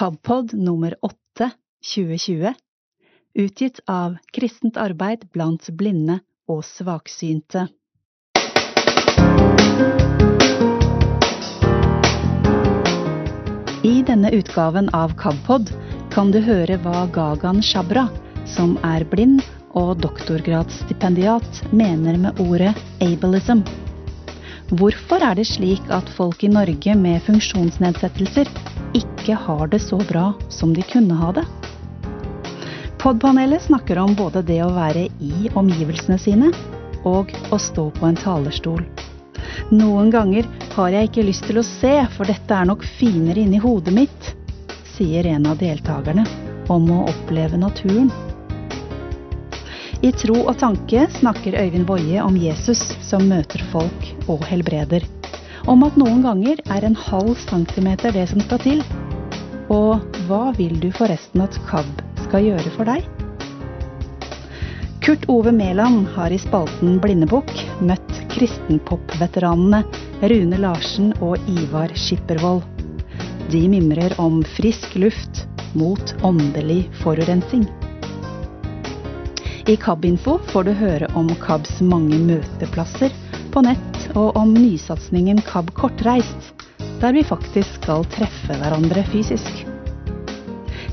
KABpod nummer 8 2020, utgitt av Kristent arbeid blant blinde og svaksynte. I denne utgaven av KABpod kan du høre hva Gagan Shabra, som er blind og doktorgradsstipendiat, mener med ordet ableism. Hvorfor er det slik at folk i Norge med funksjonsnedsettelser ikke har det så bra som de kunne ha det? Podpanelet snakker om både det å være i omgivelsene sine og å stå på en talerstol. Noen ganger har jeg ikke lyst til å se, for dette er nok finere inni hodet mitt, sier en av deltakerne om å oppleve naturen. I Tro og tanke snakker Øyvind Boje om Jesus som møter folk og helbreder. Om at noen ganger er en halv centimeter det som skal til. Og hva vil du forresten at KAB skal gjøre for deg? Kurt Ove Mæland har i spalten Blindebukk møtt kristenpop-veteranene Rune Larsen og Ivar Skippervold. De mimrer om frisk luft mot åndelig forurensing. I KAB-info får du høre om KABs mange møteplasser på nett, og om nysatsingen KAB Kortreist, der vi faktisk skal treffe hverandre fysisk.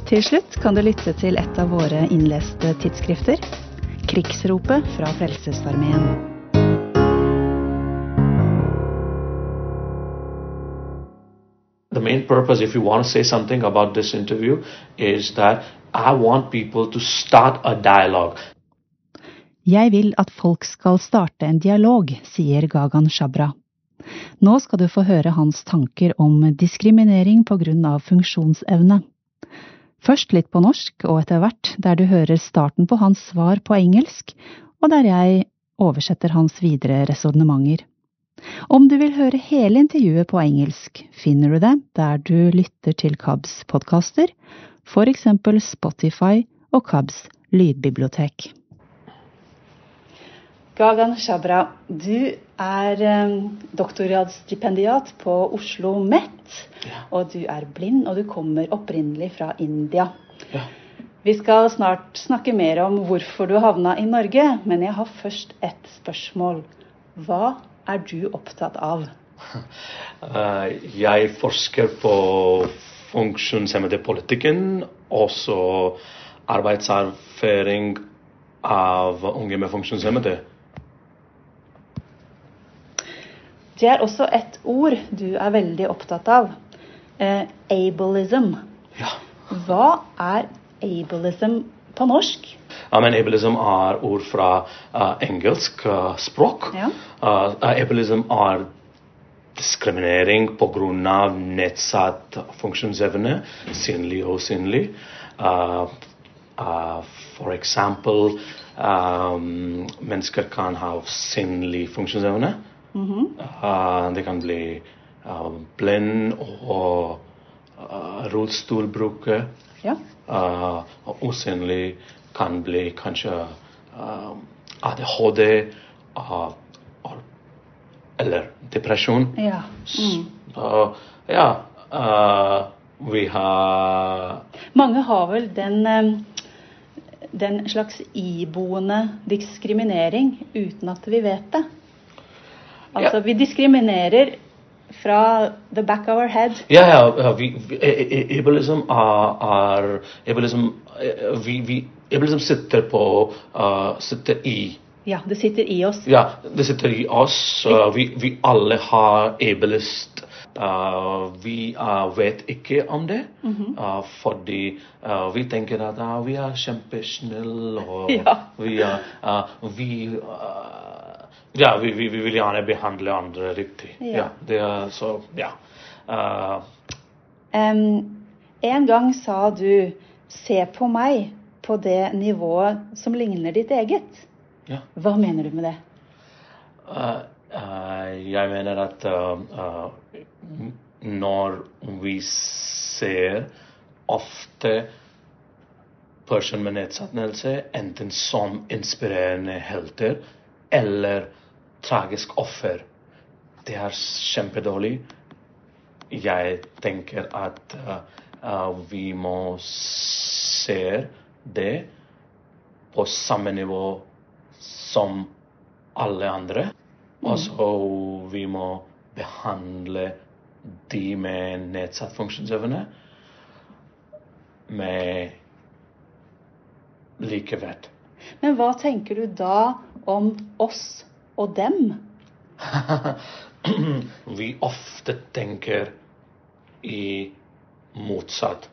Til slutt kan du lytte til et av våre innleste tidsskrifter, Krigsropet fra Frelsesarmeen. The main purpose, if you want to say something about this interview, is that I want people to start a dialogue. Jeg vil at folk skal starte en dialog, sier Gagan Shabra. Nå skal du få høre hans tanker om diskriminering på grunn av funksjonsevne. Først litt på norsk, og etter hvert der du hører starten på hans svar på engelsk, og der jeg oversetter hans videre resonnementer. Om du vil høre hele intervjuet på engelsk, finner du det der du lytter til KABs podkaster, for eksempel Spotify og KABs lydbibliotek. Gagan Shabra, du er um, doktorgradsstipendiat på Oslo MET. Ja. Og du er blind, og du kommer opprinnelig fra India. Ja. Vi skal snart snakke mer om hvorfor du havna i Norge, men jeg har først et spørsmål. Hva er du opptatt av? Uh, jeg forsker på funksjonshemmede politikken, også arbeidserfaring av unge med funksjonshemmede. Det er også et ord du er veldig opptatt av. Eh, ableism. Ja. Hva er ableism på norsk? Ja, men ableism er ord fra uh, engelsk uh, språk. Ja. Uh, ableism er diskriminering pga. nedsatt funksjonsevne, synlig og usynlig. Uh, uh, for eksempel um, mennesker kan ha synlig funksjonsevne. Mhm. Uh, det kan bli uh, blind og uh, rullestolbruker. Ja. Uh, usynlig kan bli kanskje ADHD eller depresjon. ja. Mm. Ja, vi har Mange har vel den, um den slags iboende diskriminering uten at vi vet det. Altså, vi diskriminerer fra the back of our head. Ja, ja, vi, ableism er, er ableism, eh, vi, vi, ableism sitter på uh, sitter i Ja, det sitter i oss. Ja, det sitter i oss. Uh, vi, vi alle har ableist. Uh, vi vet ikke om det, uh, fordi uh, vi tenker at vi er kjempesnille og Ja. vi, vi, ja, vi, vi, vi vil gjerne behandle andre riktig. Ja. Ja, det er så, ja. Uh, Um, en gang sa du 'se på meg' på det nivået som ligner ditt eget. ja. Hva mener du med det? Uh, uh, jeg mener at når vi ser ofte personer med nedsettelse enten som inspirerende helter eller tragisk offer, det er kjempedårlig. Jeg tenker at uh, vi må se det på samme nivå som alle andre. Og så vi må behandle de med nedsatt funksjonsevne med likeverd. Men hva tenker du da om oss og dem? vi ofte tenker i motsatt.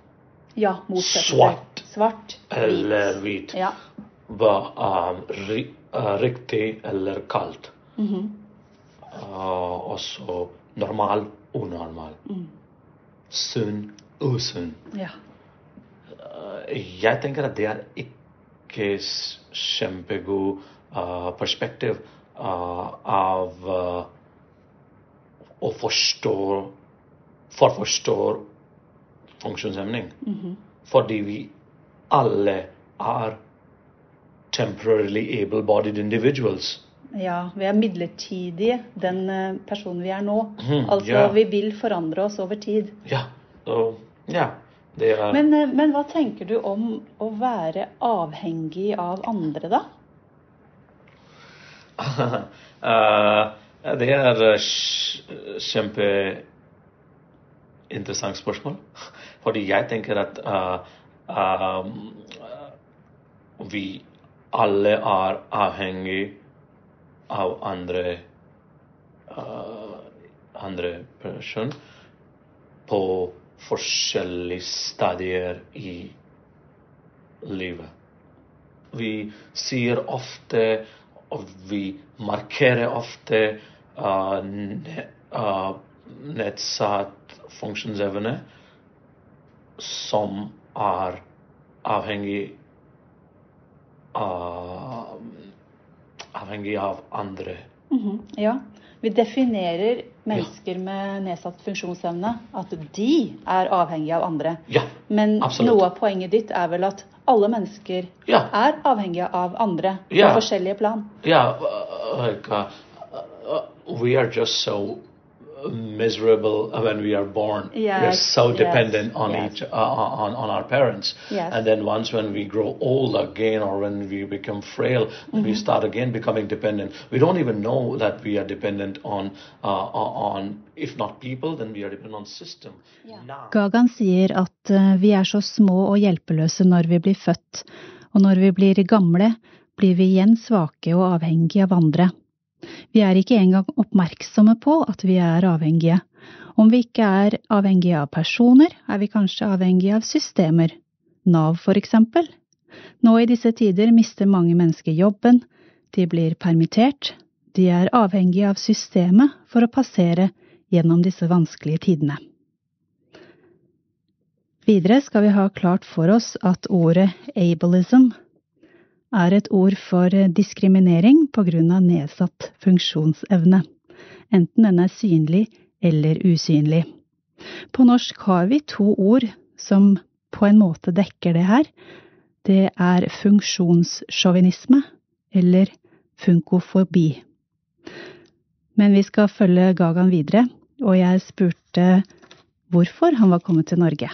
Ja, motsatt. Svart Svart. eller hvit. Ja. Hva er riktig eller kaldt? Mhm. Uh, også normal, unormal. Mm. Sunn, usunn. ja. Uh, jeg tenker at det er ikke kjempegod uh, perspektiv av uh, å forstå For forstå funksjonshemning. Mhm. Fordi vi alle er temporarily able-bodied individuals. Ja, vi er midlertidige, den eh, personen vi er nå. Mm, altså, yeah. vi vil forandre oss over tid. Ja, Yeah. Det er Men, eh, men hva tenker du om å være avhengig av andre, da? Eh, det er eh, kj- kjempeinteressant spørsmål. Fordi jeg tenker at eh, vi alle er avhengig av andre andre person på forskjellige stadier i livet. Vi sier ofte, vi markerer ofte uh, uh, nedsatt funksjonsevne som er avhengig av avhengig av andre. Mhm, Ja. Vi definerer mennesker med nedsatt funksjonsevne at de er avhengige av andre. Ja, Men Absolutt. noe av poenget ditt er vel at alle mennesker Ja. er avhengige av andre Ja. på forskjellige plan. Ja, uh, like uh, uh, we are just so miserable when we are born. we are Yes, so yes, dependent on yes. each uh, on on our parents. Yes. And then once when we grow old again, or when we become frail, Mm-hmm. we start again becoming dependent. We don't even know that we are dependent on uh, on if not people, then we are dependent on system. Yeah. Gagan sier at eh, vi er så små og hjelpeløse når vi blir født, og når vi blir gamle, blir vi igjen svake og avhengige av andre. Vi er ikke engang oppmerksomme på at vi er avhengige. Om vi ikke er avhengige av personer, er vi kanskje avhengige av systemer. Nav, for eksempel. Nå i disse tider mister mange mennesker jobben, de blir permittert, de er avhengige av systemet for å passere gjennom disse vanskelige tidene. Videre skal vi ha klart for oss at ordet ableism er et ord for diskriminering på grunn av nedsatt funksjonsevne, enten den er synlig eller usynlig. På norsk har vi to ord som på en måte dekker det her. Det er funksjonssjåvinisme eller funkofobi. Men vi skal følge Gagan videre, og jeg spurte hvorfor han var kommet til Norge.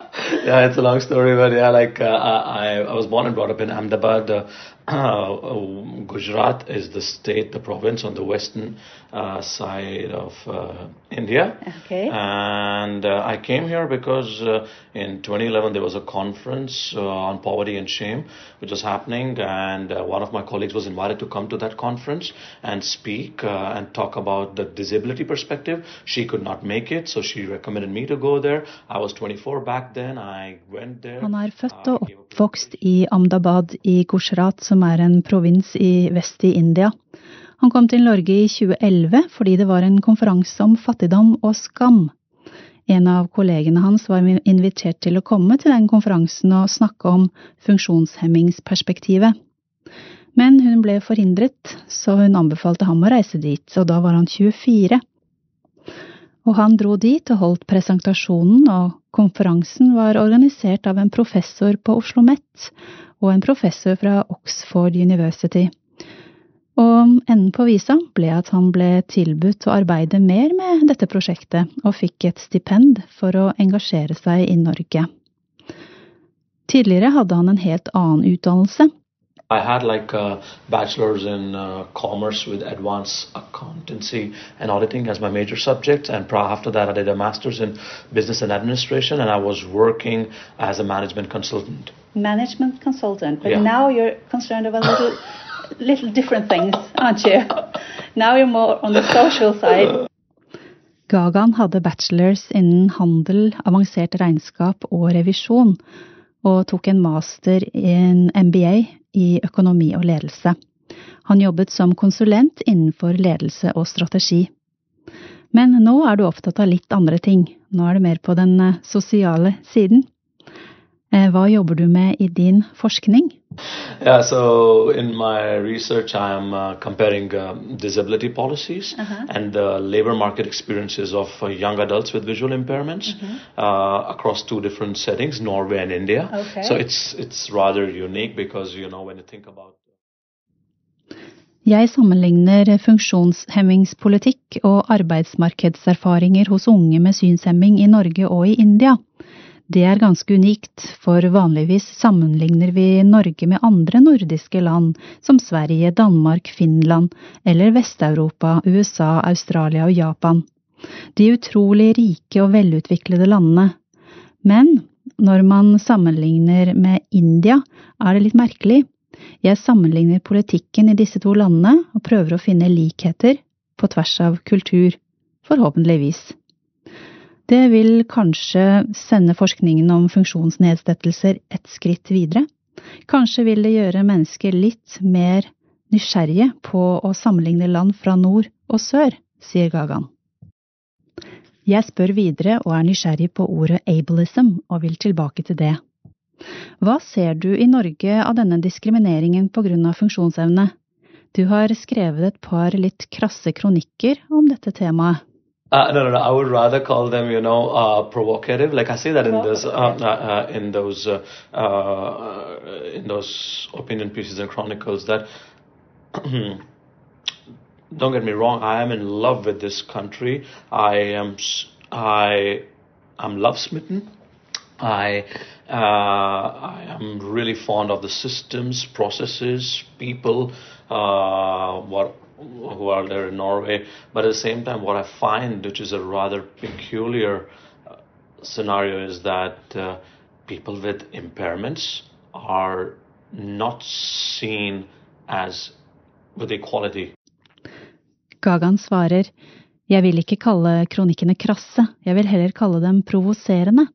Yeah, it's a long story, but yeah, like uh, I, I was born and brought up in Ahmedabad. Uh, Gujarat is the state, the province on the western uh, side of uh, India. Okay. And uh, I came here because uh, in 2011 there was a conference uh, on poverty and shame which was happening, and uh, one of my colleagues was invited to come to that conference and speak uh, and talk about the disability perspective. She could not make it, so she recommended me to go there. I was 24 back then. I went there. Han er født Uh, og gave a oppvokst i Ahmedabad i Gujarat, som er en provins i vest i India. Han kom til Norge i 2011 fordi det var en konferanse om fattigdom og skam. En av kollegene hans var invitert til å komme til den konferansen og snakke om funksjonshemmingsperspektivet. Men hun ble forhindret, så hun anbefalte ham å reise dit, og da var han 24. Og han dro dit og holdt presentasjonen, og konferansen var organisert av en professor på Oslo OsloMet og en professor fra Oxford University. Og enden på visa ble at han ble tilbudt å arbeide mer med dette prosjektet, og fikk et stipend for å engasjere seg i Norge. Tidligere hadde han en helt annen utdannelse. I had like a bachelor's in uh, commerce with advanced accountancy and auditing as my major subject. And after that, I did a master's in business and administration, and I was working as a management consultant. Management consultant, but yeah. now you're concerned about little, little different things, aren't you? Now you're more on the social side. Gagan hadde bachelors innen handel, avansert regnskap og revisjon, og tok en master i en MBA i økonomi og ledelse. Han jobbet som konsulent innenfor ledelse og strategi. Men nå er du opptatt av litt andre ting. Nå er du mer på den eh, sosiale siden. Eh, hva jobber du med i din forskning? Yeah, so in my research, I am uh, comparing uh, disability policies uh -huh. and the labor market experiences of uh, young adults with visual impairments -huh. across two different settings, Norway and India. Okay. So it's it's rather unique because you know when you think about Jeg sammenligner funksjonshemmingspolitikk og arbeidsmarkedserfaringer hos unge med synshemming i Norge og i India. Det er ganske unikt, for vanligvis sammenligner vi Norge med andre nordiske land, som Sverige, Danmark, Finland eller Vest-Europa, USA, Australia og Japan. De utrolig rike og velutviklede landene. Men når man sammenligner med India, er det litt merkelig. Jeg sammenligner politikken i disse to landene og prøver å finne likheter på tvers av kultur, forhåpentligvis. Det vil kanskje sende forskningen om funksjonsnedsettelser et skritt videre. Kanskje vil det gjøre mennesker litt mer nysgjerrige på å sammenligne land fra nord og sør, sier Gagan. Jeg spør videre og er nysgjerrig på ordet ableism, og vil tilbake til det. Hva ser du i Norge av denne diskrimineringen på grunn av funksjonsevne? Du har skrevet et par litt krasse kronikker om dette temaet. Uh, no, no, no. I would rather call them, you know, uh, provocative. Like I say that in this, uh, uh, uh in those, uh, in those opinion pieces and chronicles. That don't get me wrong. I am in love with this country. I am, I, am love smitten. I, I am really fond of the systems, processes, people. what who are there in Norway. But at the same time, what I find, which is a rather peculiar uh, scenario, is that uh, people with impairments are not seen as with equality. Gagan svarer, jeg vil ikke kalle kronikkene krasse, jeg vil heller kalle dem provoserende.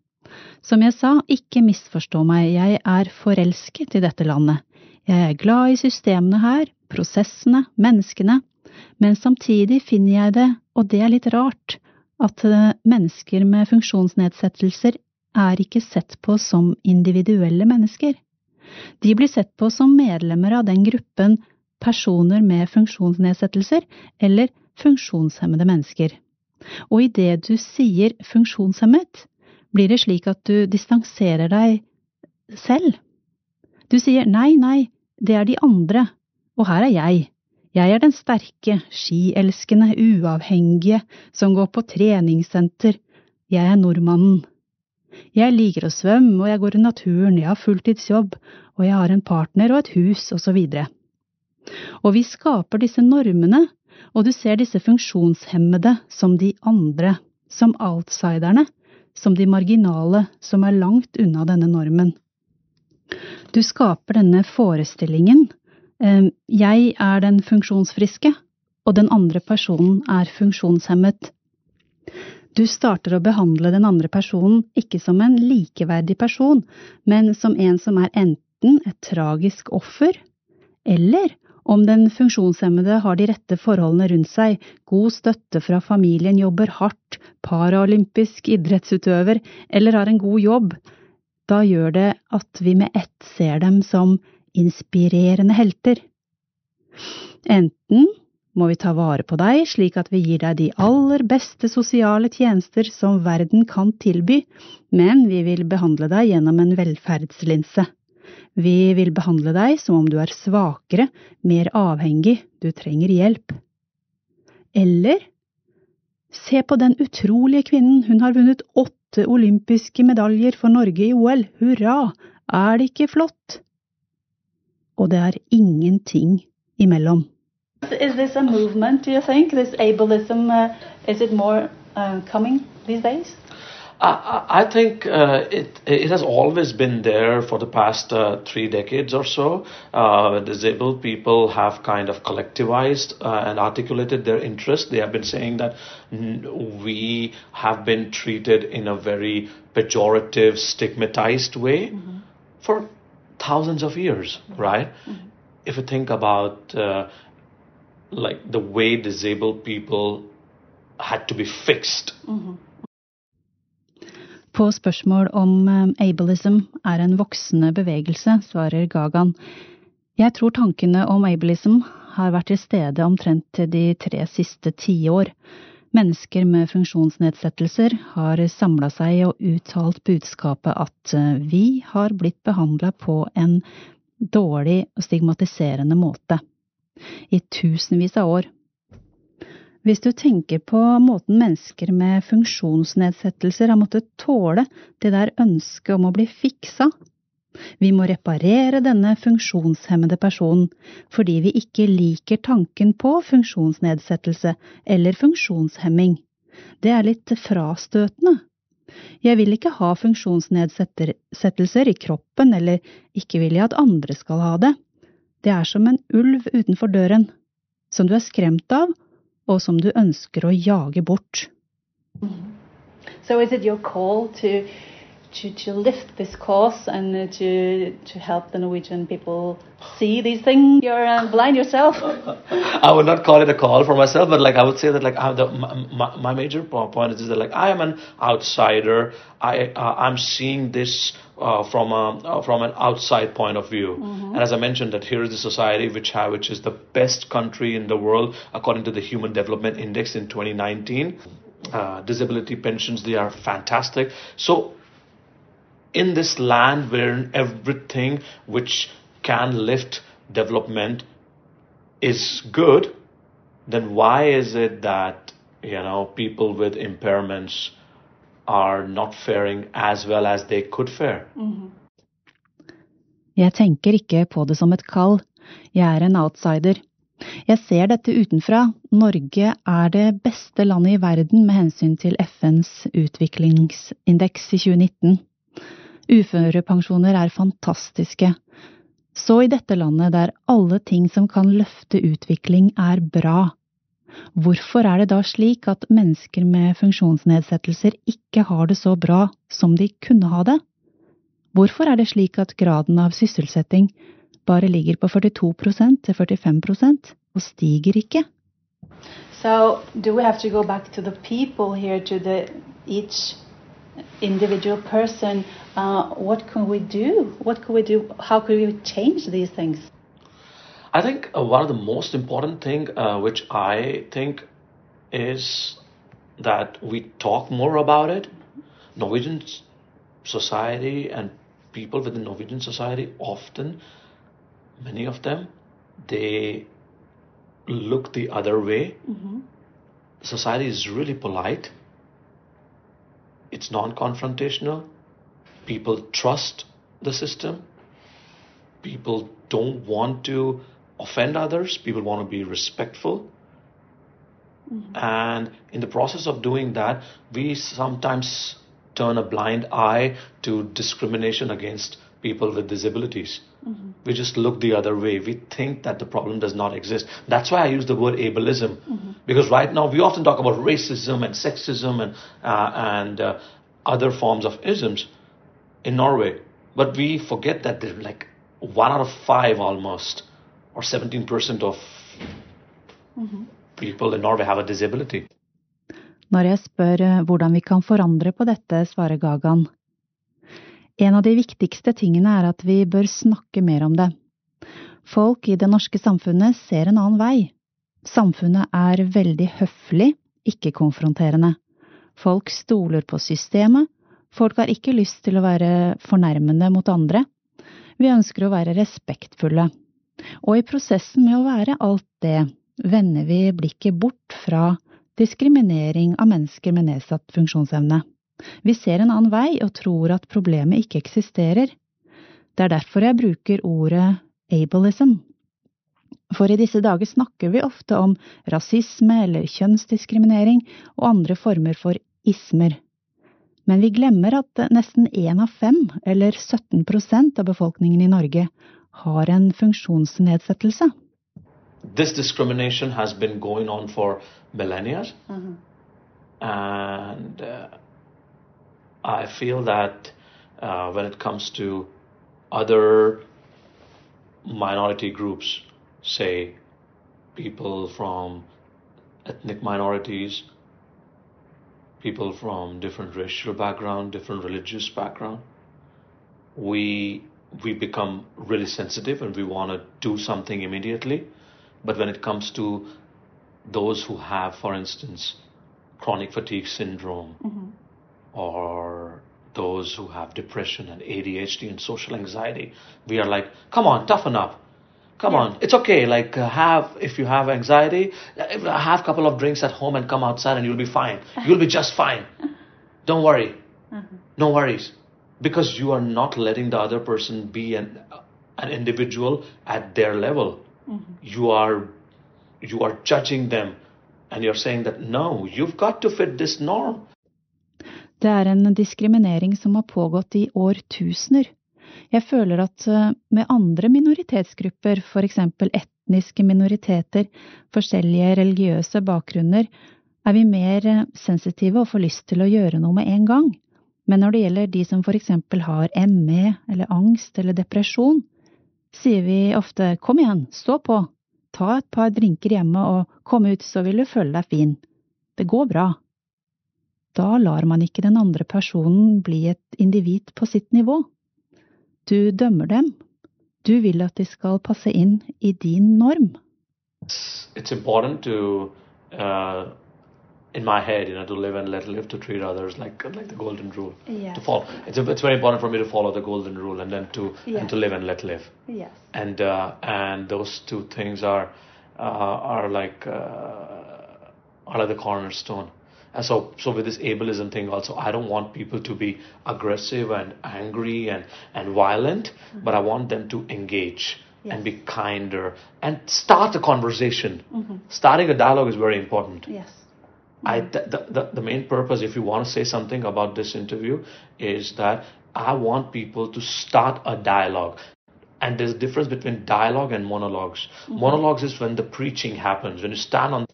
Som jeg sa, ikke misforstå meg, jeg er forelsket i dette landet. Jeg er glad i systemene her, prosessene, menneskene, men samtidig finner jeg det, og det er litt rart, at eh, mennesker med funksjonsnedsettelser er ikke sett på som individuelle mennesker. De blir sett på som medlemmer av den gruppen personer med funksjonsnedsettelser eller funksjonshemmede mennesker. Og idet du sier funksjonshemmet, blir det slik at du distanserer deg selv. Du sier nei, nei, det er de andre, og her er jeg. Jeg er den sterke, skielskende, uavhengige som går på treningssenter. Jeg er nordmannen. Jeg liker å svømme, og jeg går i naturen, jeg har fulltidsjobb, og jeg har en partner og et hus, og så videre. Og vi skaper disse normene, og du ser disse funksjonshemmede som de andre, som outsiderne, som de marginale som er langt unna denne normen. Du skaper denne forestillingen. Ehm, jeg er den funksjonsfriske, og den andre personen er funksjonshemmet. Du starter å behandle den andre personen ikke som en likeverdig person, men som en som er enten et tragisk offer, eller om den funksjonshemmede har de rette forholdene rundt seg, god støtte fra familien, jobber hardt, paralympisk idrettsutøver eller har en god jobb, da gjør det at vi med ett ser dem som inspirerende helter. Enten må vi ta vare på deg slik at vi gir deg de aller beste sosiale tjenester som verden kan tilby, men vi vil behandle deg gjennom en velferdslinse. Vi vil behandle deg som om du er svakere, mer avhengig, du trenger hjelp. Eller se på den utrolige kvinnen, hun har vunnet åtte olympiske medaljer for Norge i OL, hurra, er det ikke flott? Og det er ingenting imellom. Is this a movement, do you think? This ableism, uh, is it more uh? I, I think uh, it it has always been there for the past uh, three decades or so. Uh, disabled people have kind of collectivized uh, and articulated their interest. They have been saying that we have been treated in a very pejorative, stigmatized way mm-hmm. for thousands of years, right? Mm-hmm. If you think about uh, like the way disabled people had to be fixed. Mm-hmm. På spørsmål om eh, ableism er en voksende bevegelse, svarer Gagan. Jeg tror tankene om ableism har vært til stede omtrent de tre siste tiår. Mennesker med funksjonsnedsettelser har samla seg og uttalt budskapet at eh, vi har blitt behandla på en dårlig og stigmatiserende måte. I tusenvis av år. Hvis du tenker på måten mennesker med funksjonsnedsettelser har måttet tåle det der ønsket om å bli fiksa. Vi må reparere denne funksjonshemmede personen fordi vi ikke liker tanken på funksjonsnedsettelse eller funksjonshemming. Det er litt frastøtende. Jeg vil ikke ha funksjonsnedsettelser i kroppen, eller ikke vil jeg at andre skal ha det. Det er som en ulv utenfor døren, som du er skremt av og som du ønsker å jage bort. So is it your call to to, to lift this cause and to to help the Norwegian people see these things? You're uh, blind yourself. I would not call it a call for myself, but like I would say that like the, my, my major point is that like I am an outsider. I uh, I'm seeing this uh, from a uh, from an outside point of view. Mm-hmm. And as I mentioned, that here is the society which have, which is the best country in the world according to the Human Development Index in 2019. Uh, disability pensions they are fantastic. So in this land wherein everything which can lift development is good, then why is it that you know people with impairments are not faring as well as they could fare. Mm-hmm. Jeg tenker ikke på det som et kall. Jeg er en outsider. Jeg ser dette utenfra. Norge er det beste landet i verden med hensyn til FNs utviklingsindeks i 2019. Uførepensjoner er fantastiske. Så i dette landet der alle ting som kan løfte utvikling er bra, Hvorfor er det da slik at mennesker med funksjonsnedsettelser ikke har det så bra som de kunne ha det? Hvorfor er det slik at graden av sysselsetting bare ligger på 42% til 45% og stiger ikke? So, do we have to go back to the people individual person? Uh, what can we do? What can we do? How can we change these things? I think uh, one of the most important thing, uh, which I think is that we talk more about it. Norwegian society and people within Norwegian society often, many of them, they look the other way. Mm-hmm. Society is really polite. It's non-confrontational. People trust the system. People don't want to offend others, people want to be respectful. Mm-hmm. And in the process of doing that, we sometimes turn a blind eye to discrimination against people with disabilities. Mm-hmm. We just look the other way. We think that the problem does not exist. That's why I use the word ableism. Mm-hmm. Because right now we often talk about racism and sexism and, uh, and uh, other forms of isms in Norway. But we forget that there's like one out of five almost or 17% of mm-hmm. people in Norway have a disability. Når spør eh, hvordan vi kan forandre på dette, svarer Gagan. En av de viktigste tingene er at vi bør snakke mer om det. Folk i det norske samfunnet ser en annen vei. Samfunnet er veldig høflig, ikke konfronterende. Folk stoler på systemet, folk har ikke lyst til å være fornærmende mot andre. Vi ønsker å være respektfulle. Og i prosessen med å være alt det, vender vi blikket bort fra diskriminering av mennesker med nedsatt funksjonsevne. Vi ser en annen vei og tror at problemet ikke eksisterer. Det er derfor jeg bruker ordet ableism. For i disse dager snakker vi ofte om rasisme eller kjønnsdiskriminering og andre former for ismer. Men vi glemmer at nesten én av fem, eller 17% av befolkningen i Norge, har en funksjonsnedsettelse. This discrimination has been going on for millennia. Mm -hmm. And uh, I feel that uh, when it comes to other minority groups, say people from ethnic minorities, people from different racial background, different religious background, we we become really sensitive and we want to do something immediately. But when it comes to those who have, for instance, chronic fatigue syndrome mm-hmm. Or those who have depression and ADHD and social anxiety, we are like, come on, toughen up. Come yeah. on, it's okay. Like uh, have if you have anxiety, uh, have a couple of drinks at home and come outside and you'll be fine. You'll be just fine. Don't worry. Mm-hmm. No worries, because you are not letting the other person be an an individual at their level. Mm-hmm. You are you are judging them, and you're saying that no, you've got to fit this norm. Det er en diskriminering som har pågått i årtusener. Jeg føler at eh, med andre minoritetsgrupper, for eksempel etniske minoriteter, forskjellige religiøse bakgrunner, er vi mer eh, sensitive og får lyst til å gjøre noe med en gang. Men når det gjelder de som for eksempel har ME eller angst eller depresjon, sier vi ofte kom igjen, stå på, ta et par drinker hjemme og kom ut så vil du føle deg fin. Det går bra. Da lar man ikke den andre personen bli et individ på sitt nivå. Du dømmer dem. Du vil at de skal passe inn i din norm. It's important to, uh, in my head, you know, to live and let live, to treat others like like the golden rule. Yes. To follow, it's it's very important for me to follow the golden rule and then to yes. and to live and let live. Yes. And uh, and those two things are uh, are like uh, are like the cornerstone. So, so with this ableism thing also, I don't want people to be aggressive and angry and, and violent, mm-hmm. but I want them to engage yes. and be kinder and start a conversation. Mm-hmm. Starting a dialogue is very important. Yes. I, the, the, the main purpose, if you want to say something about this interview, is that I want people to start a dialogue. And there's a difference between dialogue and monologues. Mm-hmm. Monologues is when the preaching happens, when you stand on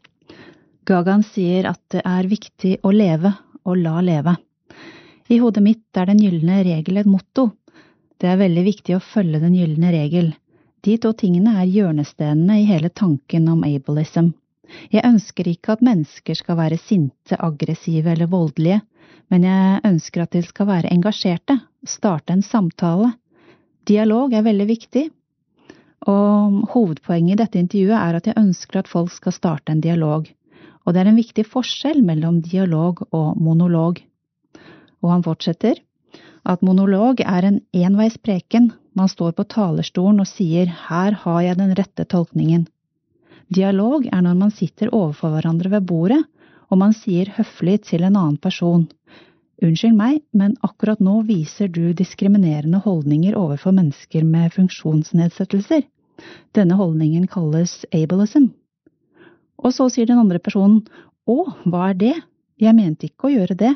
Gagan sier at det er viktig å leve og la leve. I hodet mitt er Den gylne regel et motto. Det er veldig viktig å følge den gylne regel. De to tingene er hjørnestenene i hele tanken om ableism. Jeg ønsker ikke at mennesker skal være sinte, aggressive eller voldelige, men jeg ønsker at de skal være engasjerte, starte en samtale. Dialog er veldig viktig, og hovedpoenget i dette intervjuet er at jeg ønsker at folk skal starte en dialog og det er en viktig forskjell mellom dialog og monolog. Og han fortsetter at monolog er en enveispreken, man står på talerstolen og sier her har jeg den rette tolkningen. Dialog er når man sitter overfor hverandre ved bordet, og man sier høflig til en annen person. Unnskyld meg, men akkurat nå viser du diskriminerende holdninger overfor mennesker med funksjonsnedsettelser. Denne holdningen kalles ableism. Og så sier den andre personen å, hva er det, jeg mente ikke å gjøre det.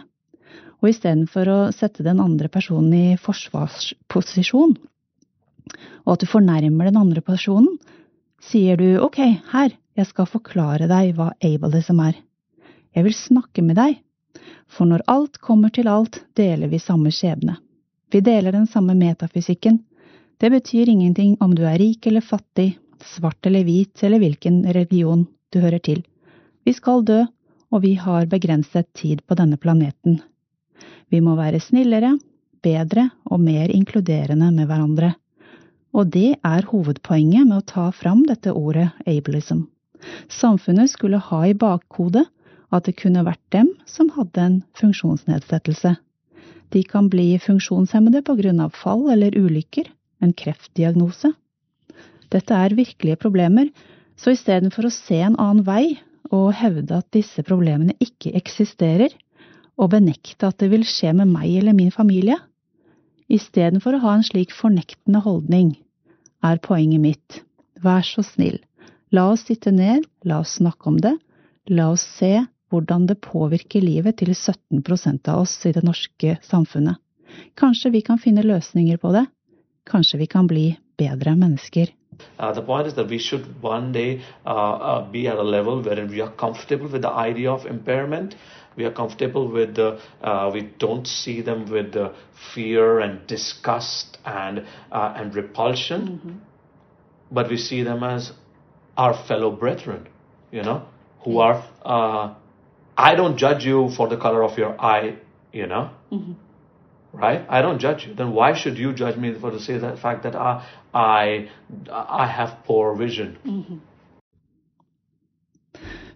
Og istedenfor å sette den andre personen i forsvarsposisjon, og at du fornærmer den andre personen, sier du ok, her, jeg skal forklare deg hva ableism er. Jeg vil snakke med deg, for når alt kommer til alt, deler vi samme skjebne. Vi deler den samme metafysikken. Det betyr ingenting om du er rik eller fattig, svart eller hvit eller hvilken religion du hører til. Vi skal dø, og vi har begrenset tid på denne planeten. Vi må være snillere, bedre og mer inkluderende med hverandre. Og det er hovedpoenget med å ta fram dette ordet ableism. Samfunnet skulle ha i bakhodet at det kunne vært dem som hadde en funksjonsnedsettelse. De kan bli funksjonshemmede på grunn av fall eller ulykker, en kreftdiagnose. Dette er virkelige problemer, så istedenfor å se en annen vei og hevde at disse problemene ikke eksisterer, og benekte at det vil skje med meg eller min familie, istedenfor å ha en slik fornektende holdning, er poenget mitt, vær så snill, la oss sitte ned, la oss snakke om det, la oss se hvordan det påvirker livet til 17% av oss i det norske samfunnet. Kanskje vi kan finne løsninger på det, kanskje vi kan bli bedre mennesker. Uh, the point is that we should one day uh, uh, be at a level where we are comfortable with the idea of impairment. We are comfortable with the, uh, we don't see them with the fear and disgust and, uh, and repulsion, mm-hmm. but we see them as our fellow brethren, you know, who are, uh, I don't judge you for the color of your eye, you know. Mm-hmm right? I don't judge you. Then why should you judge me for to say that fact that I I, I have poor vision? Mm -hmm.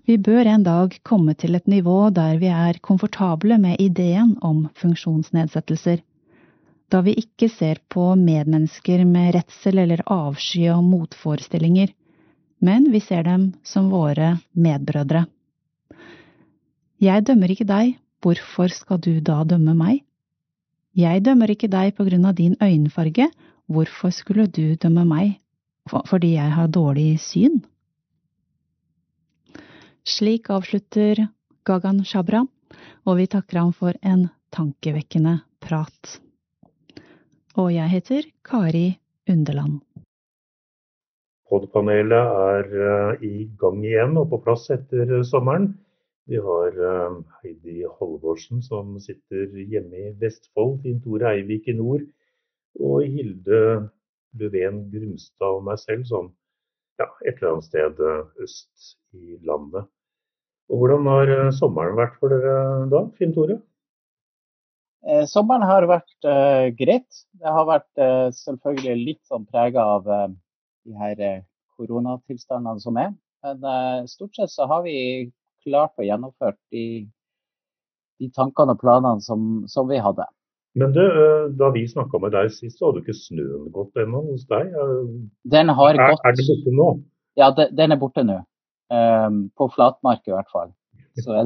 Vi bør en dag komme til et nivå der vi er komfortable med ideen om funksjonsnedsettelser. Da vi ikke ser på medmennesker med redsel eller avsky og motforestillinger, men vi ser dem som våre medbrødre. Jeg dømmer ikke deg, hvorfor skal du da dømme meg? Jeg dømmer ikke deg på grunn av din øyenfarge, hvorfor skulle du dømme meg fordi jeg har dårlig syn? Slik avslutter Gagan Shabra, og vi takker ham for en tankevekkende prat. Og jeg heter Kari Underland. Podpanelet er eh, i gang igjen og på plass etter sommeren. Vi har eh, Heidi Halvorsen som sitter hjemme i Vestfold, Finn Tore Eivik i nord, og Hilde Løven Grumstad og meg selv som ja, et eller annet sted eh, øst i landet. Og Hvordan har eh, sommeren vært for dere da, Finn Tore? Sommeren har vært eh, greit. Det har vært eh, selvfølgelig litt sånn prega av de her koronatilstandene som er. Men stort sett så har vi klart å gjennomføre de, de tankene og planene som, som, vi hadde. Men du, eh, da vi snakka med deg sist, så hadde ikke snøen gått ennå hos deg? Den har er, gått. Er den borte nå? Ja, de, den er borte nå. Um, på flatmark i hvert fall. Så,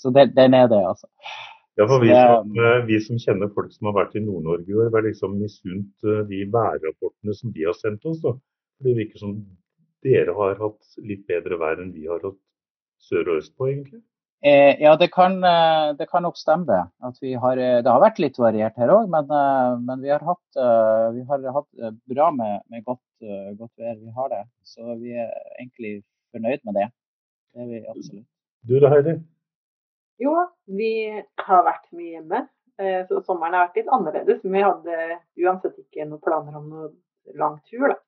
så den, den, er det, altså. Ja, for vi som, eh, vi som, kjenner folk som har vært i Nord-Norge i år, var liksom misunt eh, de værrapportene som de har sendt oss. da. Det virker som dere har hatt litt bedre vær enn vi har hatt sør og øst på, egentlig? Eh, ja, det kan, eh, det kan, nok stemme At vi har, eh, det har vært litt variert her òg, men, men, vi har hatt, vi har hatt bra med, med godt, godt, vær. Vi har det. Så vi er egentlig fornøyd med det. Det er vi absolutt. Du da, Heidi? Jo, vi har vært mye hjemme. Så sommeren har vært litt annerledes. Men vi hadde uansett ikke noen planer om noen lang tur, da.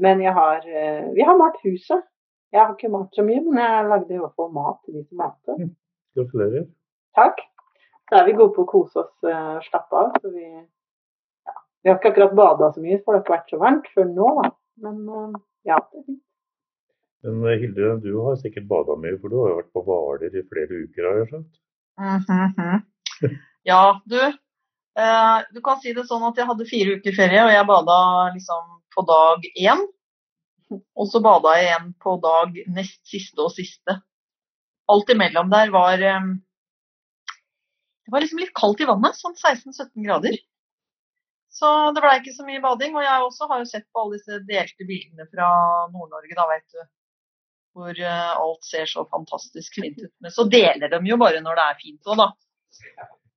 Men har, vi har malt huset. Jeg har ikke malt så mye, men jeg lagde i hvert fall mat til de som malte. Mm. Gratulerer. Takk. Så er vi gode på å kose oss og uh, slappe av. Så vi, ja. vi har ikke akkurat bada så mye, for det har ikke vært så varmt før nå. Da. Men uh, ja, det er fint. Men eh, Hilde, du har sikkert bada mye, for du har jo vært på Hvaler i flere uker, har jeg skjønt? Mm -hmm. ja, du. Eh, du kan si det sånn at jeg hadde fire uker ferie, og jeg bada liksom på dag én. Og så bada jeg igjen på dag nest siste og siste. Alt imellom der var eh, Det var liksom litt kaldt i vannet, sånn 16-17 grader. Så det blei ikke så mye bading. Og jeg også har jo sett på alle disse delte bildene fra Nord-Norge, da, veit du. Hvor uh, alt ser så fantastisk fint ut. Men så deler de jo bare når det er fint òg, da.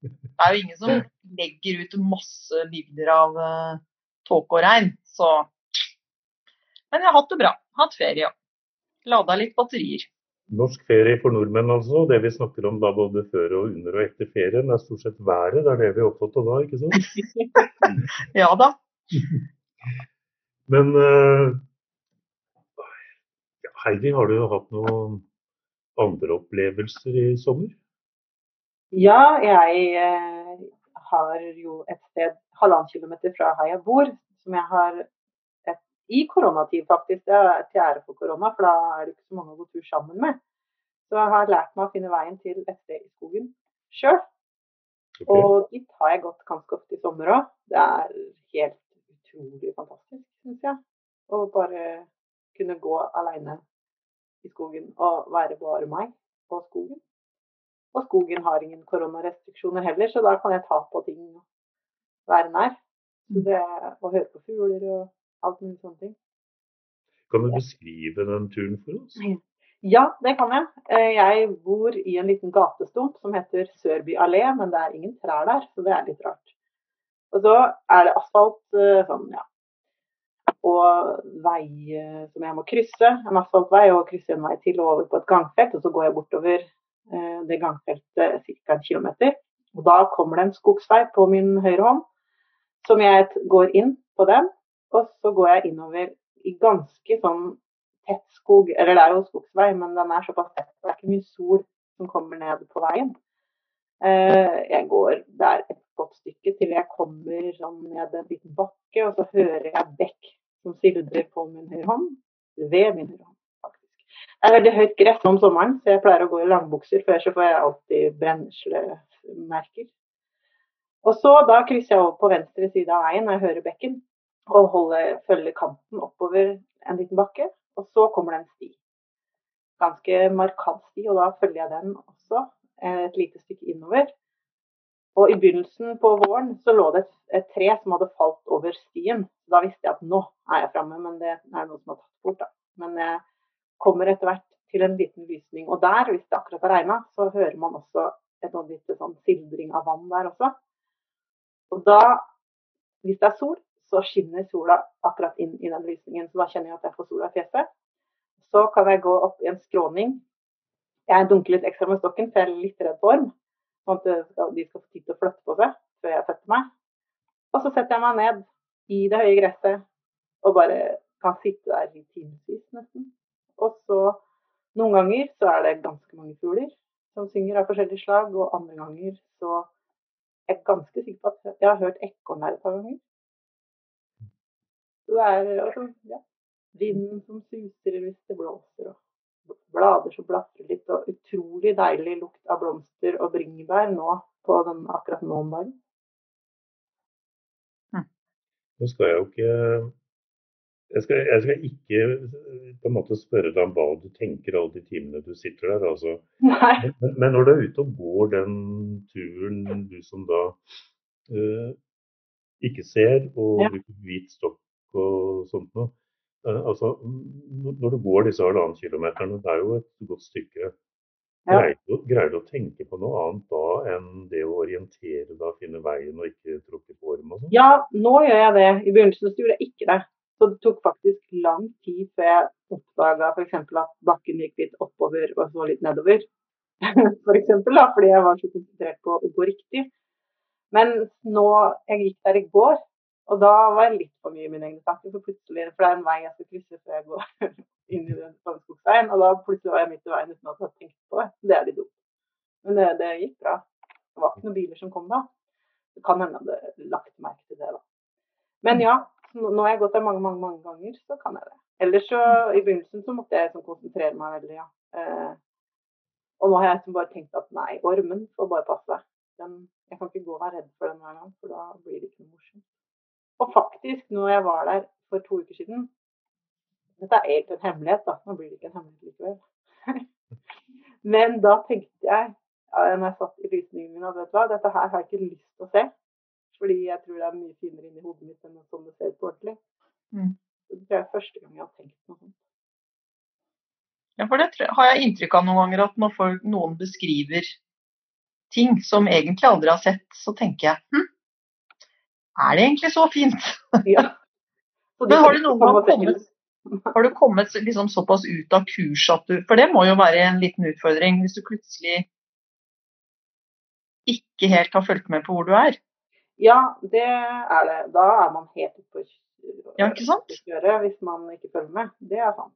Det er jo ingen som legger ut masse bilder av uh, tåke og regn. Så men jeg har hatt det bra. Hatt ferie. Lada litt batterier. Norsk ferie for nordmenn, altså. Det vi snakker om da både før og under og etter ferien, er stort sett været. Det er det vi er opptatt av da, ikke sant? ja da. Men uh, Heidi, har du hatt noen andre opplevelser i sommer? Ja, jeg uh, har jo et sted halvannen kilometer fra her jeg bor, som jeg har i koronatid, faktisk. Det er til ære for korona, for da er det ikke så mange å gå tur sammen med. Så jeg har lært meg å finne veien til et sted i skogen sjøl. Okay. Og dit har jeg gått ganske ofte i sommer òg. Det er helt utrolig fantastisk, syns jeg. Å bare kunne gå aleine i skogen og være bare meg på skogen. Og skogen har ingen koronarestriksjoner heller, så da kan jeg ta på ting og være nær. Så det, og høre på fugler og alt mulig sånne ting. Kan du beskrive den turen for oss? Ja, det kan jeg. Eh, jeg bor i en liten gatestump som heter Sørby allé, men det er ingen trær der, så det er litt rart. Og så er det asfalt eh, sånn, ja. Og vei eh, som jeg må krysse. En asfaltvei og krysse en vei til og over på et gangfelt. Og så går jeg bortover det gangfeltet ca. en kilometer. Og da kommer det en skogsvei på min høyre hånd, som jeg går inn på den. Og så går jeg innover i ganske sånn tett skog. Eller det er jo skogsvei, men den er såpass tett. Det er ikke mye sol som kommer ned på veien. Eh, jeg går der et godt stykke til jeg kommer sånn ned en liten bakke, og så hører jeg bekk som sildrer på min høyre hånd. Ved min høyre hånd, faktisk. Det er veldig høyt gress om sommeren, så jeg pleier å gå i langbukser, for ellers får jeg alltid brennslemerker. Og så da krysser jeg over på venstre side av veien og jeg hører bekken, og holde, følge kanten oppover en liten bakke. Og så kommer det en sti. Ganske markant sti, og da følger jeg den også et lite stykke innover. Og i begynnelsen på våren så lå det et, et tre som hadde falt over stien. Da visste jeg at nå er jeg framme, men det er noe som har tatt bort. da. Men jeg kommer etter hvert til en liten lysning. Og der, hvis det akkurat har regna, så hører man også et lite sånn sildring av vann der også. Og da, hvis det er sol, så skinner sola akkurat inn i den lysningen. Så da kjenner jeg at jeg får sola i fjeset. Så kan jeg gå opp i en skråning. Jeg dunker litt ekstra med stokken, for jeg er litt redd for orm. Sånn at de skal få tid til å flytte på seg før jeg setter meg. Og så setter jeg meg ned i det høye gresset og bare kan sitte der i timevis nesten. Og så noen ganger så er det ganske mange fugler som synger av forskjellige slag, og andre ganger så er jeg ganske sikker på at jeg har hørt ekorn her et par ganger. Så det er altså, ja, vinden som suser hvis det blåser, og blader som blafrer litt, og utrolig deilig lukt av blomster og bringebær nå på den, akkurat nå om dagen. Hm. Nå skal jeg jo ikke jeg skal, jeg skal, ikke på en måte spørre deg om hva du tenker alle de timene du sitter der. Altså. Men, men, når du er ute og går den turen, du som da uh, ikke ser og ja. bruker hvit stokk og sånt noe. Eh, altså, når du går disse halvannen kilometerne, det er jo et godt stykke. Ja. Greier, du, å tenke på noe annet da enn det å orientere deg, finne veien og ikke tråkke på orm og sånn? Ja, nå gjør jeg det. I begynnelsen så gjorde jeg ikke det. Så det tok faktisk lang tid før jeg oppdaga f.eks. at bakken gikk litt oppover og så litt nedover. For eksempel, da, fordi jeg var så konsentrert på å gå riktig. Men nå, jeg gikk der i går, og da var jeg litt for mye i mine egne tanker, for plutselig, for det er en vei jeg skal krysse før jeg går inn i den skogsveien. Og da plutselig var jeg midt i veien uten at jeg hadde tenkt på det. Det er litt dumt. Men det, det, gikk bra. Det var ikke noen biler som kom da. Det kan hende jeg hadde lagt merke til det, da. Men ja, nå har jeg gått der mange, mange, mange ganger, så kan jeg det. Ellers så i begynnelsen så måtte jeg liksom konsentrere meg veldig, ja. Eh, og nå har jeg liksom bare tenkt at nei, ormen får bare passe. Den, jeg kan ikke gå og være redd for den hver gang, for da blir det ikke noe morsomt. Og faktisk, når jeg var der for to uker siden Dette er egentlig en hemmelighet, da. Nå blir det ikke en hemmelighet likevel. Men da tenkte jeg, når jeg satt i lysningen min, at vet du hva, dette her har jeg ikke lyst til å se. Fordi jeg tror det er mye finere inni hodet mitt enn sånn det ser ut på ordentlig. Mm. Det er første gang jeg har tenkt noe sånt. Ja, for det har jeg inntrykk av noen ganger at når folk, noen beskriver ting som egentlig aldri har sett, så tenker jeg hm, er det egentlig så fint? Ja. Men har du noen gang kommet, har du kommet liksom såpass ut av kurs at du For det må jo være en liten utfordring hvis du plutselig ikke helt har fulgt med på hvor du er? Ja, det er det. Da er man helt ute på ja, ikke sant? hvis man ikke følger med. Det er sant.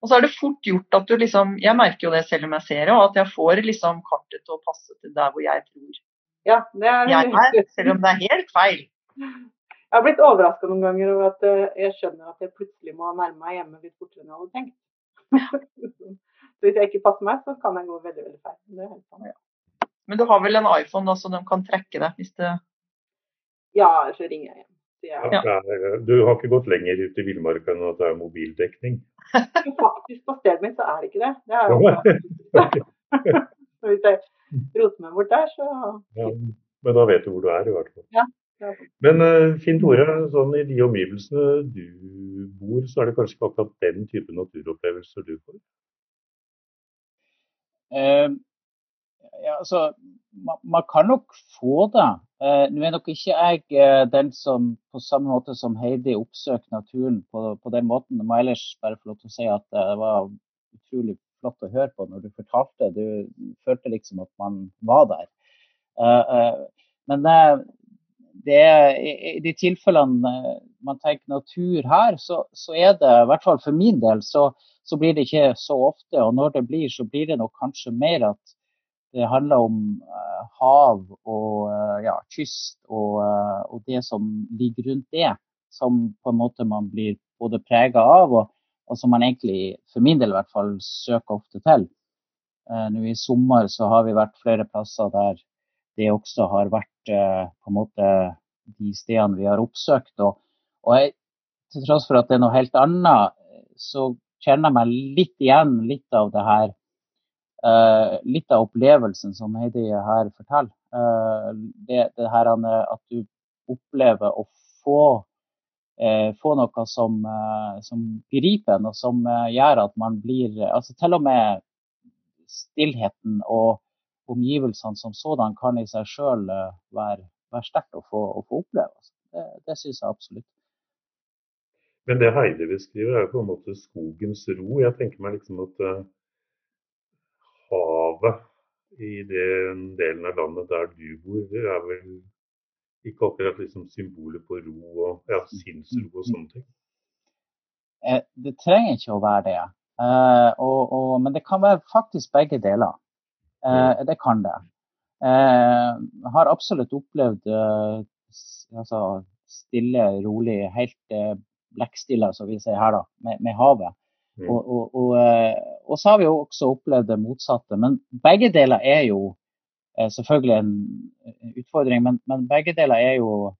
Og så er det fort gjort at du liksom Jeg merker jo det selv om jeg ser det, og at jeg får liksom kartet til å passe til der hvor jeg tror ja, det er, jeg er. Selv om det er helt feil. Jeg har blitt overraska noen ganger over at eh, jeg skjønner at jeg plutselig må nærme meg hjemme litt fortere enn jeg hadde tenkt. så hvis jeg ikke passer meg, så kan jeg gå veldig veldig feil. Det er helt sant. Ja. Men du har vel en iPhone da, så de kan trekke deg hvis det Ja, eller så ringer jeg hjem. Ja. Ja. Du har ikke gått lenger ut i villmarka enn at det er mobildekning? Faktisk på stedet mitt så er det ikke det. Det jeg Hvis jeg roter meg bort der, så ja, Men da vet du hvor du er, i hvert fall. Ja. Men uh, Finn Tore, sånn i de omgivelsene du bor, så er det kanskje ikke akkurat den type naturopplevelser du får? Uh, ja, altså, man, man, kan nok få det. Uh, nå er nok ikke jeg uh, den som på samme måte som Heidi oppsøker naturen på, på, den måten. Jeg må ellers bare få lov til å si at det var utrolig flott å høre på når du fortalte. Du følte liksom at man var der. men det, i de tilfellene man tenker natur her, så, så, er det, i hvert fall for min del, så, så, blir det ikke så ofte. Og når det blir, så blir det nok kanskje mer at det handler om uh, hav og uh, ja, kyst og, uh, og, det som ligger rundt det, som på en måte man blir både prega av, og, og, som man egentlig, for min del i hvert fall, søker ofte til. nå I sommer så har vi vært flere plasser der det også har vært eh, på en måte de stedene vi har oppsøkt. Og, og jeg, til tross for at det er noe helt annet, så kjenner jeg meg litt igjen litt av det her. Uh, litt av opplevelsen som Heidi her forteller. Uh, det, det, her at du opplever å få, uh, få noe som, som, griper en, og som gjør at man blir altså Til og med stillheten og omgivelsene som sådan kan i seg sjøl eh, være, være sterkt å, å, få oppleve. Altså. Det, det syns jeg absolutt. Men det Heidi beskriver, er jo på en måte skogens ro. Jeg tenker meg liksom at uh, havet i den delen av landet der du bor, er vel ikke akkurat liksom symbolet på ro og ja, sinnsro og sånne ting? Eh, det trenger ikke å være det. Uh, og, og, men det kan være faktisk begge deler. Eh, det kan det. Jeg eh, har absolutt opplevd eh, altså, stille, rolig, helt blekkstille, som vi sier her, da, med, med havet. Mm. Og, og, og, og, så har vi jo også opplevd det motsatte. Men begge deler er jo selvfølgelig en utfordring. Men, men begge deler er jo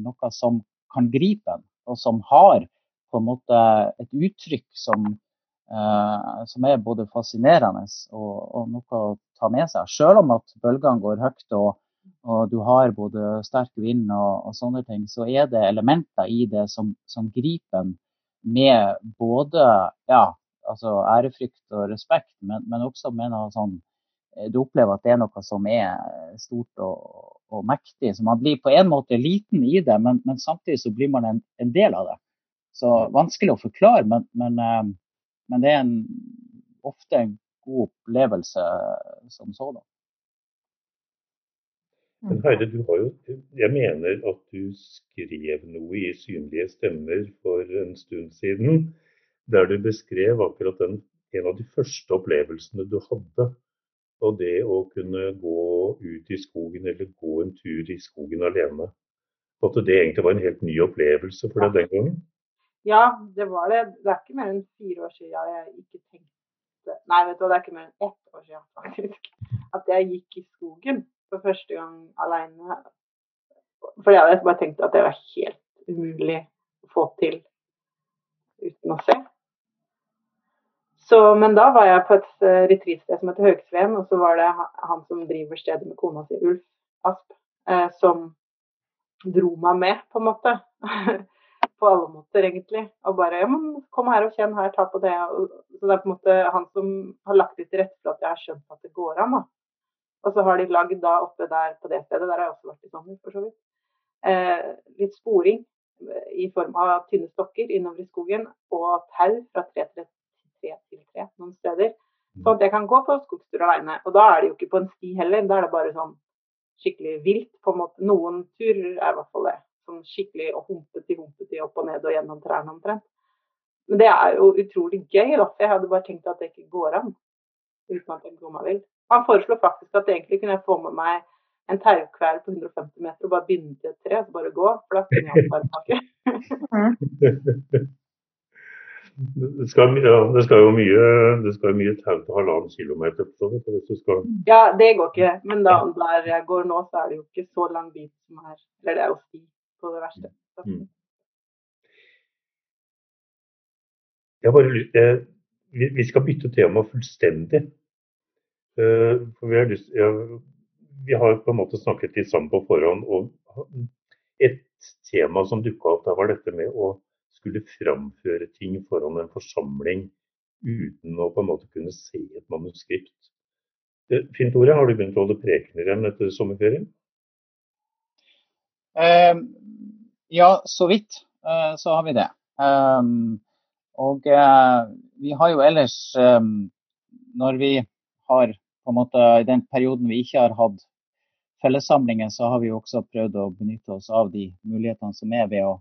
noe som kan gripe en, og som har på en måte et uttrykk som som er både fascinerende og, og, noe å ta med seg. Selv om at bølgene går høyt og, og du har både sterk vind og, og, sånne ting, så er det elementer i det som, som griper en med både ja, altså ærefrykt og respekt, men, men, også med noe sånn eh, Du opplever at det er noe som er stort og, og mektig. Så man blir på en måte liten i det, men, men samtidig så blir man en, en, del av det. Så vanskelig å forklare, men, men eh, men det er en, ofte en god opplevelse som sådan. Men Heide, du har jo, jeg mener at du skrev noe i Synlige stemmer for en stund siden, der du beskrev akkurat den, en av de første opplevelsene du hadde. Og det å kunne gå ut i skogen eller gå en tur i skogen alene. At det egentlig var en helt ny opplevelse for deg den gangen? Ja, det var det. Det er ikke mer enn fire år siden jeg ikke tenkte Nei, vet du hva, det er ikke mer enn ett år siden faktisk. At jeg gikk i skogen for første gang alene. For jeg hadde bare tenkt at det var helt umulig å få til uten å se. Så, men da var jeg på et uh, retreatsted som heter Høgsveen, og så var det han som driver stedet med kona si, Ulf Asp, uh, som dro meg med, på en måte. på alle måter, egentlig. Og bare ja, men kom her og kjenn her, ta på det. så det er på en måte han som har lagt litt til rette for at jeg har skjønt at det går an. da. Og så har de lagd da oppe der på det stedet, der har jeg også vært i sommer, for så vidt, eh, litt sporing eh, i form av tynne stokker innover i skogen og tau fra tre til tre noen steder. Sånn at jeg kan gå på skogstur alene. Og da er det jo ikke på en sti heller, da er det bare sånn skikkelig vilt. på en måte. Noen turer er i hvert fall det sånn skikkelig og humpete, humpete opp og ned og gjennom trærne omtrent. Men det er jo utrolig gøy. da, Jeg hadde bare tenkt at det ikke går an. uten at jeg går meg vill. Han foreslo faktisk at egentlig kunne jeg få med meg en taukveld på 150 meter og bare binde til et tre og bare gå. For da kunne jeg bare pakke. Det skal, ja, det skal, jo mye, det skal mye tau til halvannen kilometer. Skal... Ja, det går ikke. Men da, der jeg går nå, så er det jo ikke så lang bit som her. Eller det er jo sti på det verste. Mm. Jeg bare, vi skal bytte tema fullstendig. Uh, for vi har, lyst, vi har på en måte snakket litt sammen på forhånd. og Et tema som dukka opp da var dette med å skulle framføre ting foran en forsamling uten å på en måte kunne se et manuskript. Uh, Finn Tore, har du begynt å holde prekener igjen etter sommerferien? Uh, ja, så vidt uh, så har vi det. Um, og uh, vi har jo ellers, um, når vi har på en måte i den perioden vi ikke har hatt fellessamlinger, så har vi jo også prøvd å benytte oss av de mulighetene som er ved å,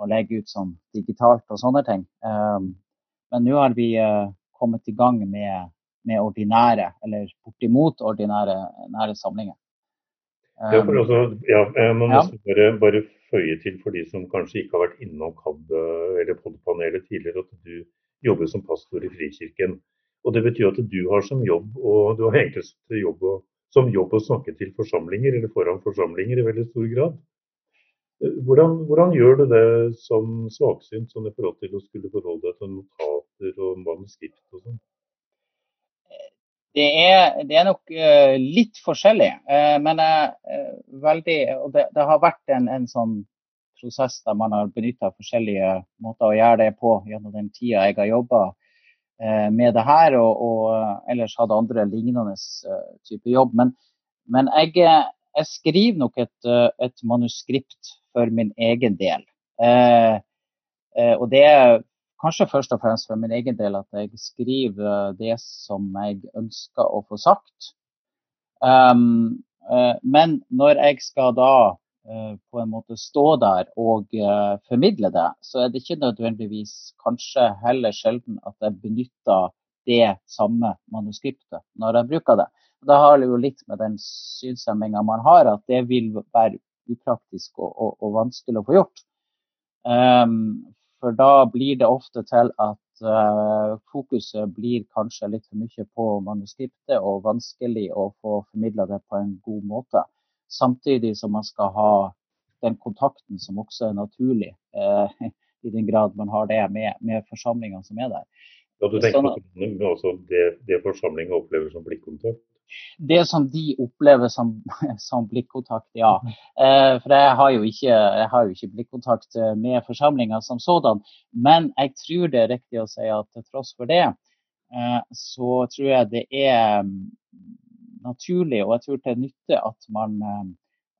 å legge ut sånn digitalt og sånne ting. Men nå har vi uh, kommet i gang med, med ordinære, eller bortimot ordinære samlinger. Ja, for også, ja, man må ja. bare, bare føye til for de som kanskje ikke har vært innom KAB eller POD-panelet tidligere, at du jobber som pastor i Frikirken. Og Det betyr at du har som jobb og du har egentlig jobb og, som jobb å snakke til forsamlinger eller foran forsamlinger i veldig stor grad. Hvordan, hvordan gjør du det som svaksynt sånn i forhold til å skulle forholde deg til notater og manuskript og sånn? Det er, det er, nok uh, litt forskjellig. Uh, men uh, veldig, det, det, har vært en, en, sånn prosess der man har benytta forskjellige måter å gjøre det på gjennom den tida jeg har jobba med det her, og, og ellers hadde andre lignende type jobb. Men, men jeg, jeg, skriver nok et, et, manuskript for min egen del. og det er kanskje først og fremst for min egen del at jeg skriver det som jeg ønsker å få sagt. Um, uh, men når jeg skal da uh, på en måte stå der og uh, formidle det, så er det ikke nødvendigvis kanskje heller sjelden at jeg benytter det samme manuskriptet når jeg bruker det. Da har det jo litt med den synshemminga man har, at det vil være upraktisk og, og, og vanskelig å få gjort. Um, for da blir det ofte til at uh, fokuset blir kanskje litt for mye på manuskriptet og vanskelig å få formidla det på en god måte. Samtidig som man skal ha den kontakten som også er naturlig, uh, i den grad man har det med, med forsamlingene som er der. Ja, Du tenker sånn, på altså det, det forsamlingen opplever som blikkontakt? Det som de opplever som, som blikkontakt, ja. Eh, for jeg har, jo ikke, jeg har jo ikke blikkontakt eh, med forsamlinga som sådan. Men jeg tror det er riktig å si at til tross for det, eh, så tror jeg det er mm, naturlig og jeg tror det er nytte at man,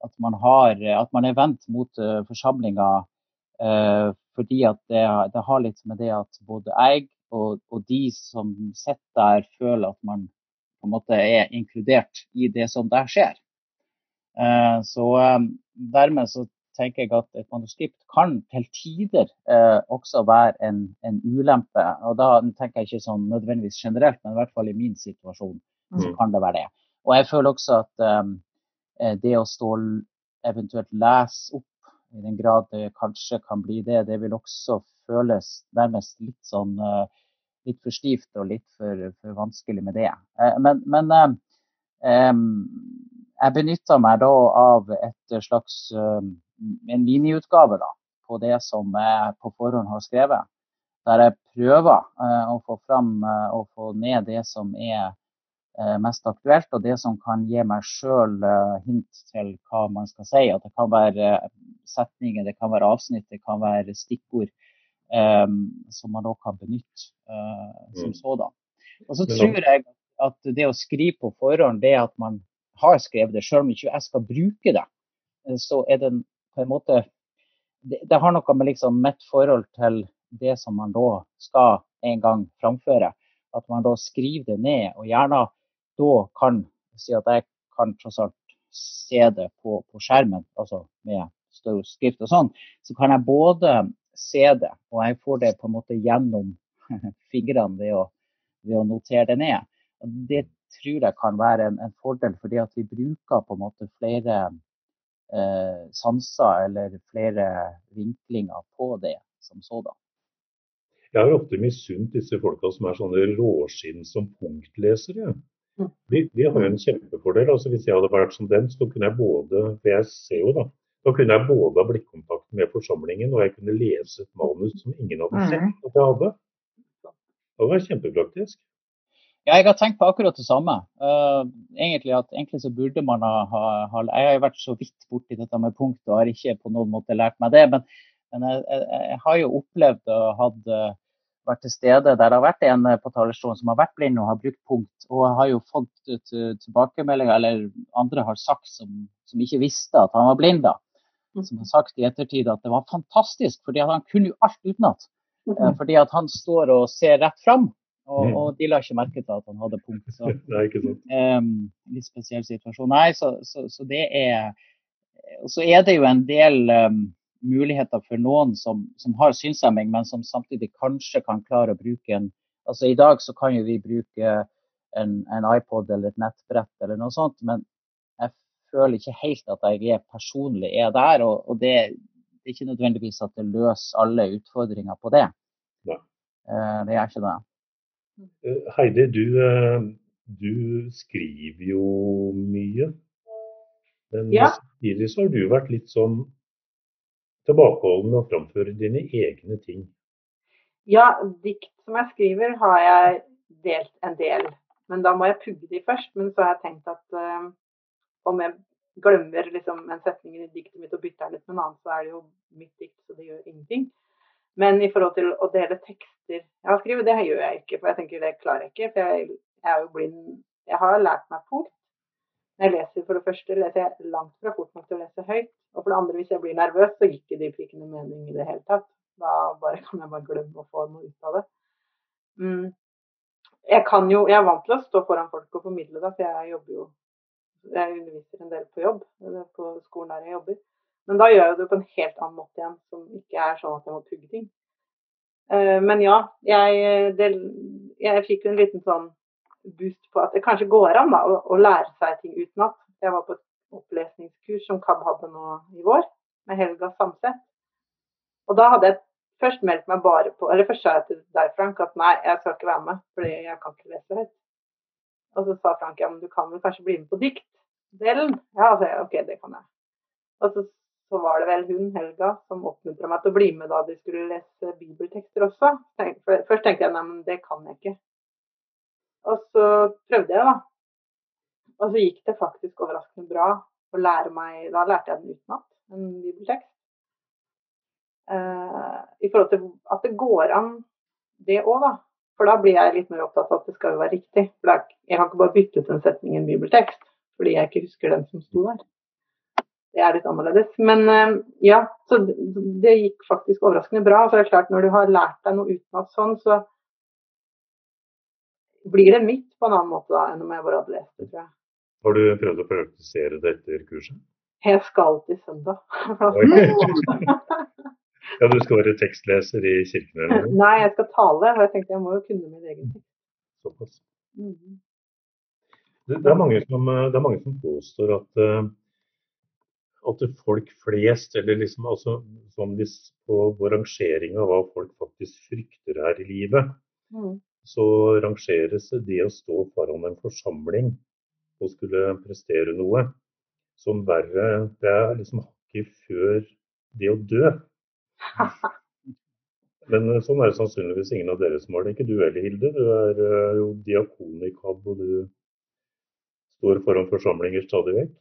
at man, har, at man er vendt mot forsamlinga. Fordi at det, det, har litt med det at både jeg og, og de som sitter der, føler at man på en måte er inkludert i det som der skjer. Eh, så eh, dermed så tenker jeg at et manuskript kan til tider eh, også være en, en, ulempe. Og da tenker jeg ikke sånn nødvendigvis generelt, men i hvert fall i min situasjon så mm. kan det være det. Og jeg føler også at det å stå eventuelt lese opp, i den grad det kanskje kan bli det, det vil også føles nærmest litt sånn uh, litt for stivt og litt for, for vanskelig med det. Eh, men, men eh, jeg benytta meg da av et slags en miniutgave da, på det som jeg på forhånd har skrevet. Der jeg prøver å få fram og få ned det som er mest aktuelt, og det som kan gi meg sjøl hint til hva man skal si. At det kan være setninger, det kan være avsnitt, det kan være stikkord. Um, som man da kan benytte uh, som mm. sådan. Og så tror jeg at det å skrive på forhånd, det at man har skrevet det, selv om ikke jeg skal bruke det, eh, så er det på en måte Det, det har noe med liksom mitt forhold til det som man da skal en gang framføre. At man da skriver det ned, og gjerne da kan si at jeg kan tross alt se det på, på skjermen, altså med større skrift og sånn, så kan jeg både se det. Og jeg får det på en måte gjennom fingrene ved å, ved å notere det ned. Det tror jeg kan være en, en, fordel, fordi at vi bruker på en måte flere eh, sanser eller flere vinklinger på det som sådan. Jeg har ofte misunt disse folka som er sånne råskinn som punktlesere. Mm. De, de, har jo en kjempefordel. altså Hvis jeg hadde vært som dem, så kunne jeg både for jeg ser jo da, da kunne jeg både ha blikkontakt med forsamlingen, og jeg kunne lese et manus som ingen hadde Mm. sett at jeg hadde. Det var kjempepraktisk. Ja, jeg har tenkt på akkurat det samme. Uh, egentlig at egentlig så burde man ha, ha, ha Jeg har jo vært så vidt borti dette med punkt og har ikke på noen måte lært meg det. Men, men jeg, jeg, jeg, har jo opplevd og hatt, uh, vært til stede der det har vært en på talerstolen som har vært blind og har brukt punkt. Og har jo fått tilbakemeldinger, eller andre har sagt som, som, ikke visste at han var blind, da. Som har sagt i ettertid at det var fantastisk, fordi han kunne jo alt utenat. Uh, fordi at han står og ser rett fram. Og, Mm. og, de la ikke merke til at han hadde punkt. Så, um, litt spesiell situasjon. Nei, så, så, så, det er Og så er det jo en del um, muligheter for noen som, som har synshemming, men som samtidig kanskje kan klare å bruke en Altså i dag så kan jo vi bruke en, en iPod eller et nettbrett eller noe sånt, men føler ikke helt at jeg er personlig er der. Og, og det, det, er ikke nødvendigvis at det løser alle utfordringer på det. Nei. Uh, det er ikke det. Eh, Heidi, du, eh, du, skriver jo mye. Men Ja. samtidig så har du vært litt sånn tilbakeholden med å framføre dine egne ting. Ja, dikt som jeg skriver har jeg delt en del. Men da må jeg pugge de først. Men så har jeg tenkt at uh, om jeg glemmer liksom, en setning i diktet mitt og bytter den ut med en annen, så er det jo mitt dikt, så det gjør ingenting. Men i forhold til å dele tekster jeg har skrevet, det gjør jeg ikke. For jeg tenker det klarer jeg ikke. For jeg, jeg er jo blind. Jeg har lært meg punkt. Jeg leser for det første, leser jeg langt fra fort nok til å lese høyt. Og for det andre, hvis jeg blir nervøs, så gir ikke de prikkene mening i det hele tatt. Da bare, kan jeg bare glemme å få noe ut av det. Mm. Jeg jo, jeg er vant til å stå foran folk og formidle det, for jeg jobber jo Jeg underviser en del på jobb, på skolen der jeg jobber. Men da gjør jeg det på en helt annen måte igjen, som ikke er sånn at jeg må pugge ting. Uh, men ja, jeg, det, jeg fikk jo en liten sånn boost på at det kanskje går an da, å, å lære seg ting utenat. Jeg var på et opplesningskurs som KAB hadde nå i vår, med Helga Samset. Og da hadde jeg først meldt meg bare på Eller først sa jeg til deg, Frank, at nei, jeg skal ikke være med, fordi jeg kan ikke lese høyt. Og så sa Frank ja, men du kan vel kanskje bli med på diktdelen? Ja, så jeg ok, det kan jeg. Og så, så var det vel hun, Helga, som oppmuntra meg til å bli med da de skulle lese bibeltekster også. Først tenkte jeg nei, men det kan jeg ikke. Og så prøvde jeg, da. Og så gikk det faktisk overraskende bra å lære meg Da lærte jeg den utenat, en bibeltekst. Uh, I forhold til at det går an, det òg, da. For da blir jeg litt mer opptatt av at det skal jo være riktig. For er, jeg har ikke bare byttet ut en setning i en bibeltekst fordi jeg ikke husker den som sto der. Det er litt annerledes. Men uh, ja, så det, gikk faktisk overraskende bra. Så det er klart, når du har lært deg noe utenat sånn, så blir det mitt på en annen måte da enn om jeg bare hadde lest det, tror jeg. Har du prøvd å praktisere det etter kurset? Jeg skal til søndag. ja, du skal være tekstleser i kirken? eller? Nei, jeg skal tale. Og jeg tenkte jeg må jo kunne min egen tekst. Såpass. Mm. Det, det, er mange som, det er mange som påstår at, uh, at folk flest, eller liksom altså, sånn hvis på, på rangering av hva folk faktisk frykter her i livet, Mm. så rangeres det å stå foran en forsamling og skulle prestere noe som verre Det er liksom hakket før det å dø. Men eh, sånn er det sannsynligvis ingen av dere som har det. Ikke du heller, Hilde. Du er uh, jo diakon i KAB, og du står foran forsamlinger stadig vekk.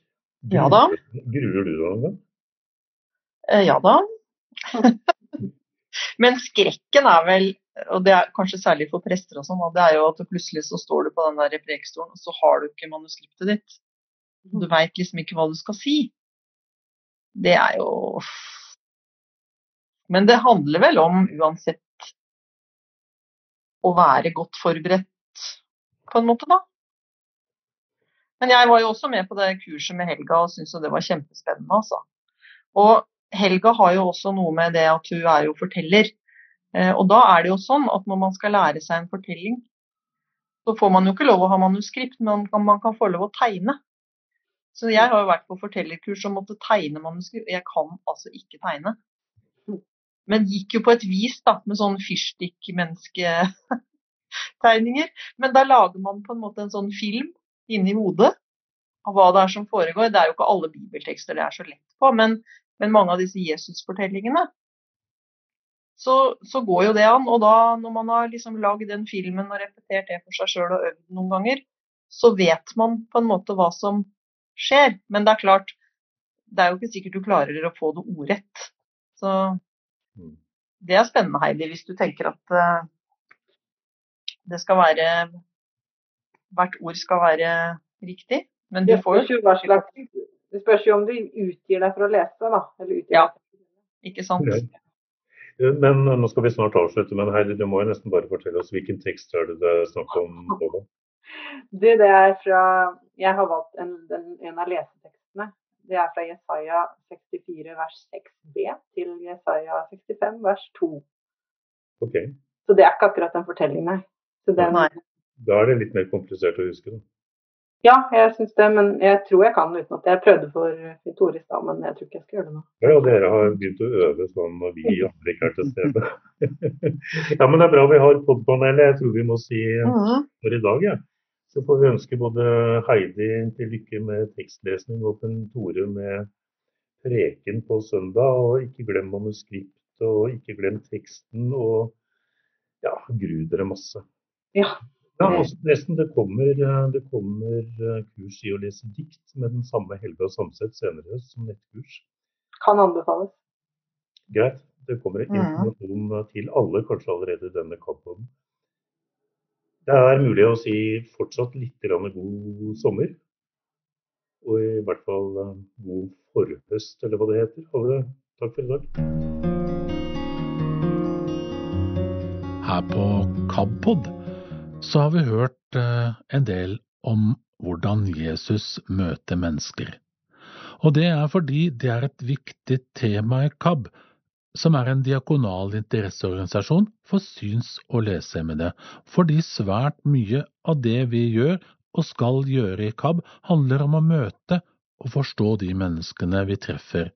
Ja da. Gruer du deg noen gang? Eh, ja da. Men skrekken er vel, og det er kanskje særlig for prester og sånn, det er jo at plutselig så står du på den der prekestolen, og så har du ikke manuskriptet ditt. Du veit liksom ikke hva du skal si. Det er jo Men det handler vel om uansett å være godt forberedt på en måte, da. Men jeg var jo også med på det kurset med Helga og syntes det var kjempespennende, altså. Og Helga har jo også noe med det at hun er jo forteller. Og da er det jo sånn at når man skal lære seg en fortelling, så får man jo ikke lov å ha manuskript, men man kan få lov å tegne. Så jeg har jo vært på fortellerkurs og måtte tegne manuskript, jeg kan altså ikke tegne. Men gikk jo på et vis da, med sånn fyrstikkmennesketegninger. Men da lager man på en måte en sånn film inni hodet av hva det er som foregår. Det er jo ikke alle bibeltekster det er så lett på, men Men mange av disse Jesus-fortellingene, så, så, går jo det an. Og da, når man har liksom lagd den filmen og repetert det for seg sjøl og øvd noen ganger, så vet man på en måte hva som skjer. Men det er klart, det er jo ikke sikkert du klarer å få det ordrett. Så. Det er spennende, Heidi, hvis du tenker at uh, det skal være Hvert ord skal være riktig. Men du får jo Det spørs jo om du utgir deg for å lese, da. ja, ikke sant. Men nå skal vi snart avslutte, men Heidi, du må jo nesten bare fortelle oss hvilken tekst er det det er snakk om? Du, det er fra Jeg har valgt en, en, en av lesetekstene. Det er fra Jesaja 64 vers 6b til Jesaja 65 vers 2. Okay. Så det er ikke akkurat en fortelling, nei. Den, da er det litt mer komplisert å huske, da. Ja, jeg syns det, men jeg tror jeg kan uten at jeg prøvde for Tore i stad, men jeg tror ikke jeg skal gjøre det nå. Ja, og dere har begynt å øve sånn når vi andre ikke er til stede. ja, men det er bra vi har podpanelet. Jeg tror vi må si mhm. for i dag, ja. Så får vi ønske både Heidi til lykke med tekstlesning og Tore med preken på søndag. Og ikke glem manuskriptet, og ikke glem teksten. Og ja, gru dere masse. Ja. ja nesten, det kommer, det kommer eh, kurs i å lese dikt med den samme Helga Samset senere som nettkurs. Kan anbefales. Greit. Det kommer en informasjon til alle, kanskje allerede denne kampen. Det er mulig å si fortsatt litt god sommer. Og i hvert fall eh, god forhøst, eller hva det heter. Alle, takk for i dag. Her på KABpod så har vi hørt eh, en del om hvordan Jesus møter mennesker. Og det er fordi det er et viktig tema i KAB som er en diakonal interesseorganisasjon for syns- og lesehemmede, fordi svært mye av det vi gjør og skal gjøre i KAB, handler om å møte og forstå de menneskene vi treffer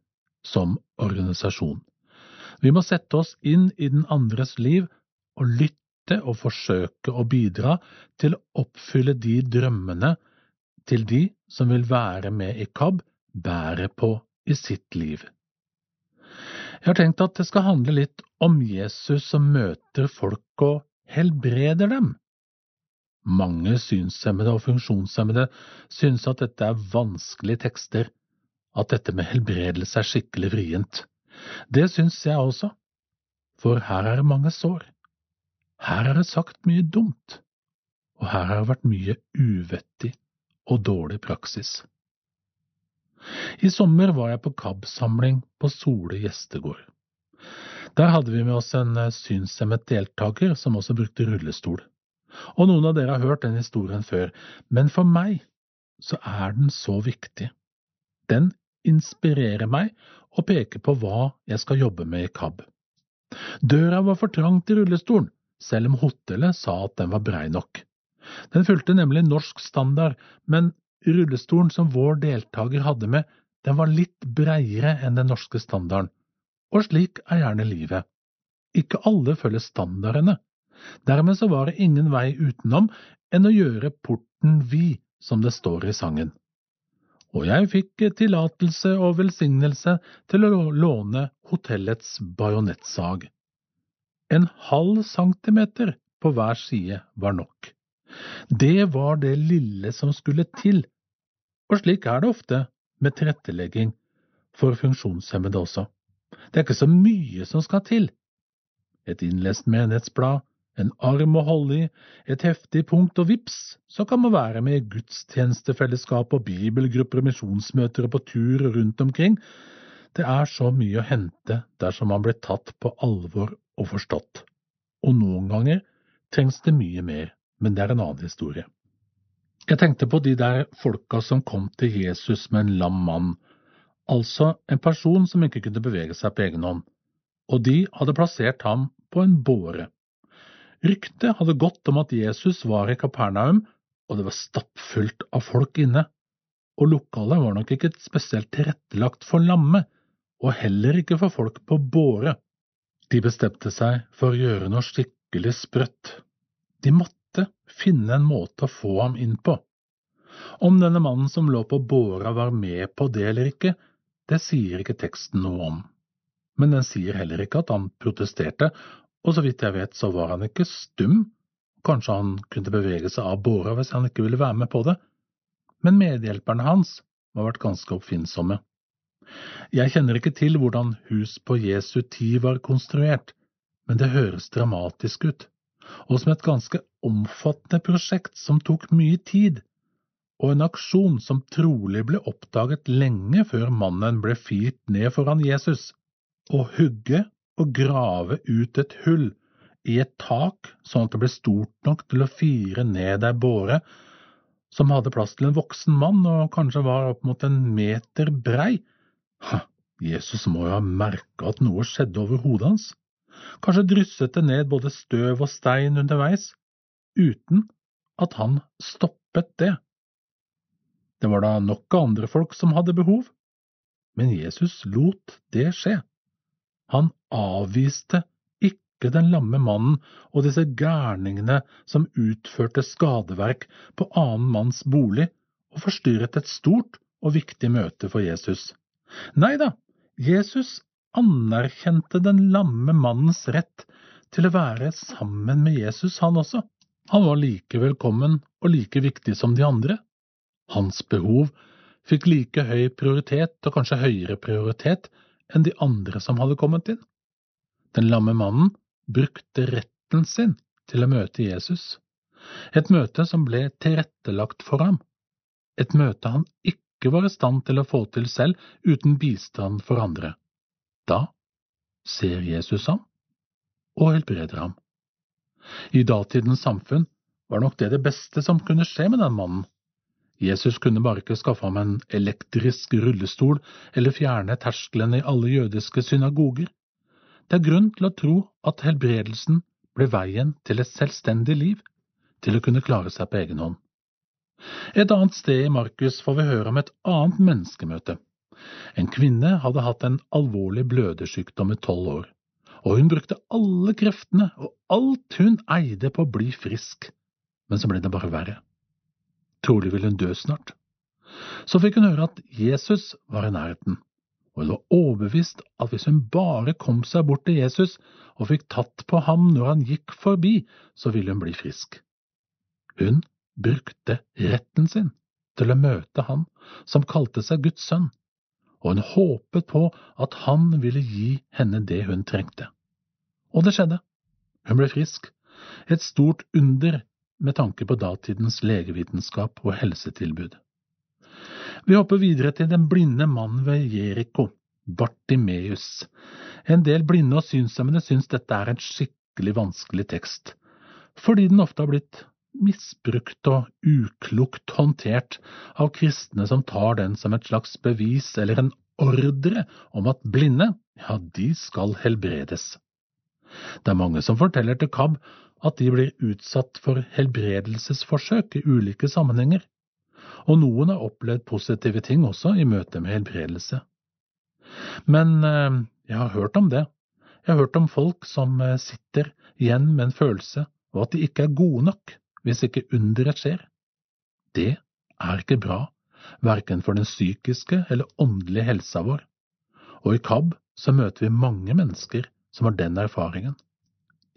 som organisasjon. Vi må sette oss inn i den andres liv og lytte og forsøke å bidra til å oppfylle de drømmene til de som vil være med i KAB, bærer på i sitt liv. Jeg har tenkt at det skal handle litt om Jesus som møter folk og helbreder dem. Mange synshemmede og funksjonshemmede synes at dette er vanskelige tekster, at dette med helbredelse er skikkelig vrient. Det syns jeg også, for her er det mange sår. Her er det sagt mye dumt, og her har det vært mye uvettig og dårlig praksis. I sommer var jeg på KAB-samling på Sole gjestegård. Der hadde vi med oss en eh, synshemmet deltaker som også brukte rullestol. Og noen av dere har hørt den historien før, men for meg så er den så viktig. Den inspirerer meg og peker på hva jeg skal jobbe med i KAB. Døra var for trang til rullestolen, selv om hotellet sa at den var brei nok. Den fulgte nemlig norsk standard, men Rullestolen som vår deltaker hadde med, den var litt breiere enn den norske standarden, og slik er gjerne livet. Ikke alle følger standardene. Dermed så var det ingen vei utenom enn å gjøre porten vid, som det står i sangen. Og jeg fikk tillatelse og velsignelse til å låne hotellets bajonettsag. En halv centimeter på hver side var nok. Det var det lille som skulle til og slik er det ofte med tilrettelegging for funksjonshemmede også. Det er ikke så mye som skal til. Et innlest menighetsblad, en arm å holde i, et heftig punkt og vips, så kan man være med i gudstjenestefellesskap og bibelgrupper og misjonsmøter og på tur rundt omkring. Det er så mye å hente dersom man blir tatt på alvor og forstått. Og noen ganger trengs det mye mer, men det er en annen historie. Jeg tenkte på de der folka som kom til Jesus med en lam mann, altså en person som ikke kunne bevege seg på egen hånd, og de hadde plassert ham på en båre. Ryktet hadde gått om at Jesus var i Kapernaum, og det var stappfullt av folk inne, og lokalet var nok ikke spesielt tilrettelagt for lamme, og heller ikke for folk på båre. De bestemte seg for å gjøre noe skikkelig sprøtt. De måtte måtte finne en måte å få ham inn på. Om denne mannen som lå på båra var med på det eller ikke, det sier ikke teksten noe om. Men den sier heller ikke at han protesterte, og så vidt jeg vet så var han ikke stum, kanskje han kunne bevege seg av båra hvis han ikke ville være med på det, men medhjelperne hans må ha vært ganske oppfinnsomme. Jeg kjenner ikke til hvordan Hus på Jesu tid var konstruert, men det høres dramatisk ut, og som et ganske omfattende prosjekt som tok mye tid, og en aksjon som trolig ble oppdaget lenge før mannen ble firt ned foran Jesus. Å hugge og grave ut et hull i et tak sånn at det ble stort nok til å fire ned ei båre som hadde plass til en voksen mann og kanskje var opp mot en meter brei. Ha, Jesus må jo ha merka at noe skjedde over hodet hans. Kanskje drysset det ned både støv og stein underveis, uten at han stoppet det. Det var da nok av andre folk som hadde behov, men Jesus lot det skje. Han avviste ikke den lamme mannen og disse gærningene som utførte skadeverk på annen manns bolig og forstyrret et stort og viktig møte for Jesus. Nei da, Jesus anerkjente den lamme mannens rett til å være sammen med Jesus, han også. Han var like velkommen og like viktig som de andre. Hans behov fikk like høy prioritet, og kanskje høyere prioritet, enn de andre som hadde kommet inn. Den lamme mannen brukte retten sin til å møte Jesus, et møte som ble tilrettelagt for ham, et møte han ikke var i stand til å få til selv uten bistand for andre. Da ser Jesus ham og helbreder ham. I datidens samfunn var nok det det beste som kunne skje med den mannen. Jesus kunne bare ikke skaffe ham en elektrisk rullestol eller fjerne tersklene i alle jødiske synagoger. Det er grunn til å tro at helbredelsen ble veien til et selvstendig liv, til å kunne klare seg på egen hånd. Et annet sted i Markus får vi høre om et annet menneskemøte. En kvinne hadde hatt en alvorlig blødersykdom i tolv år, og hun brukte alle kreftene og alt hun eide på å bli frisk, men så ble det bare verre. Trolig ville hun dø snart. Så fikk hun høre at Jesus var i nærheten, og hun var overbevist at hvis hun bare kom seg bort til Jesus og fikk tatt på ham når han gikk forbi, så ville hun bli frisk. Hun brukte retten sin til å møte han som kalte seg Guds sønn, og hun håpet på at han ville gi henne det hun trengte. Og det skjedde. Hun ble frisk, et stort under med tanke på datidens legevitenskap og helsetilbud. Vi hopper videre til den blinde mannen ved Jeriko, Bartimeus. En del blinde og synshemmede syns dette er en skikkelig vanskelig tekst, fordi den ofte har blitt misbrukt og uklokt håndtert av kristne som tar den som et slags bevis eller en ordre om at blinde, ja, de skal helbredes. Det er mange som forteller til KAB at de blir utsatt for helbredelsesforsøk i ulike sammenhenger, og noen har opplevd positive ting også i møte med helbredelse. Men eh, jeg har hørt om det. Jeg har hørt om folk som eh, sitter igjen med en følelse og at de ikke er gode nok hvis ikke underet skjer. Det er ikke bra, verken for den psykiske eller åndelige helsa vår, og i KAB så møter vi mange mennesker som har den erfaringen.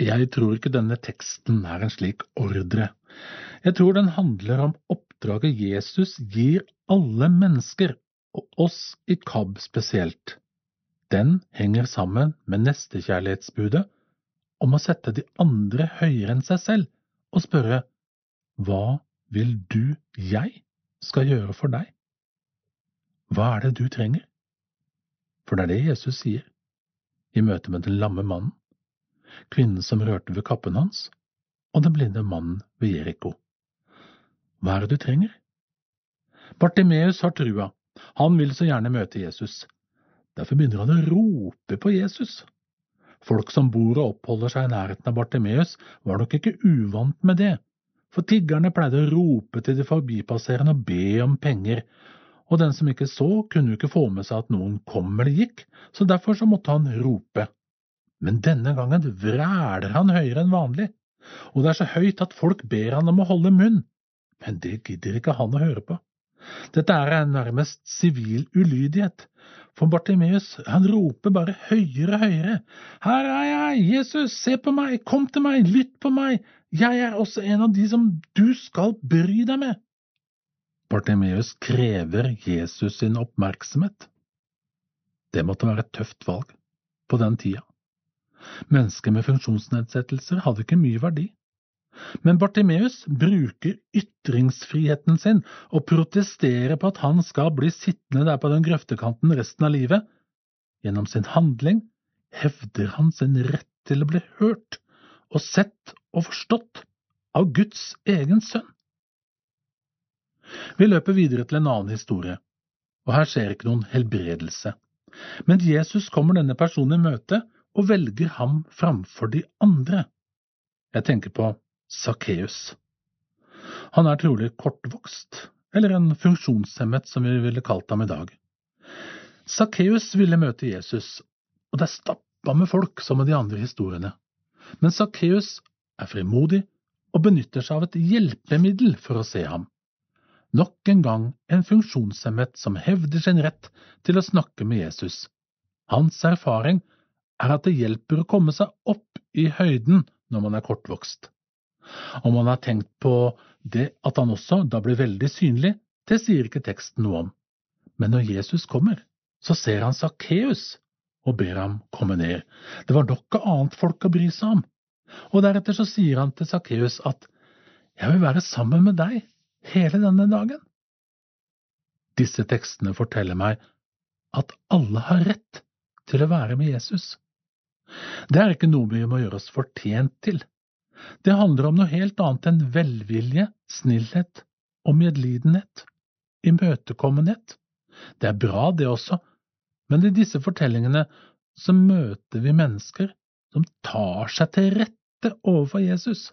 Jeg tror ikke denne teksten er en slik ordre. Jeg tror den handler om oppdraget Jesus gir alle mennesker, og oss i KAB spesielt. Den henger sammen med nestekjærlighetsbudet om å sette de andre høyere enn seg selv og spørre Hva vil du jeg skal gjøre for deg? Hva er det du trenger? For det er det Jesus sier i møte med den lamme mannen kvinnen som rørte ved kappen hans, og den blinde mannen ved Jeriko. Hva er det du trenger? Bartimeus har trua, han vil så gjerne møte Jesus. Derfor begynner han å rope på Jesus. Folk som bor og oppholder seg i nærheten av Bartimeus, var nok ikke uvant med det, for tiggerne pleide å rope til de forbipasserende og be om penger, og den som ikke så, kunne jo ikke få med seg at noen kom eller gikk, så derfor så måtte han rope. Men denne gangen vræler han høyere enn vanlig, og det er så høyt at folk ber han om å holde munn, men det gidder ikke han å høre på. Dette er en nærmest sivil ulydighet, For Bartimeus, han roper bare høyere og høyere. Her er jeg, Jesus, se på meg, kom til meg, lytt på meg, jeg er også en av de som du skal bry deg med. Bartimeus krever Jesus sin oppmerksomhet. Det måtte være et tøft valg på den tida. Mennesker med funksjonsnedsettelser hadde ikke mye verdi. Men Bartimeus bruker ytringsfriheten sin og protesterer på at han skal bli sittende der på den grøftekanten resten av livet. Gjennom sin handling hevder han sin rett til å bli hørt og sett og forstått av Guds egen sønn. Vi løper videre til en annen historie, og her skjer ikke noen helbredelse. Men Jesus kommer denne personen i møte og velger ham framfor de andre. Jeg tenker på Sakkeus. Han er trolig kortvokst, eller en funksjonshemmet som vi ville kalt ham i dag. Sakkeus ville møte Jesus, og det er stappa med folk som med de andre historiene. Men Sakkeus er frimodig og benytter seg av et hjelpemiddel for å se ham. Nok en gang en funksjonshemmet som hevder sin rett til å snakke med Jesus. Hans erfaring er at det hjelper å komme seg opp i høyden når man er kortvokst. Om han har tenkt på det at han også da blir veldig synlig, det sier ikke teksten noe om. Men når Jesus kommer, så ser han Sakkeus og ber ham komme ned. Det var noe annet folk å bry seg om. Og deretter så sier han til Sakkeus at jeg vil være sammen med deg hele denne dagen. Disse tekstene forteller meg at alle har rett til å være med Jesus. Det er ikke noe vi må gjøre oss fortjent til. Det handler om noe helt annet enn velvilje, snillhet og medlidenhet, imøtekommenhet. Det er bra, det også, men i disse fortellingene så møter vi mennesker som tar seg til rette overfor Jesus.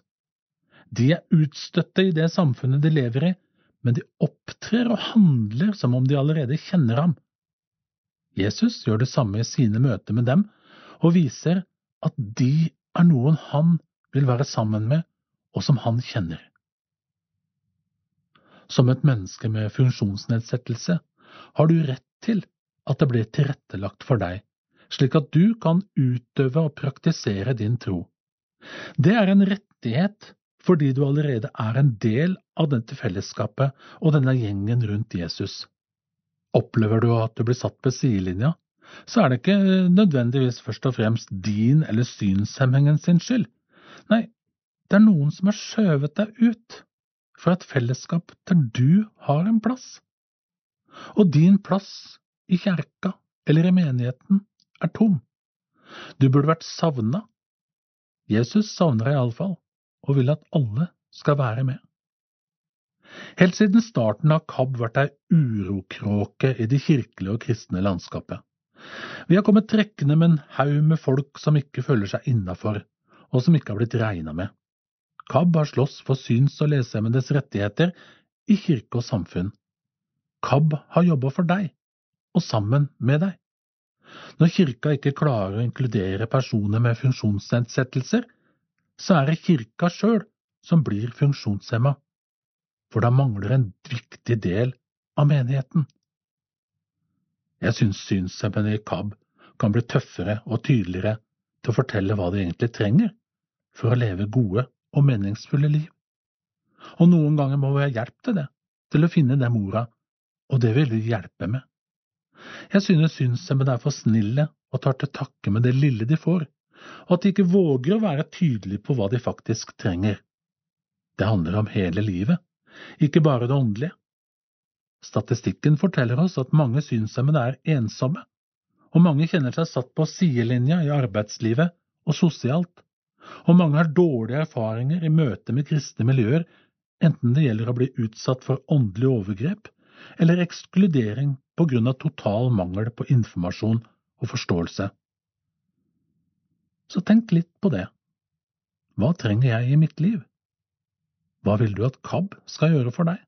De er utstøtte i det samfunnet de lever i, men de opptrer og handler som om de allerede kjenner ham. Jesus gjør det samme i sine møter med dem, og viser at de er noen han vil være sammen med, og som han kjenner. Som et menneske med funksjonsnedsettelse har du rett til at det blir tilrettelagt for deg, slik at du kan utøve og praktisere din tro. Det er en rettighet fordi du allerede er en del av dette fellesskapet og denne gjengen rundt Jesus. Opplever du at du blir satt på sidelinja, så er det ikke nødvendigvis først og fremst din eller synshemmingen sin skyld, Nei, det er noen som har skjøvet deg ut fra et fellesskap der du har en plass. Og din plass i kjerka eller i menigheten er tom. Du burde vært savna. Jesus savner deg iallfall, og vil at alle skal være med. Helt siden starten har KAB vært ei urokråke i det kirkelige og kristne landskapet. Vi har kommet trekkende med en haug med folk som ikke føler seg innafor, og som ikke har blitt regna med. KAB har slåss for syns- og lesehemmedes rettigheter i kirke og samfunn. KAB har jobba for deg, og sammen med deg. Når kirka ikke klarer å inkludere personer med funksjonsnedsettelser, så er det kirka sjøl som blir funksjonshemma, for da mangler en viktig del av menigheten. Jeg syns synshemmede i KAB kan bli tøffere og tydeligere til å fortelle hva de egentlig trenger for å leve gode og meningsfulle liv. Og noen ganger må vi ha hjelp til det, til å finne dem orda, og det vil vi hjelpe med. Jeg synes synshemmede er for snille og tar til takke med det lille de får, og at de ikke våger å være tydelige på hva de faktisk trenger. Det handler om hele livet, ikke bare det åndelige. Statistikken forteller oss at mange synshemmede er ensomme, og mange kjenner seg satt på sidelinja i arbeidslivet og sosialt og mange har dårlige erfaringer i møte med kristne miljøer, enten det gjelder å bli utsatt for åndelig overgrep eller ekskludering på grunn av total mangel på informasjon og forståelse. Så tenk litt på det. Hva trenger jeg i mitt liv? Hva vil du at KAB skal gjøre for deg?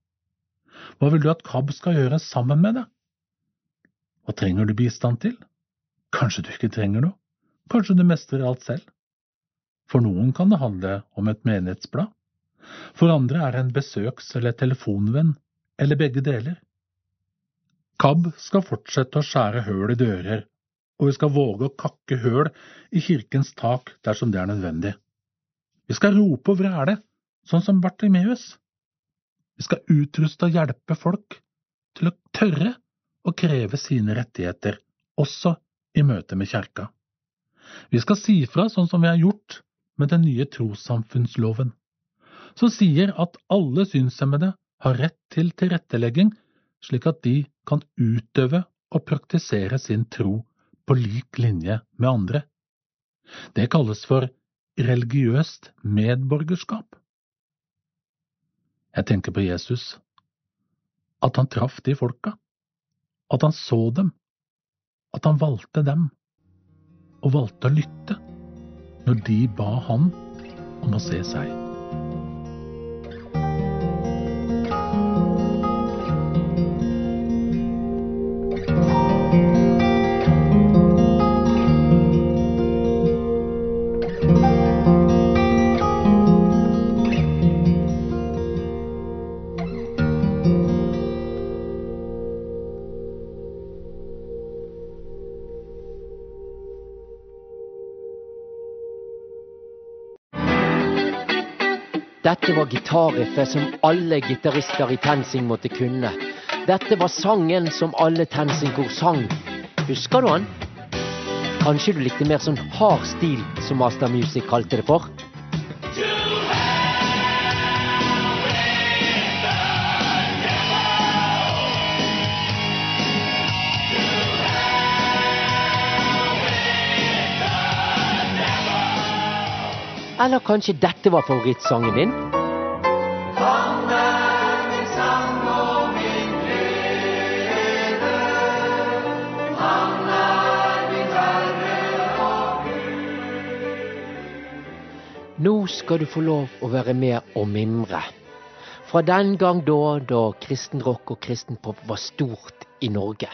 Hva vil du at KAB skal gjøre sammen med deg? Hva trenger du bistand til? Kanskje du ikke trenger noe? Kanskje du mestrer alt selv? For noen kan det handle om et menighetsblad. For andre er det en besøks- eller telefonvenn, eller begge deler. KAB skal fortsette å skjære høl i dører, og vi skal våge å kakke høl i kirkens tak dersom det er nødvendig. Vi skal rope og vræle, sånn som Bartimeus. Vi skal utruste og hjelpe folk til å tørre å kreve sine rettigheter, også i møte med kjerka. Vi skal si fra sånn som vi har gjort med den nye trossamfunnsloven, som sier at alle synshemmede har rett til tilrettelegging slik at de kan utøve og praktisere sin tro på lik linje med andre. Det kalles for religiøst medborgerskap. Jeg tenker på Jesus, at han traff de folka, at han så dem, at han valgte dem, og valgte å lytte når de ba han om å se seg. Dette var gitarriffet som alle gitarister i TenSing måtte kunne. Dette var sangen som alle TenSing-kor sang. Husker du han? Kanskje du likte mer sånn hard stil, som Master Music kalte det for? Eller kanskje dette var favorittsangen din? Nå skal du få lov å være med og mimre. Fra den gang da da kristen rock og kristen pop var stort i Norge.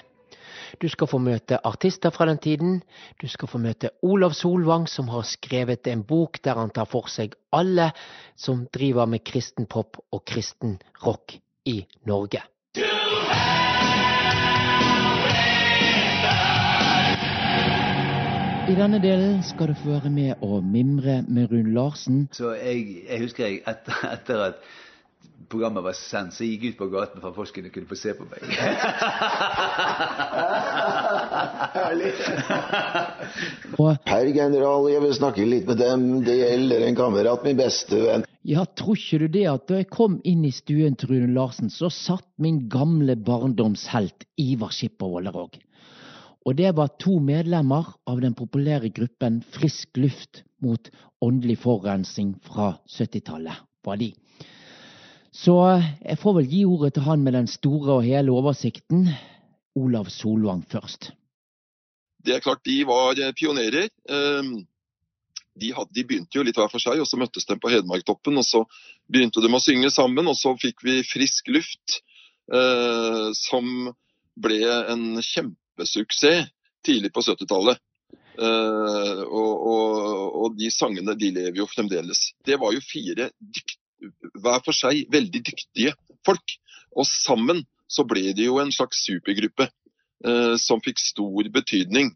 Du skal få møte artister fra den tiden. Du skal få møte Olav Solvang, som har skrevet en bok der han tar for seg alle som driver med kristen pop og kristen rock i Norge. I denne delen skal du få være med og mimre med Rune Larsen. Så jeg, jeg husker jeg etter, etter at programmet var sendt, så jeg gikk ut på gaten for at folk kunne, kunne få se på meg. Herr general, jeg vil snakke litt med dem. Det gjelder en kamerat, min beste venn. Ja, tror ikke du det at da jeg kom inn i stuen til Rune Larsen, så satt min gamle barndomshelt Ivar Skipper Vollerog. Og det var to medlemmer av den populære gruppen Frisk luft mot åndelig forurensning fra 70-tallet, var de. Så jeg får vel gi ordet til han med den store og hele oversikten. Olav Solvang først. Det er klart, de var pionerer. De, hadde, de, begynte jo litt hver for seg, og så møttes de på Hedmarktoppen. og Så begynte de å synge sammen, og så fikk vi Frisk luft, som ble en kjempesuksess tidlig på 70-tallet. Eh, og, og, og, de sangene de lever jo fremdeles. Det var jo fire dykt, hver for seg veldig dyktige folk. Og sammen så ble det jo en slags supergruppe eh, som fikk stor betydning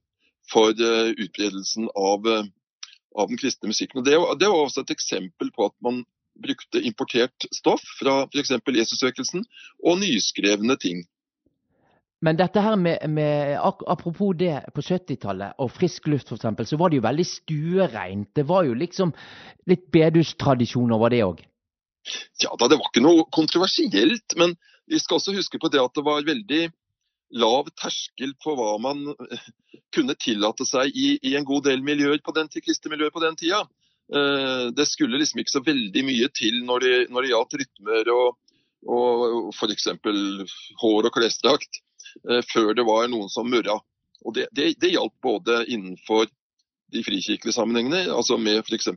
for eh, utbredelsen av, av, den kristne musikken. Og det, det, var også et eksempel på at man brukte importert stoff fra f.eks. Jesusvekkelsen og nyskrevne ting. Men dette her med, med apropos det på 70-tallet og frisk luft f.eks., så var det jo veldig stuereint. Det var jo liksom litt bedustradisjon over det òg? Ja da, det var ikke noe kontroversielt. Men vi skal også huske på det at det var veldig lav terskel på hva man kunne tillate seg i, i en god del miljøer på den, miljøer på den tida. Det skulle liksom ikke så veldig mye til når det, når gjaldt rytmer og, og f.eks. hår og klesdrakt. Eh, før det var noen som murra. Og det, det, det gjaldt både innenfor de frikirkelige sammenhengene, altså med f.eks.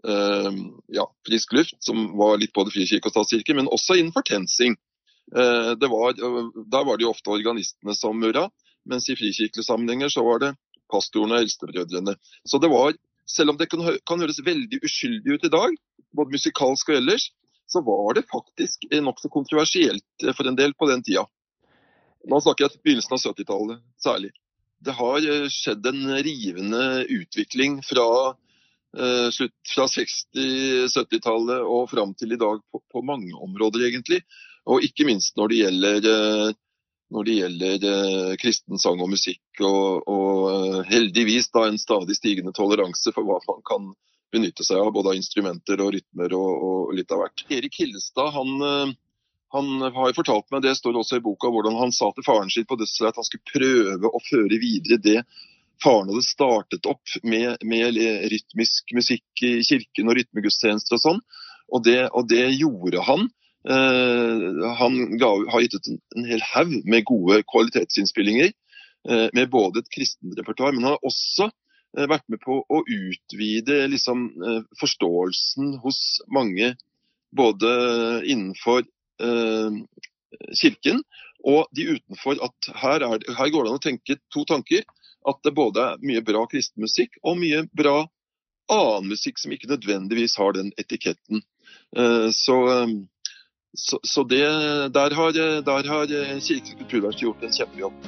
Uh, ja, frisk luft, som var litt både frikirke og statskirke, men også innenfor TenSing. Uh, var, uh, der var det jo ofte organistene som murra, mens i frikirkelige sammenhenger så var det pastorene og eldstebrødrene. Så det var, selv om det kan, kan høres veldig uskyldig ut i dag, både musikalsk og ellers, så var det faktisk nokså kontroversielt for en del på den tida. Nå snakker jeg til begynnelsen av 70-tallet særlig. Det har skjedd en rivende utvikling fra, slutt, fra 60-70-tallet og fram til i dag på, på, mange områder, egentlig. Og ikke minst når det gjelder når det gjelder eh, kristen sang og musikk, og, og eh, heldigvis da en stadig stigende toleranse for hva man kan benytte seg av, både av instrumenter og rytmer og, og litt av hvert. Erik Hillestad han, eh, han har fortalt meg, det står også i boka, hvordan han sa til faren sin på dødsleiet at han skulle prøve å føre videre det faren hadde startet opp med, med rytmisk musikk i kirken og rytmegudstjenester og sånn. Og det, og det gjorde han. Eh, han ga, har gitt ut en, en hel haug med gode kvalitetsinnspillinger eh, med både et kristent repertoar, men han har også uh, vært med på å utvide liksom, forståelsen hos mange, både innenfor kirken og de utenfor. At her, er, her, går det an å tenke to tanker. At det både er mye bra kristen musikk og mye bra annen musikk som ikke nødvendigvis har den etiketten. Så så, så det, der har, der har Kirkens kulturverksted gjort en kjempejobb.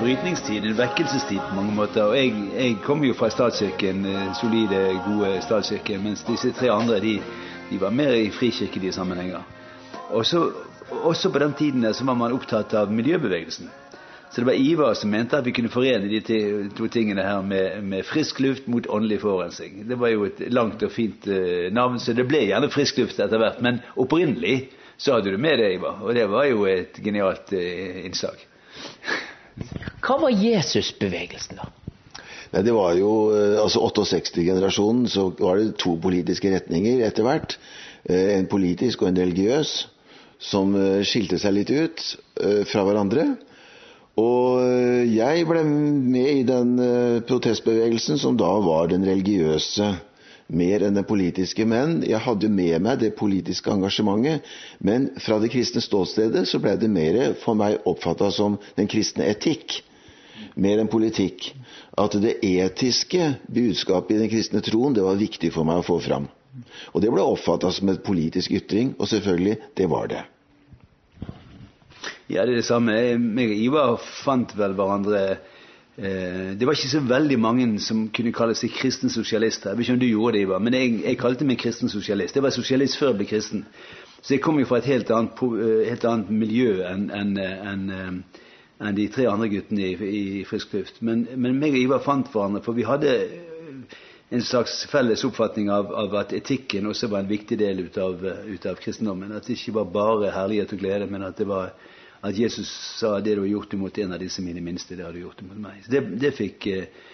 Brytningstid, en vekkelsestid på mange måter. Og jeg, jeg kommer jo fra statskirken, eh, solide, gode statskirken, mens disse tre andre de, de var mer i frikirkelige sammenhenger. Og så, også på den tiden der så var man opptatt av miljøbevegelsen. Så det var Ivar som mente at vi kunne forene de to tingene her med, med frisk luft mot åndelig forurensning. Det var jo et langt og fint uh, navn, så det ble gjerne frisk luft etter hvert. Men opprinnelig så hadde du med det, Ivar, og det var jo et genialt innslag. Hva var Jesusbevegelsen, da? Nei, det var jo, eh, altså 68-generasjonen, så var det to politiske retninger etter hvert. Eh, en politisk og en religiøs, som eh, skilte seg litt ut fra hverandre. Og jeg ble med i den protestbevegelsen som da var den religiøse mer enn den politiske. Men jeg hadde med meg det politiske engasjementet. Men fra det kristne ståstedet så ble det mer for meg oppfatta som den kristne etikk. Mer enn politikk. At det etiske budskapet i den kristne troen det var viktig for meg å få fram. Og det ble oppfatta som et politisk ytring, og selvfølgelig, det var det. Ja, det er det samme. Jeg og Ivar fant vel hverandre det var ikke så veldig mange som kunne kalle seg kristne sosialister. Jeg vet ikke om du gjorde det, Ivar, men jeg, jeg kalte meg kristen sosialist. Jeg var sosialist før jeg ble kristen. Så jeg kom jo fra et helt annet, eh, helt annet miljø enn en, en, en, eh, de tre andre guttene i, i Frisk luft. Men, men meg og Ivar fant hverandre, for vi hadde en slags felles oppfatning av, av, at etikken også var en viktig del ut av, ut av kristendommen. At det ikke var bare herlighet og glede, men at det var at Jesus sa det du har gjort imot en av disse mine minste, det har du gjort imot meg. Det, det, fikk, eh,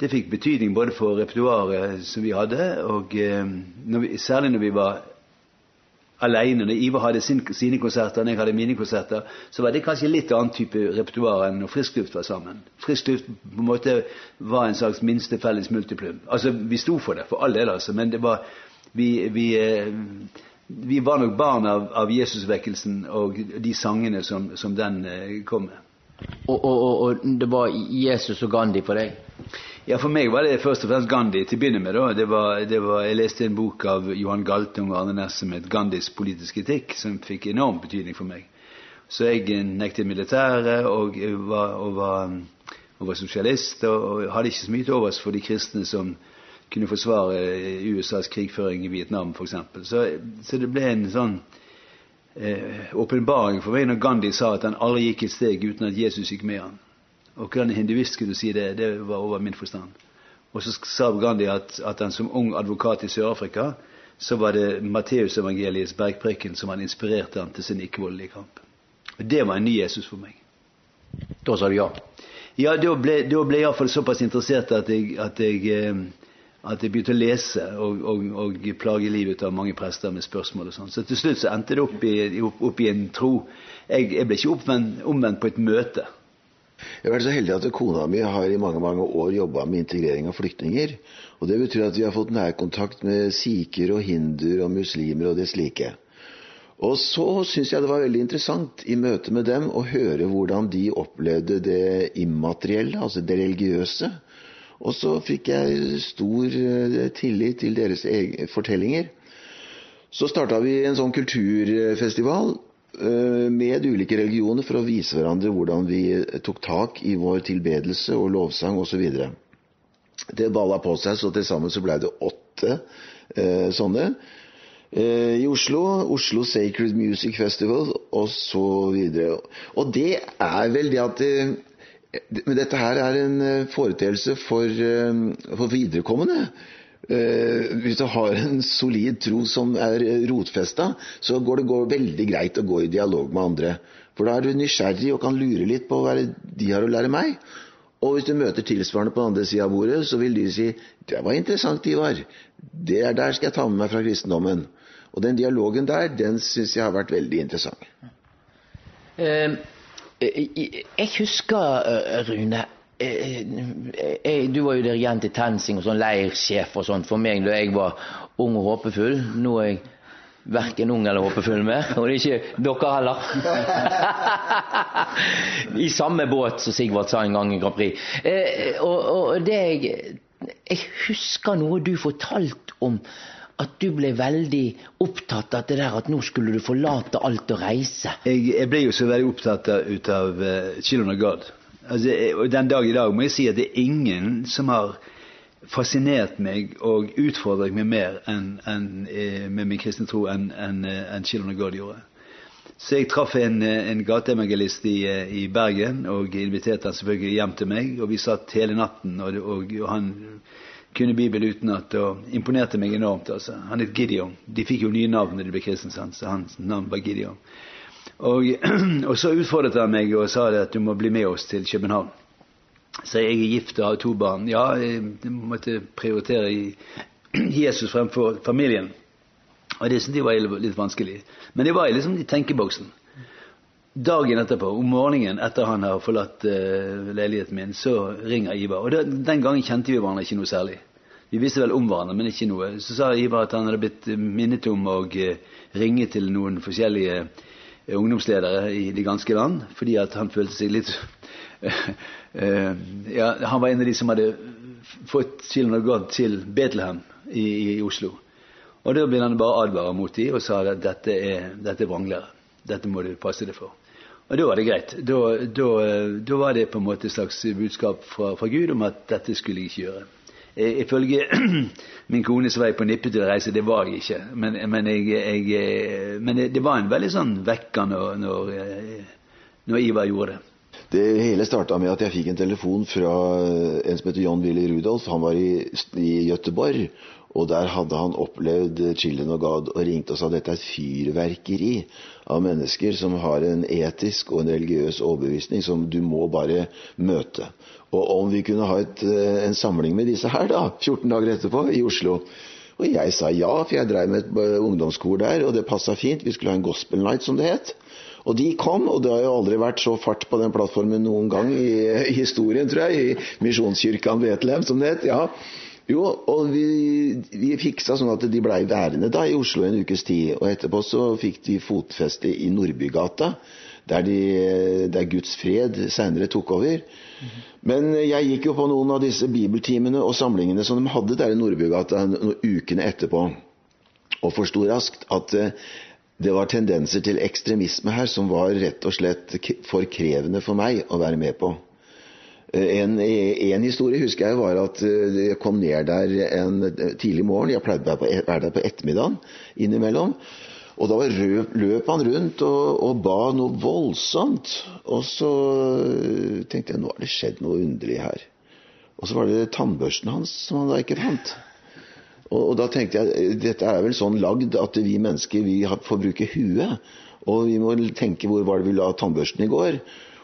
det, fikk, betydning både for repertoaret som vi hadde, og eh, når vi, særlig når vi var alene. Når Ivar hadde sin, sine konserter og jeg hadde mine konserter, så var det kanskje litt annen type repertoar enn når Frisk luft var sammen. Frisk luft på en måte var en slags minste felles multiplum. Altså, vi sto for det, for all del, altså, men det var vi, vi eh, vi var nok barn av, av Jesusvekkelsen og de sangene som, som den eh, kom med. Og, og, og, det var Jesus og Gandhi for deg? Ja, For meg var det først og fremst Gandhi til å begynne med. Det var, det var, jeg leste en bok av Johan Galtung og Arne Næss som het 'Gandhis politiske etikk', som fikk enorm betydning for meg. Så jeg nektet militæret og var, og var og var sosialist, og hadde ikke så mye til overs for de kristne som kunne forsvare USAs krigføring i Vietnam, f.eks. Så, så det ble en sånn åpenbaring for meg når Gandhi sa at han aldri gikk et steg uten at Jesus gikk med han. Og hvordan en hinduist kunne si det, det var over min forstand. Og så sa Gandhi at, at han som ung advokat i Sør-Afrika så var det Matteusevangeliets bergpreken som han inspirerte han til sin ikke-voldelige kamp. Og Det var en ny Jesus for meg. Da sa du ja? Ja, da ble, da ble jeg iallfall såpass interessert at jeg, at jeg, eh, at jeg begynte å lese og, og, og plage livet av mange prester med spørsmål og sånn. Så til slutt så endte det opp i, opp i en tro. Jeg, jeg ble ikke oppvendt, omvendt på et møte. Jeg har vært så heldig at kona mi har i mange mange år jobba med integrering av flyktninger. Og Det betyr at vi har fått nærkontakt med sikher og hinduer og muslimer og det slike. Og så syns jeg det var veldig interessant i møte med dem å høre hvordan de opplevde det immaterielle, altså det religiøse. Og så fikk jeg stor eh, tillit til deres fortellinger. Så starta vi en sånn kulturfestival Eh, med ulike religioner for å vise hverandre hvordan vi tok tak i vår tilbedelse og lovsang osv. Det balla på seg, så til sammen så ble det åtte eh, sånne. Eh, I Oslo, Oslo Sacred Music Festival osv. Og, og det er vel det at det, Men dette her er en eh, foreteelse for, for viderekommende. Uh, hvis du har en solid tro som er rotfesta, så går det går veldig greit å gå i dialog med andre. For da er du nysgjerrig og kan lure litt på hva de har å lære meg. Og hvis du møter tilsvarende på den andre sida av bordet, så vil de si 'Det var interessant, Ivar. Det er der skal jeg ta med meg fra kristendommen'. Og den dialogen der, den syns jeg har vært veldig interessant. Uh, jeg husker, Rune Eh, eh, du var jo dirigent i TenSing og sånn leirsjef og sånt for meg da jeg var ung og håpefull. Nå er jeg verken ung eller håpefull mer, og det er ikke dere heller. I samme båt som Sigvart sa en gang i Grand Prix. Eh, og, og det jeg, jeg husker noe du fortalte om at du ble veldig opptatt av det der at nå skulle du forlate alt og reise. Jeg, jeg ble jo så veldig opptatt ut av uh, Children of God. Altså, og Den dag i dag må jeg si at det er ingen som har fascinert meg og utfordret meg mer enn, enn, eh, med min kristne tro enn, en, en Children of God gjorde. Så jeg traff en, eh, en gateevangelist i, i, Bergen og inviterte han selvfølgelig hjem til meg. Og vi satt hele natten, og, og, og han kunne Bibelen utenat og imponerte meg enormt. altså. Han het Gideon. De fikk jo nye navn da de ble kristne, så hans navn var Gideon. Og, og, så utfordret han meg og sa at du må bli med oss til København. Så jeg er gift og har to barn. Ja, jeg måtte prioritere Jesus fremfor familien. Og det syntes jeg var litt vanskelig. Men det var liksom i tenkeboksen. Dagen etterpå, om morgenen etter han har forlatt uh, leiligheten min, så ringer Ivar. Og det, den gangen kjente vi hverandre ikke noe særlig. Vi visste vel om hverandre, men ikke noe. Så sa Ivar at han hadde blitt minnet om å uh, ringe til noen forskjellige uh, ungdomsledere i det ganske land, fordi at han følte seg litt ja, Han var en av de som hadde fått Children of God til Betlehem i, i Oslo. Og da ble han bare advare mot dem og sa at dette er, dette er vranglere. Dette må du passe deg for. Og da var det greit. Da, da, da var det på en måte et slags budskap fra, fra Gud om at dette skulle jeg ikke gjøre. Eh, ifølge min kone så var jeg på nippet til å reise. Det var jeg ikke. Men, men, jeg, jeg, eh, men det var en veldig sånn vekker når, når, eh, når Ivar gjorde det. Det hele starta med at jeg fikk en telefon fra en som heter John Willy Rudolf. Han var i, i Göteborg, og der hadde han opplevd chillen og God og ringte og sa dette er et fyrverkeri av mennesker som har en etisk og en religiøs overbevisning som du må bare møte. Og om vi kunne ha et, eh, en samling med disse her da, 14 dager etterpå i Oslo. Og jeg sa ja, for jeg drev med et eh, ungdomskor der, og det passa fint. Vi skulle ha en gospel night, som det het. Og de kom, og det har jo aldri vært så fart på den plattformen noen gang i, i historien, tror jeg. I Misjonskirken Betlehem, som det het. ja. Jo, og vi, vi fiksa sånn at de blei værende da i Oslo en ukes tid. Og etterpå så fikk de fotfeste i Nordbygata der, de, der Guds fred seinere tok over. Mm -hmm. Men jeg gikk jo på noen av disse bibeltimene og samlingene som de hadde der i Nordbygata ukene etterpå, og forsto raskt at eh, det var tendenser til ekstremisme her som var rett og slett for krevende for meg å være med på. En, en, historie husker jeg var at jeg kom ned der en tidlig morgen. Jeg pleide å være der på ettermiddagen innimellom. Og da løp han rundt og, og, ba noe voldsomt. Og så tenkte jeg nå har det skjedd noe underlig her. Og så var det tannbørsten hans som han da ikke fant. Og, og da tenkte jeg dette er vel sånn lagd at vi mennesker vi får bruke huet. Og vi må tenke hvor var det vi la tannbørsten i går.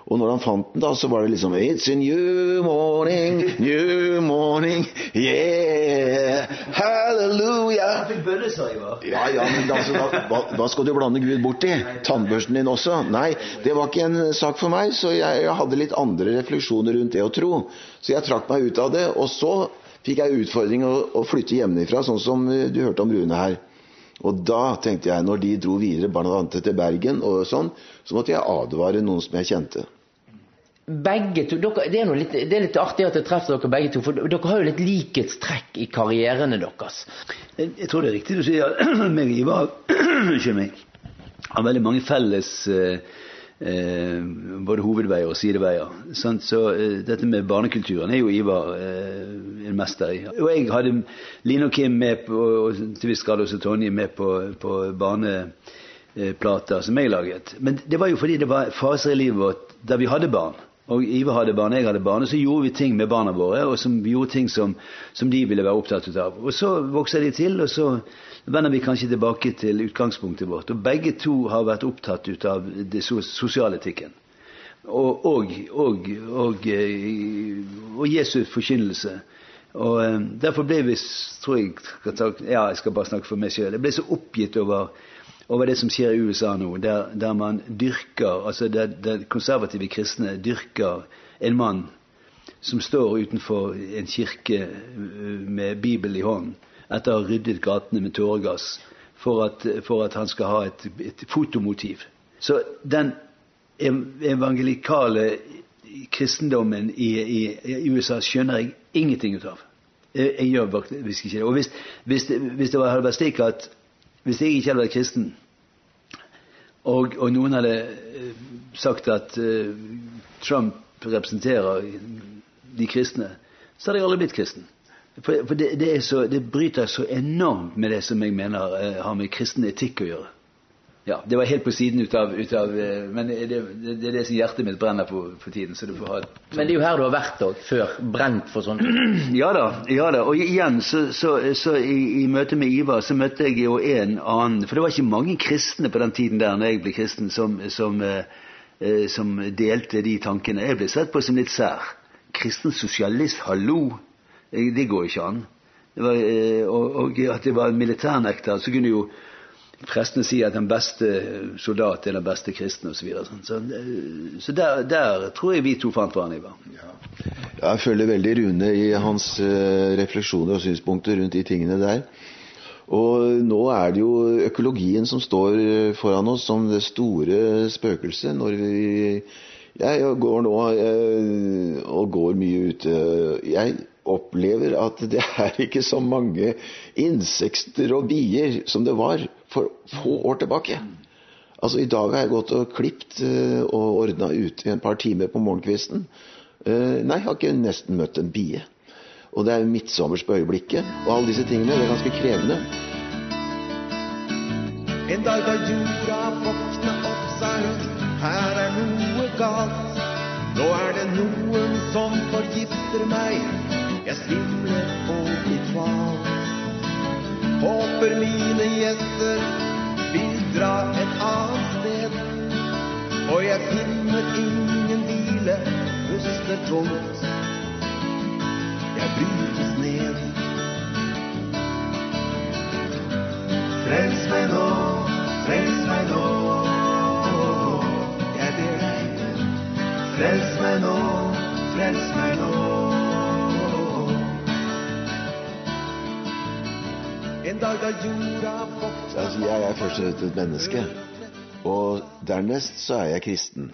Og når han fant den, da, så var det liksom It's a new morning, new morning, yeah, hallelujah. Ja, ja, men altså, hva, hva, skal du blande Gud bort i? Tannbørsten din også? Nei, det var ikke en sak for meg, så jeg, jeg hadde litt andre refleksjoner rundt det å tro. Så jeg trakk meg ut av det, og så fikk jeg utfordring å, å flytte hjemmefra, sånn som du hørte om Rune her. Og da tenkte jeg, når de dro videre, bl.a. til Bergen, og sånn, så måtte jeg advare noen som jeg kjente. Begge to, dere, det, er litt, det, er litt, artig at jeg treffer dere begge to, for dere har jo litt likhetstrekk i karrierene deres. Jeg, jeg tror det er riktig du sier meg og Ivar har veldig mange felles eh, eh, både hovedveier og sideveier. Sant? Så eh, dette med barnekulturen er jo Ivar eh, en mester i. Og jeg hadde Line og Kim med på, og til viss grad også Tonje med på, på barneplater som jeg laget. Men det var jo fordi det var faser i livet vårt der vi hadde barn. Og Ivar hadde barn, jeg hadde barn. Og så gjorde vi ting med barna våre, og som vi gjorde ting som, som de ville være opptatt av. Og så vokser de til, og så vender vi kanskje tilbake til utgangspunktet vårt. Og begge to har vært opptatt ut av det sosialetikken. Og, og, og, og, eh, og Jesu forkynnelse. Og eh, Derfor ble vi, tror jeg Ja, jeg skal bare snakke for meg sjøl. Jeg ble så oppgitt over, over, det som skjer i USA nå, der, der man dyrker altså der, der konservative kristne dyrker en mann som står utenfor en kirke eh, med Bibel i hånden etter å ha ryddet gatene med tåregass for at, for at han skal ha et, et, fotomotiv. Så den evangelikale kristendommen i, i, i USA skjønner jeg ingenting ut av. Jeg, jeg gjør faktisk ikke det. Og hvis, hvis, hvis det hadde vært slik at hvis jeg ikke hadde vært kristen, og, og noen hadde eh, sagt at uh, Trump representerer de kristne, så hadde jeg aldri blitt kristen. For, for det, det, så, det, bryter så enormt med det som jeg mener uh, har med kristen etikk å gjøre. Ja, Det var helt på siden ut av, ut av uh, Men det, det, er det som hjertet mitt brenner på for tiden. så du får ha... Men det er jo her du har vært òg, før. Brent for sånn. ja da. ja da, Og igjen, så, så, så i, i, møte med Ivar, så møtte jeg jo en annen For det var ikke mange kristne på den tiden der når jeg ble kristen, som, som, uh, som delte de tankene. Jeg ble sett på som litt sær. Kristen sosialist, hallo! Det går ikke an. Var, eh, og, og, at det var en militærnekter, så kunne jo prestene si at den beste soldat er den beste kristne osv. Så, sånn. så, eh, så der, der, tror jeg vi to fant hverandre. Ja. Jeg følger veldig Rune i hans refleksjoner og synspunkter rundt de tingene der. Og nå er det jo økologien som står foran oss som det store spøkelset. når vi Jeg går nå og går mye ute. Jeg opplever at det er ikke så mange insekter og bier som det var for få år tilbake. Altså I dag har jeg gått og klipt uh, og ordna ute en par timer på morgenkvisten. Uh, nei, jeg har ikke nesten møtt en bie. Og det er midtsommers på øyeblikket, og alle disse tingene. Det er ganske krevende. En dag da jorda våkna opp, sa hun, her er noe galt. Nå er det noen som forgifter meg. Jeg svimler og blir kval. Håper mine gjester vil dra et annet sted. Og jeg finner ingen hvile, puster tungt. Jeg brytes ned. Frels meg nå, frels meg nå. Jeg ber deg, frels meg nå, frels meg nå. Altså, jeg er først og fremst et menneske. Og dernest så er jeg kristen.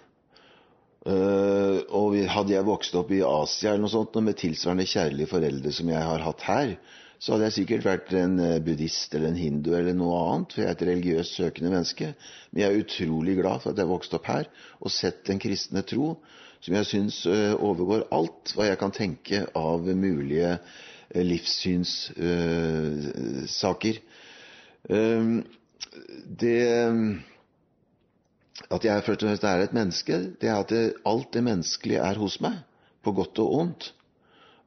Uh, og hadde jeg vokst opp i Asia eller noe sånt, med tilsvarende kjærlige foreldre som jeg har hatt her, så hadde jeg sikkert vært en eh, buddhist eller en hindu eller noe annet, for jeg er et religiøst søkende menneske. Men jeg er utrolig glad for at jeg vokste opp her og sett den kristne tro som jeg syns overgår alt hva jeg kan tenke av mulige livssynssaker. Det at jeg først og fremst er et menneske, det er at alt det menneskelige er hos meg, på godt og ondt.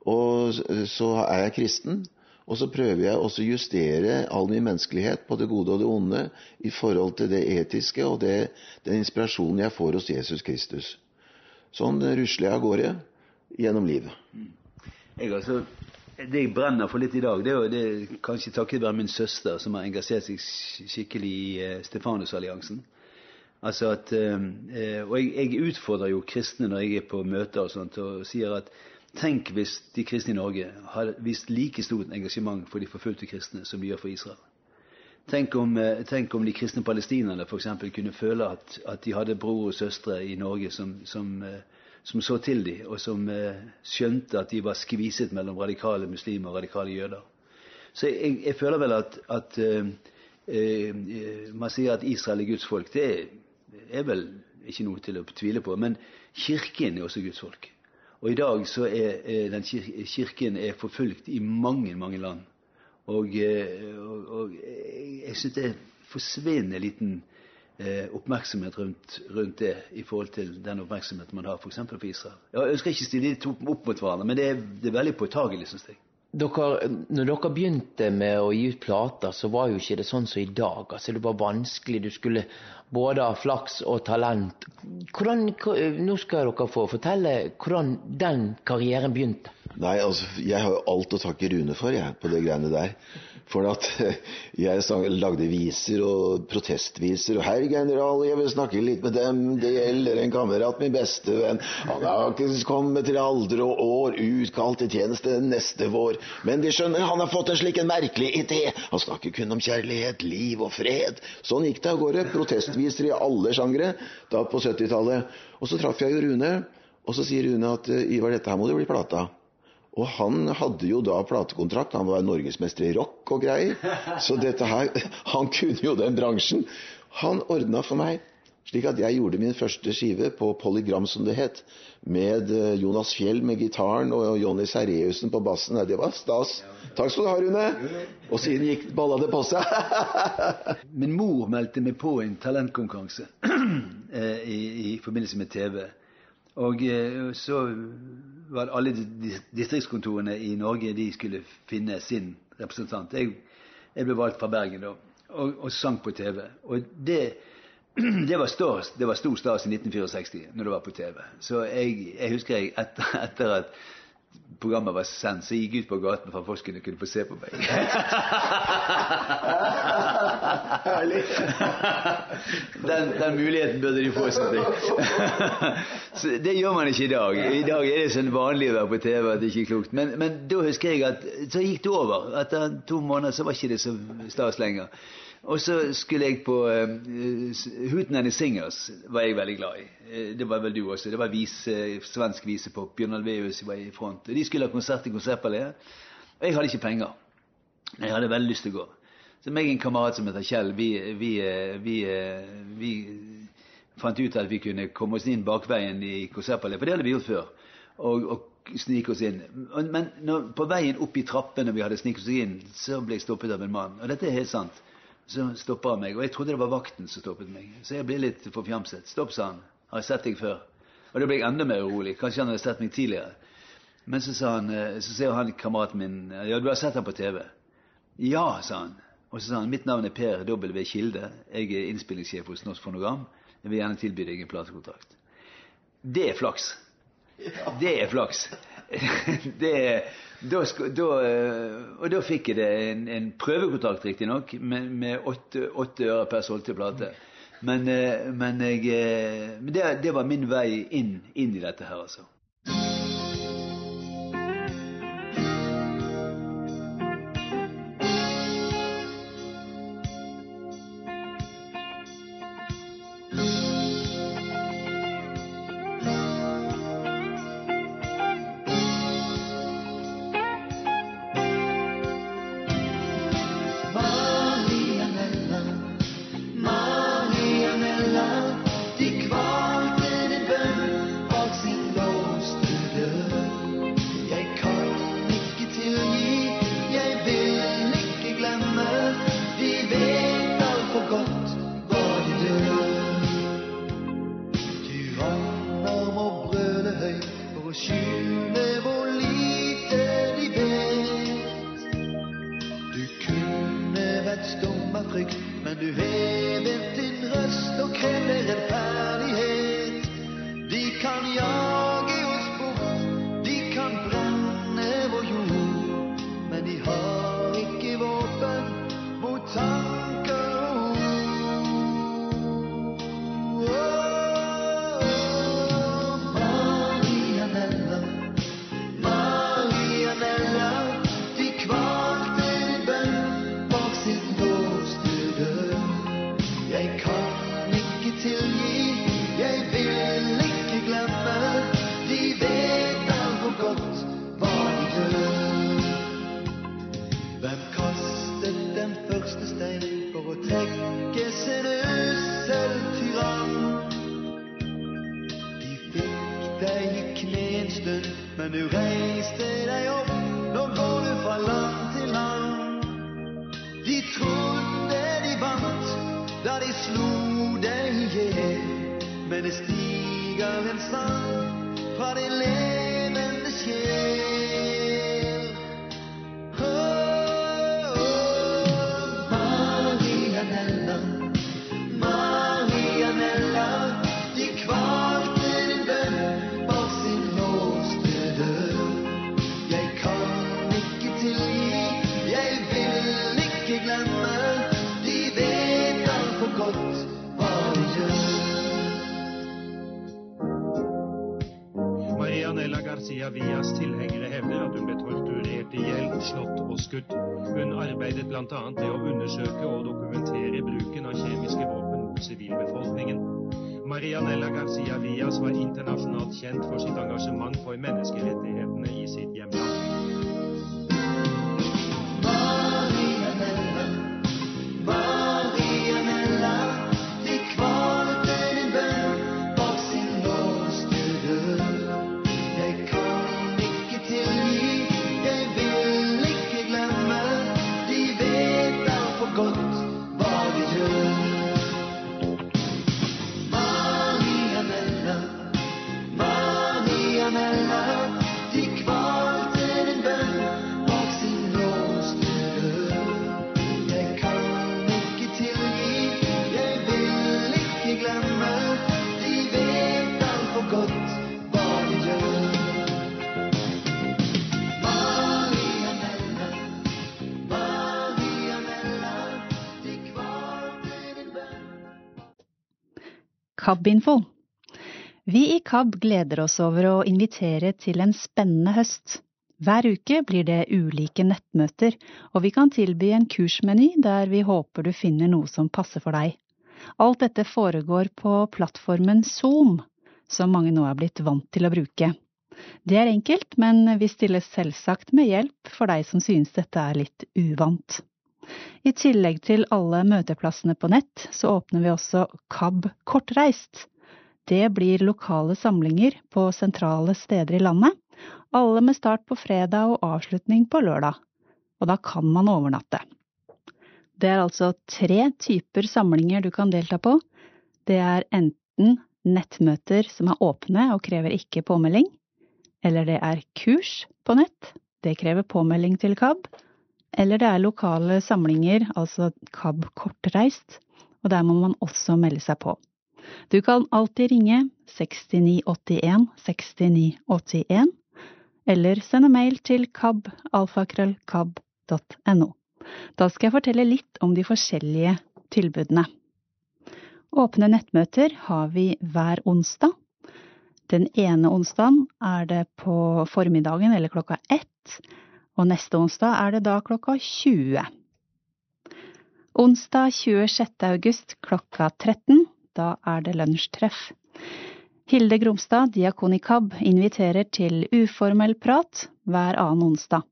Og så er jeg kristen, og så prøver jeg å justere all min menneskelighet på det gode og det onde i forhold til det etiske og den inspirasjonen jeg får hos Jesus Kristus. Sånn rusler jeg av gårde gjennom livet. Jeg det jeg brenner for litt i dag, det er, jo, det kanskje takket være min søster, som har engasjert seg skikkelig i eh, Stefanusalliansen. Altså at, eh, og jeg, jeg, utfordrer jo kristne når jeg er på møter og sånt, og sier at tenk hvis de kristne i Norge hadde vist like stort engasjement for de forfulgte kristne som de gjør for Israel. Tenk om, eh, tenk om de kristne palestinerne f.eks. kunne føle at, at, de hadde bror og søstre i Norge som, som, eh, som så til dem, og som skjønte at de var skviset mellom radikale muslimer og radikale jøder. Så jeg, jeg føler vel at, at eh, man sier at Israel er Guds folk. Det er vel ikke noe til å tvile på. Men kirken er også Guds folk. Og i dag så er, er den kirken er forfulgt i mange, mange land. Og, eh, og, og jeg syns det er forsvinnende liten eh, oppmerksomhet rundt, rundt, det i forhold til den oppmerksomheten man har f.eks. på Israel. Jeg ønsker ikke å stille de to opp mot hverandre, men det er, det er veldig påtagelig, syns jeg. Dere, når dere begynte med å gi ut plater, så var jo ikke det sånn som i dag. Altså, det var vanskelig. Du skulle både ha flaks og talent. Hvordan, nå skal dere få fortelle hvordan den karrieren begynte. Nei, altså, jeg har jo alt å takke Rune for, jeg, på det greiene der. For at jeg lagde viser og protestviser. Og 'Herr general, jeg vil snakke litt med dem. Det gjelder en kamerat, min beste venn. Han har ikke kommet til alder og år, utkalt til tjeneste neste vår. Men de skjønner, han har fått en slik en merkelig idé. Han snakker kun om kjærlighet, liv og fred. Sånn gikk det av gårde. Protestviser i alle sjangre da på 70-tallet. Og så traff jeg jo Rune, og så sier Rune at Ivar, dette her må det bli plata. Og han hadde jo da platekontrakt, han var norgesmester i rock og greier. Så dette her Han kunne jo den bransjen. Han ordna for meg slik at jeg gjorde min første skive på Polygram, som det het. Med eh, Jonas Fjell med gitaren og Jonny Sereussen på bassen. Det var stas. Takk skal du ha, Rune. Og siden gikk balla det på seg. Min mor meldte meg på en talentkonkurranse eh, i, i forbindelse med TV. Og eh, så var alle distriktskontorene i Norge de skulle finne sin representant. Jeg, jeg ble valgt fra Bergen da, og, og sang på TV. Og det, det var, stor, det var stor stas i 1964 når det var på TV. Så jeg, jeg husker jeg etter, etter at programmet var sendt, så jeg gikk ut på gaten for at folk kunne, kunne få se på meg. Den, den, muligheten burde de få. så det gjør man ikke i dag. I dag er det sånn vanlig å være på TV at det ikke er klokt. Men, men da husker jeg at så gikk det over. Etter to måneder så var ikke det så stas lenger. Og så skulle jeg på uh, eh, Hooten and the Singers var jeg veldig glad i. Uh, det var vel du også. Det var vise, svensk vise på Bjørn Alveus var i front. De skulle ha konsert i Konsertpaléet. Og jeg hadde ikke penger. Jeg hadde veldig lyst til å gå. Så meg og en kamerat som heter Kjell, vi, vi, vi, vi, fant ut at vi kunne komme oss inn bakveien i Konsertpaléet. For det hadde vi gjort før. Og, og snike oss inn. Men når, på veien opp i trappene vi hadde sniket oss inn, så ble jeg stoppet av en mann. Og dette er helt sant. Så stoppa han meg. Og jeg trodde det var vakten som stoppet meg. Så jeg ble litt forfjamset. Stopp, sa han. Har jeg sett deg før? Og da ble jeg enda mer urolig. Kanskje han hadde sett meg tidligere. Men så sa han, eh, så ser han kameraten min Ja, du har sett ham på TV? Ja, sa han. Og så sa han mitt navn er Per W. Kilde. Jeg er innspillingssjef hos Norsk Fonogram. Jeg vil gjerne tilby deg en platekontrakt. Det er flaks. Det er flaks. det er da, da, eh, og da fikk jeg det en, en prøvekontrakt, riktignok, med, med åtte, åtte øre per solgte plate. Men, eh, men, jeg, eh, men det, det, var min vei inn, inn i dette her, altså. KAB-info. Vi i KAB gleder oss over å invitere til en spennende høst. Hver uke blir det ulike nettmøter, og vi kan tilby en kursmeny der vi håper du finner noe som passer for deg. Alt dette foregår på plattformen Zoom, som mange nå er blitt vant til å bruke. Det er enkelt, men vi stiller selvsagt med hjelp for deg som synes dette er litt uvant. I tillegg til alle møteplassene på nett, så åpner vi også KAB Kortreist. Det blir lokale samlinger på sentrale steder i landet, alle med start på fredag og avslutning på lørdag. Og da kan man overnatte. Det er altså tre typer samlinger du kan delta på. Det er enten nettmøter som er åpne og krever ikke påmelding, eller det er kurs på nett, det krever påmelding til KAB, eller det er lokale samlinger, altså KAB kortreist, og der må man også melde seg på. Du kan alltid ringe 6981 6981, eller sende mail til kab.alfakrøllkab.no. Da skal jeg fortelle litt om de forskjellige tilbudene. Åpne nettmøter har vi hver onsdag. Den ene onsdagen er det på formiddagen eller klokka ett, og neste onsdag er det da klokka 20. Onsdag 26. august klokka 13, da er det lunsjtreff. Hilde Gromstad, diakon i KAB, inviterer til uformell prat hver annen onsdag.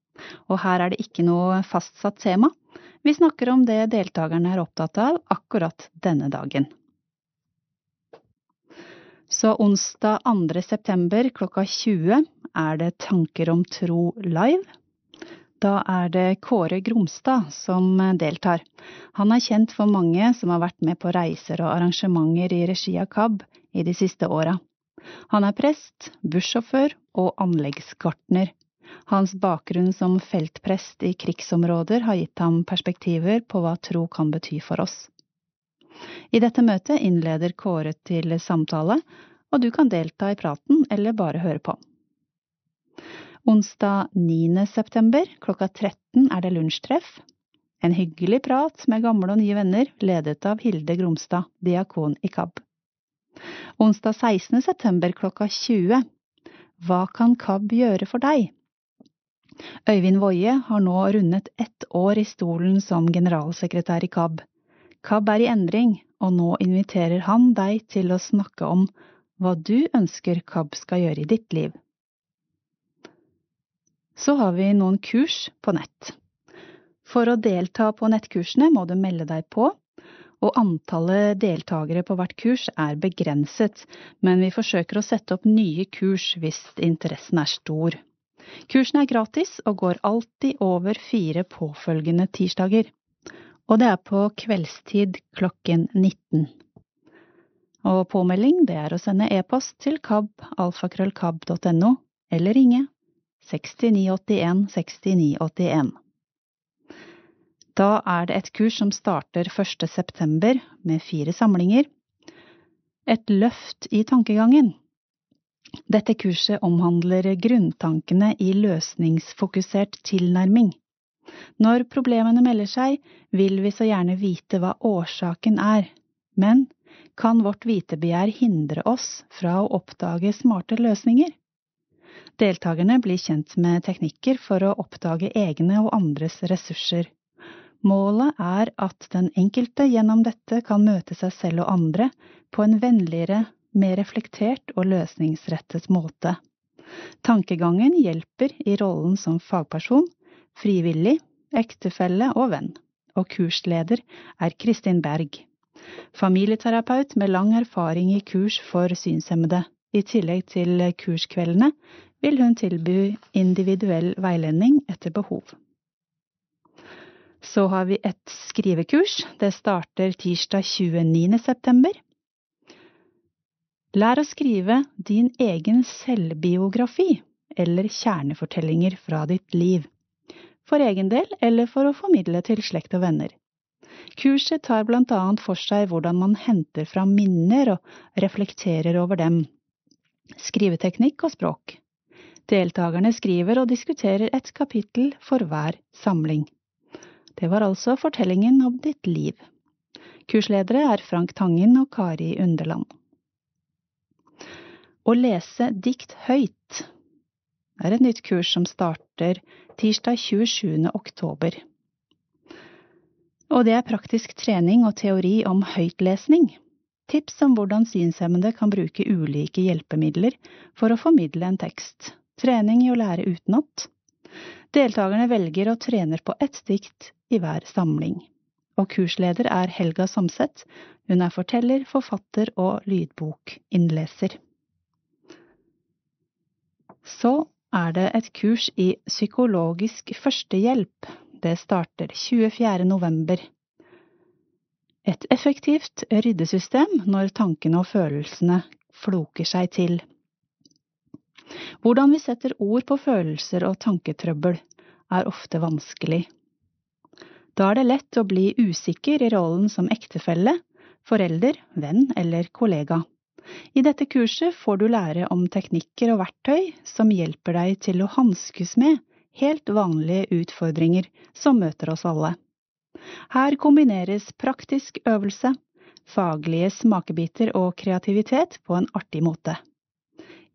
Og her er det ikke noe fastsatt tema. Vi snakker om det deltakerne er opptatt av akkurat denne dagen. Så onsdag 2. september klokka 20 er det Tanker om tro live. Da er det Kåre Gromstad som deltar. Han er kjent for mange som har vært med på reiser og arrangementer i regi av KAB i de siste åra. Han er prest, bussjåfør og anleggsgartner. Hans bakgrunn som feltprest i krigsområder har gitt ham perspektiver på hva tro kan bety for oss. I dette møtet innleder Kåre til samtale, og du kan delta i praten eller bare høre på. Onsdag 9. september klokka 13 er det lunsjtreff. En hyggelig prat med gamle og nye venner, ledet av Hilde Gromstad, diakon i KAB. Onsdag 16. september klokka 20. Hva kan KAB gjøre for deg? Øyvind Woie har nå rundet ett år i stolen som generalsekretær i KAB. KAB er i endring, og nå inviterer han deg til å snakke om hva du ønsker KAB skal gjøre i ditt liv. Så har vi noen kurs på nett. For å delta på nettkursene må du melde deg på, og antallet deltakere på hvert kurs er begrenset, men vi forsøker å sette opp nye kurs hvis interessen er stor. Kursene er gratis og går alltid over fire påfølgende tirsdager, og det er på kveldstid klokken 19. Og påmelding det er å sende e-post til kab alfakrøllkab.no, eller ringe 6981 6981. Da er det et kurs som starter 1. september med fire samlinger. Et løft i tankegangen. Dette kurset omhandler grunntankene i løsningsfokusert tilnærming. Når problemene melder seg, vil vi så gjerne vite hva årsaken er, men kan vårt vitebegjær hindre oss fra å oppdage smarte løsninger? Deltakerne blir kjent med teknikker for å oppdage egne og andres ressurser. Målet er at den enkelte gjennom dette kan møte seg selv og andre på en vennligere, mer reflektert og løsningsrettet måte. Tankegangen hjelper i rollen som fagperson, frivillig, ektefelle og venn, og kursleder er Kristin Berg. Familieterapeut med lang erfaring i kurs for synshemmede. I tillegg til kurskveldene vil hun tilby individuell veiledning etter behov. Så har vi et skrivekurs. Det starter tirsdag 29. september. Lær å skrive din egen selvbiografi eller kjernefortellinger fra ditt liv. For egen del eller for å formidle til slekt og venner. Kurset tar blant annet for seg hvordan man henter fram minner og reflekterer over dem. Skriveteknikk og språk. Deltakerne skriver og diskuterer et kapittel for hver samling. Det var altså fortellingen om ditt liv. Kursledere er Frank Tangen og Kari Underland. Å lese dikt høyt er et nytt kurs som starter tirsdag 27. oktober. Og det er praktisk trening og teori om høytlesning. Tips om hvordan synshemmede kan bruke ulike hjelpemidler for å formidle en tekst trening i å lære utenat. Deltakerne velger og trener på ett dikt i hver samling. Og kursleder er Helga Samset. Hun er forteller, forfatter og lydbokinnleser. Så er det et kurs i psykologisk førstehjelp. Det starter 24. november. Et effektivt ryddesystem når tankene og følelsene floker seg til. Hvordan vi setter ord på følelser og tanketrøbbel, er ofte vanskelig. Da er det lett å bli usikker i rollen som ektefelle, forelder, venn eller kollega. I dette kurset får du lære om teknikker og verktøy som hjelper deg til å hanskes med helt vanlige utfordringer som møter oss alle. Her kombineres praktisk øvelse, faglige smakebiter og kreativitet på en artig måte.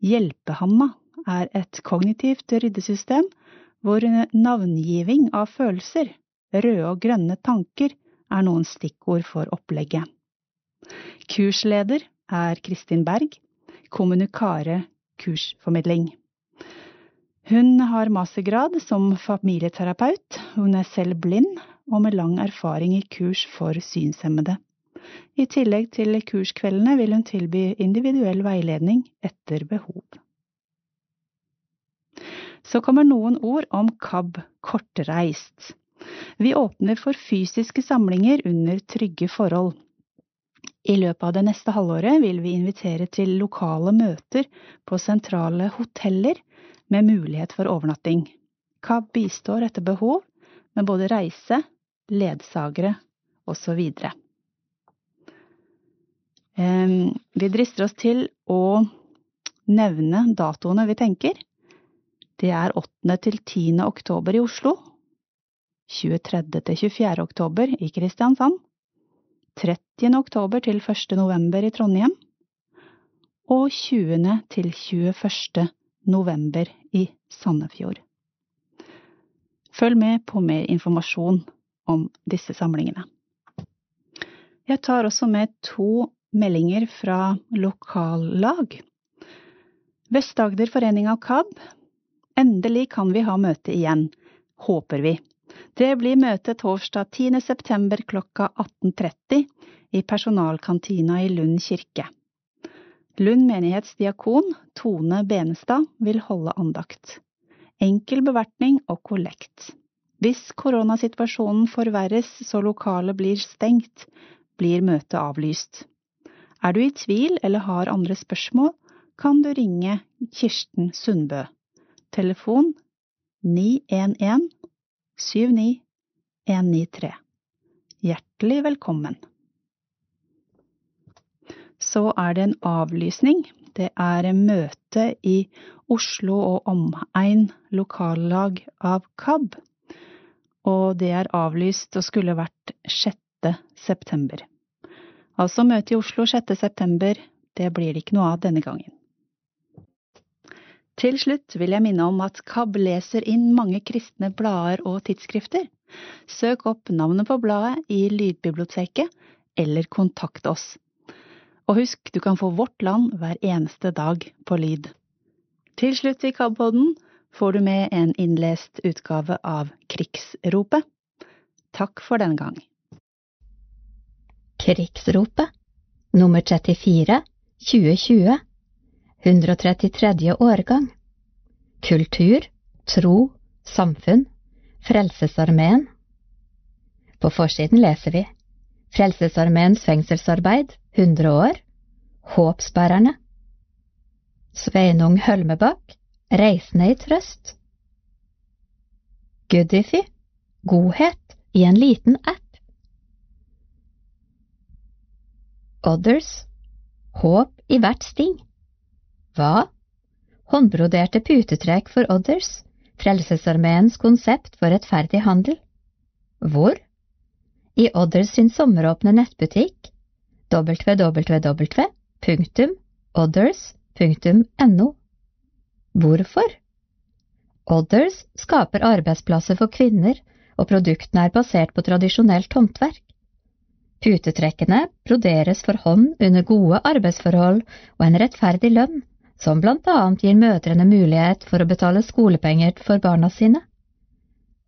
Hjelpehamma er et kognitivt ryddesystem hvor navngiving av følelser, røde og grønne tanker, er noen stikkord for opplegget. Kursleder er Kristin Berg, kommunikare kursformidling. Hun har mastergrad som familieterapeut, hun er selv blind og med lang erfaring i kurs for synshemmede. I tillegg til kurskveldene vil hun tilby individuell veiledning etter behov. Så kommer noen ord om KAB kortreist. Vi åpner for fysiske samlinger under trygge forhold. I løpet av det neste halvåret vil vi invitere til lokale møter på sentrale hoteller med mulighet for overnatting. KAB bistår etter behov med både reise, ledsagere osv. Vi drister oss til å nevne datoene vi tenker. Det er 8. til 10. oktober i Oslo, 23. til 24. oktober i Kristiansand, 30. oktober til 1. november i Trondheim og 20. til 21. november i Sandefjord. Følg med på mer informasjon om disse samlingene. Jeg tar også med to meldinger fra lokallag. Vest-Agder forening av KAB. Endelig kan vi ha møte igjen. Håper vi. Det blir møte torsdag 10. september klokka 18.30 i personalkantina i Lund kirke. Lund menighetsdiakon Tone Benestad vil holde andakt. Enkel bevertning og kollekt. Hvis koronasituasjonen forverres så lokalet blir stengt, blir møtet avlyst. Er du i tvil eller har andre spørsmål, kan du ringe Kirsten Sundbø. Telefon 911 79 193. Hjertelig velkommen. Så er det en avlysning. Det er møte i Oslo og omegn lokallag av KAB. Og det er avlyst og skulle vært 6. september. Altså møte i Oslo 6. september. Det blir det ikke noe av denne gangen. Til slutt vil jeg minne om at KAB leser inn mange kristne blader og tidsskrifter. Søk opp navnet på bladet i Lydbiblioteket, eller kontakt oss. Og husk, du kan få Vårt Land hver eneste dag på lyd. Til slutt i KAB-podden får du med en innlest utgave av Krigsropet. Takk for denne gang. Krigsropet. Nummer 34 2020 133. årgang. Kultur, tro, samfunn Frelsesarmeen. På forsiden leser vi Frelsesarmeens fengselsarbeid 100 år. Håpsbærerne Sveinung Hølmebakk Reisende i trøst. Goodify Godhet i en liten app Others Håp i hvert sting Hva? Håndbroderte putetrekk for Others, Frelsesarmeens konsept for rettferdig handel. Hvor? I Others sin sommeråpne nettbutikk www.others.no. Hvorfor? Others skaper arbeidsplasser for kvinner, og produktene er basert på tradisjonelt håndverk. Putetrekkene broderes for hånd under gode arbeidsforhold og en rettferdig lønn, som blant annet gir mødrene mulighet for å betale skolepenger for barna sine.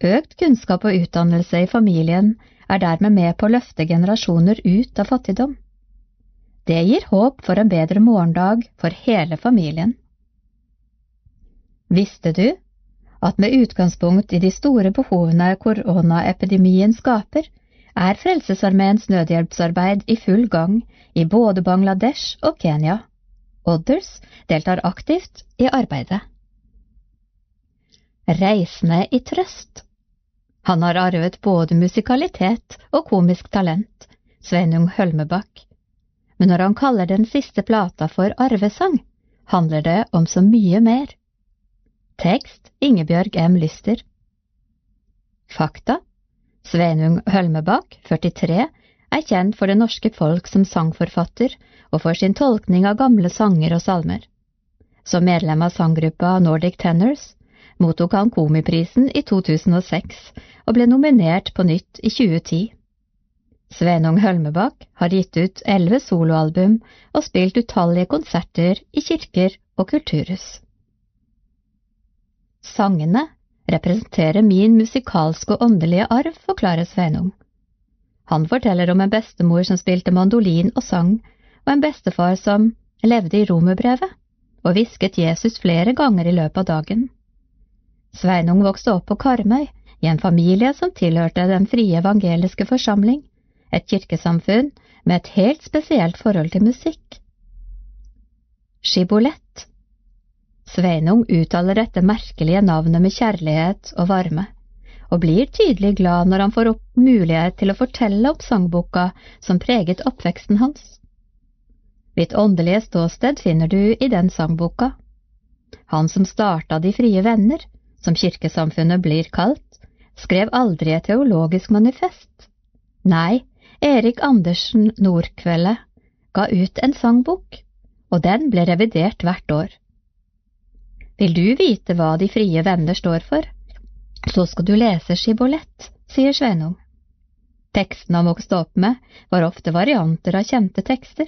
Økt kunnskap og utdannelse i familien er dermed med på å løfte generasjoner ut av fattigdom. Det gir håp for en bedre morgendag for hele familien. Visste du at med utgangspunkt i de store behovene koronaepidemien skaper, er Frelsesarmeens nødhjelpsarbeid i full gang i både Bangladesh og Kenya. Others deltar aktivt i arbeidet. Reisende i trøst Han har arvet både musikalitet og komisk talent, Sveinung Hølmebakk, men når han kaller den siste plata for arvesang, handler det om så mye mer. Tekst Ingebjørg M. Lyster Fakta Sveinung Hølmebakk, 43, er kjent for det norske folk som sangforfatter og for sin tolkning av gamle sanger og salmer. Som medlem av sanggruppa Nordic Tenors mottok han Komiprisen i 2006 og ble nominert på nytt i 2010. Sveinung Hølmebakk har gitt ut elleve soloalbum og spilt utallige konserter i kirker og kulturhus. Sangene representerer min musikalske og åndelige arv, forklarer Sveinung. Han forteller om en bestemor som spilte mandolin og sang, og en bestefar som levde i romerbrevet og hvisket Jesus flere ganger i løpet av dagen. Sveinung vokste opp på Karmøy, i en familie som tilhørte Den frie evangeliske forsamling, et kirkesamfunn med et helt spesielt forhold til musikk. Skibolett. Sveinung uttaler dette merkelige navnet med kjærlighet og varme, og blir tydelig glad når han får opp mulighet til å fortelle om sangboka som preget oppveksten hans. Ditt åndelige ståsted finner du i den sangboka. Han som starta De frie venner, som kirkesamfunnet blir kalt, skrev aldri et teologisk manifest. Nei, Erik Andersen Nordkvelde ga ut en sangbok, og den ble revidert hvert år. Vil du vite hva De frie venner står for, så skal du lese Skibolett, sier Sveinung. Tekstene han vokste opp med, var ofte varianter av kjente tekster.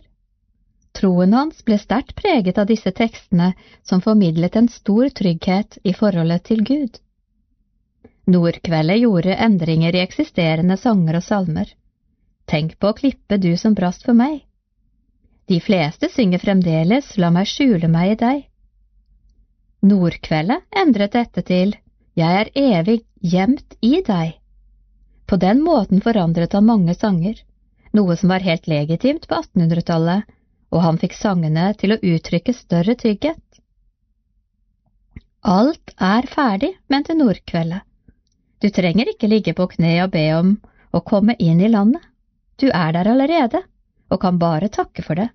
Troen hans ble sterkt preget av disse tekstene som formidlet en stor trygghet i forholdet til Gud. Nordkveldet gjorde endringer i eksisterende sanger og salmer. Tenk på å klippe du som brast for meg. De fleste synger fremdeles La meg skjule meg i deg. Nordkveldet endret dette til Jeg er evig gjemt i deg. På den måten forandret han mange sanger, noe som var helt legitimt på 1800-tallet, og han fikk sangene til å uttrykke større trygghet. Alt er ferdig, mente Nordkveldet. Du trenger ikke ligge på kne og be om å komme inn i landet. Du er der allerede, og kan bare takke for det.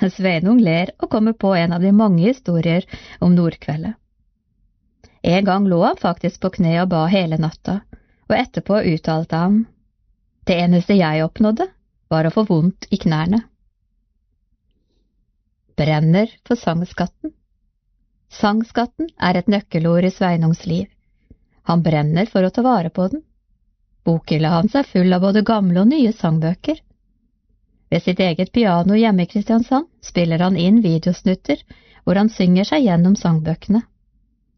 Sveinung ler og kommer på en av de mange historier om Nordkveldet. En gang lå han faktisk på kne og ba hele natta, og etterpå uttalte han, Det eneste jeg oppnådde, var å få vondt i knærne brenner for sangskatten. Sangskatten er et nøkkelord i Sveinungs liv. Han brenner for å ta vare på den. Bokhylla hans er full av både gamle og nye sangbøker. Ved sitt eget piano hjemme i Kristiansand spiller han inn videosnutter hvor han synger seg gjennom sangbøkene.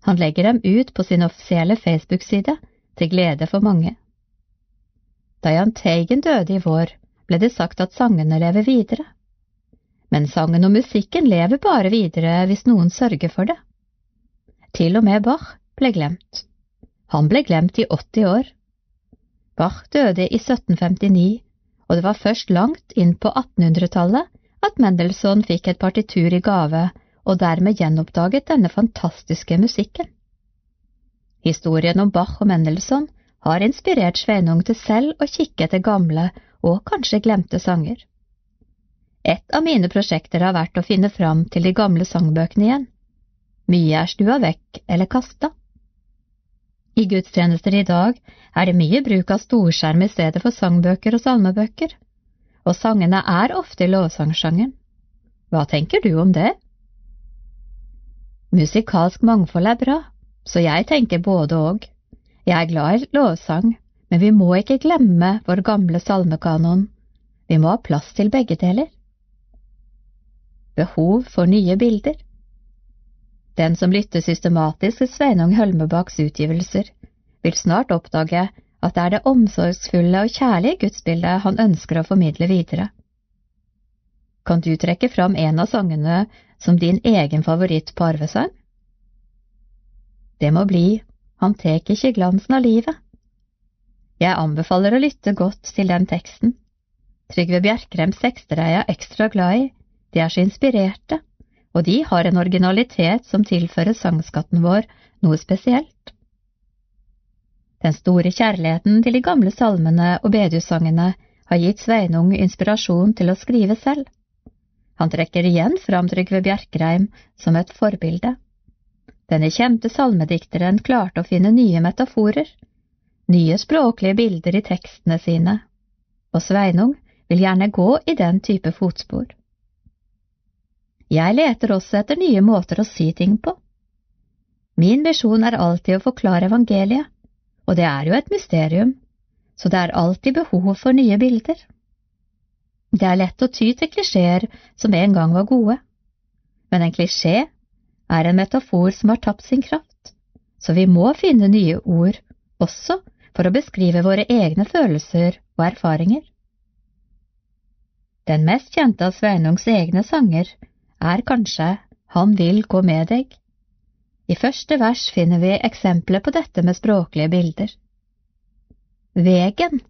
Han legger dem ut på sin offisielle Facebook-side, til glede for mange. Da Jahn Teigen døde i vår, ble det sagt at sangene lever videre men sangen og musikken lever bare videre hvis noen sørger for det. Til og med Bach ble glemt. Han ble glemt i 80 år. Bach døde i 1759, og det var først langt inn på 1800-tallet at Mendelssohn fikk et partitur i gave og dermed gjenoppdaget denne fantastiske musikken. Historien om Bach og Mendelssohn har inspirert Sveinung til selv å kikke etter gamle og kanskje glemte sanger. Et av mine prosjekter har vært å finne fram til de gamle sangbøkene igjen. Mye er stua vekk eller kasta. I gudstjenester i dag er det mye bruk av storskjerm i stedet for sangbøker og salmebøker, og sangene er ofte i lovsangsjangeren. Hva tenker du om det? Musikalsk mangfold er bra, så jeg tenker både og. Jeg er glad i lovsang, men vi må ikke glemme vår gamle salmekanon. Vi må ha plass til begge deler behov for nye bilder. Den som lytter systematisk til Sveinung Hølmebakks utgivelser, vil snart oppdage at det er det omsorgsfulle og kjærlige gudsbildet han ønsker å formidle videre. Kan du trekke fram en av sangene som din egen favoritt på arvesang? Det må bli Han tek ikke glansen av livet. Jeg anbefaler å lytte godt til den teksten. Trygve Bjerkrems tekster er jeg ekstra glad i, de er så inspirerte, og de har en originalitet som tilfører sangskatten vår noe spesielt. Den store kjærligheten til de gamle salmene og bedehussangene har gitt Sveinung inspirasjon til å skrive selv. Han trekker igjen fram Trygve Bjerkreim som et forbilde. Denne kjente salmedikteren klarte å finne nye metaforer, nye språklige bilder i tekstene sine, og Sveinung vil gjerne gå i den type fotspor. Jeg leter også etter nye måter å si ting på. Min visjon er alltid å forklare evangeliet, og det er jo et mysterium, så det er alltid behov for nye bilder. Det er lett å ty til klisjeer som en gang var gode, men en klisjé er en metafor som har tapt sin kraft, så vi må finne nye ord også for å beskrive våre egne følelser og erfaringer. Den mest kjente av Sveinungs egne sanger er kanskje Han vil gå med deg. I første vers finner vi eksempler på dette med språklige bilder. Vegen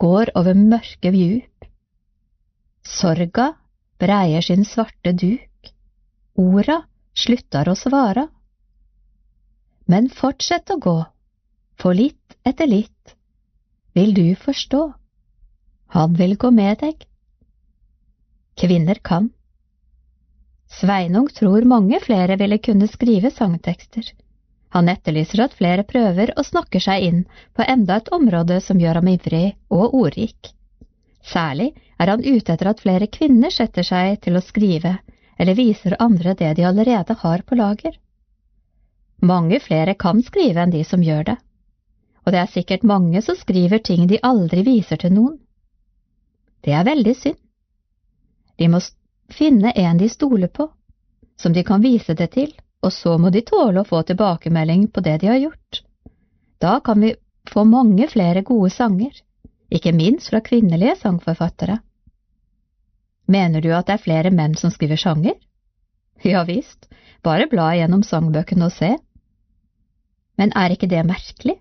går over mørke djup. Sorga breier sin svarte duk. Orda sluttar å svara. Men fortsett å gå, for litt etter litt vil du forstå. Han vil gå med deg. Kvinner kan. Sveinung tror mange flere ville kunne skrive sangtekster. Han etterlyser at flere prøver og snakker seg inn på enda et område som gjør ham ivrig og ordrik. Særlig er han ute etter at flere kvinner setter seg til å skrive eller viser andre det de allerede har på lager. Mange flere kan skrive enn de som gjør det, og det er sikkert mange som skriver ting de aldri viser til noen. Det er veldig synd. De må finne en de stoler på, som de kan vise det til, og så må de tåle å få tilbakemelding på det de har gjort. Da kan vi få mange flere gode sanger, ikke minst fra kvinnelige sangforfattere. Mener du at det er flere menn som skriver sanger? Ja visst, bare bla gjennom sangbøkene og se. Men er ikke det merkelig?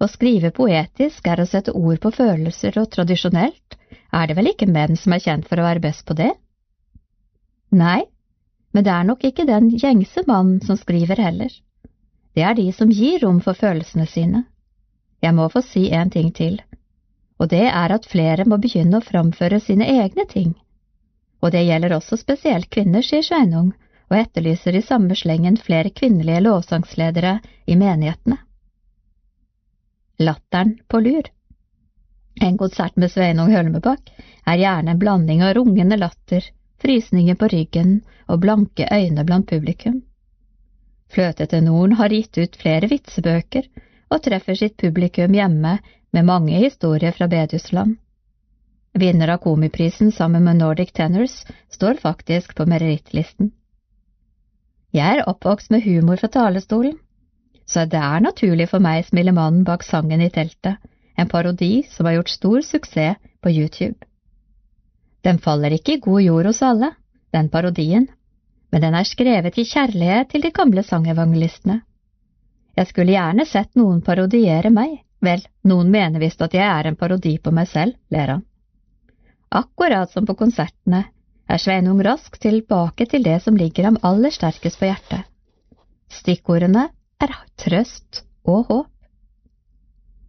Å skrive poetisk er å sette ord på følelser, og tradisjonelt er det vel ikke menn som er kjent for å være best på det? Nei, men det er nok ikke den gjengse mannen som skriver heller. Det er de som gir rom for følelsene sine. Jeg må få si en ting til, og det er at flere må begynne å framføre sine egne ting. Og det gjelder også spesielt kvinner, sier Sveinung, og etterlyser i samme slengen flere kvinnelige lovsangsledere i menighetene. Latteren på lur En konsert med Sveinung Hølmebakk er gjerne en blanding av rungende latter, frysninger på ryggen og blanke øyne blant publikum. Fløtetenoren har gitt ut flere vitsebøker og treffer sitt publikum hjemme med mange historier fra bedehusland. Vinner av Komiprisen sammen med Nordic Tenors står faktisk på merittlisten. Jeg er oppvokst med humor fra talerstolen, så det er naturlig for meg smille mannen bak sangen i teltet, en parodi som har gjort stor suksess på YouTube. Den faller ikke i god jord hos alle, den parodien, men den er skrevet i kjærlighet til de gamle sangevangelistene. Jeg skulle gjerne sett noen parodiere meg, vel, noen mener visst at jeg er en parodi på meg selv, ler han. Akkurat som på konsertene er Sveinung rask tilbake til det som ligger ham aller sterkest på hjertet. Stikkordene er trøst og håp.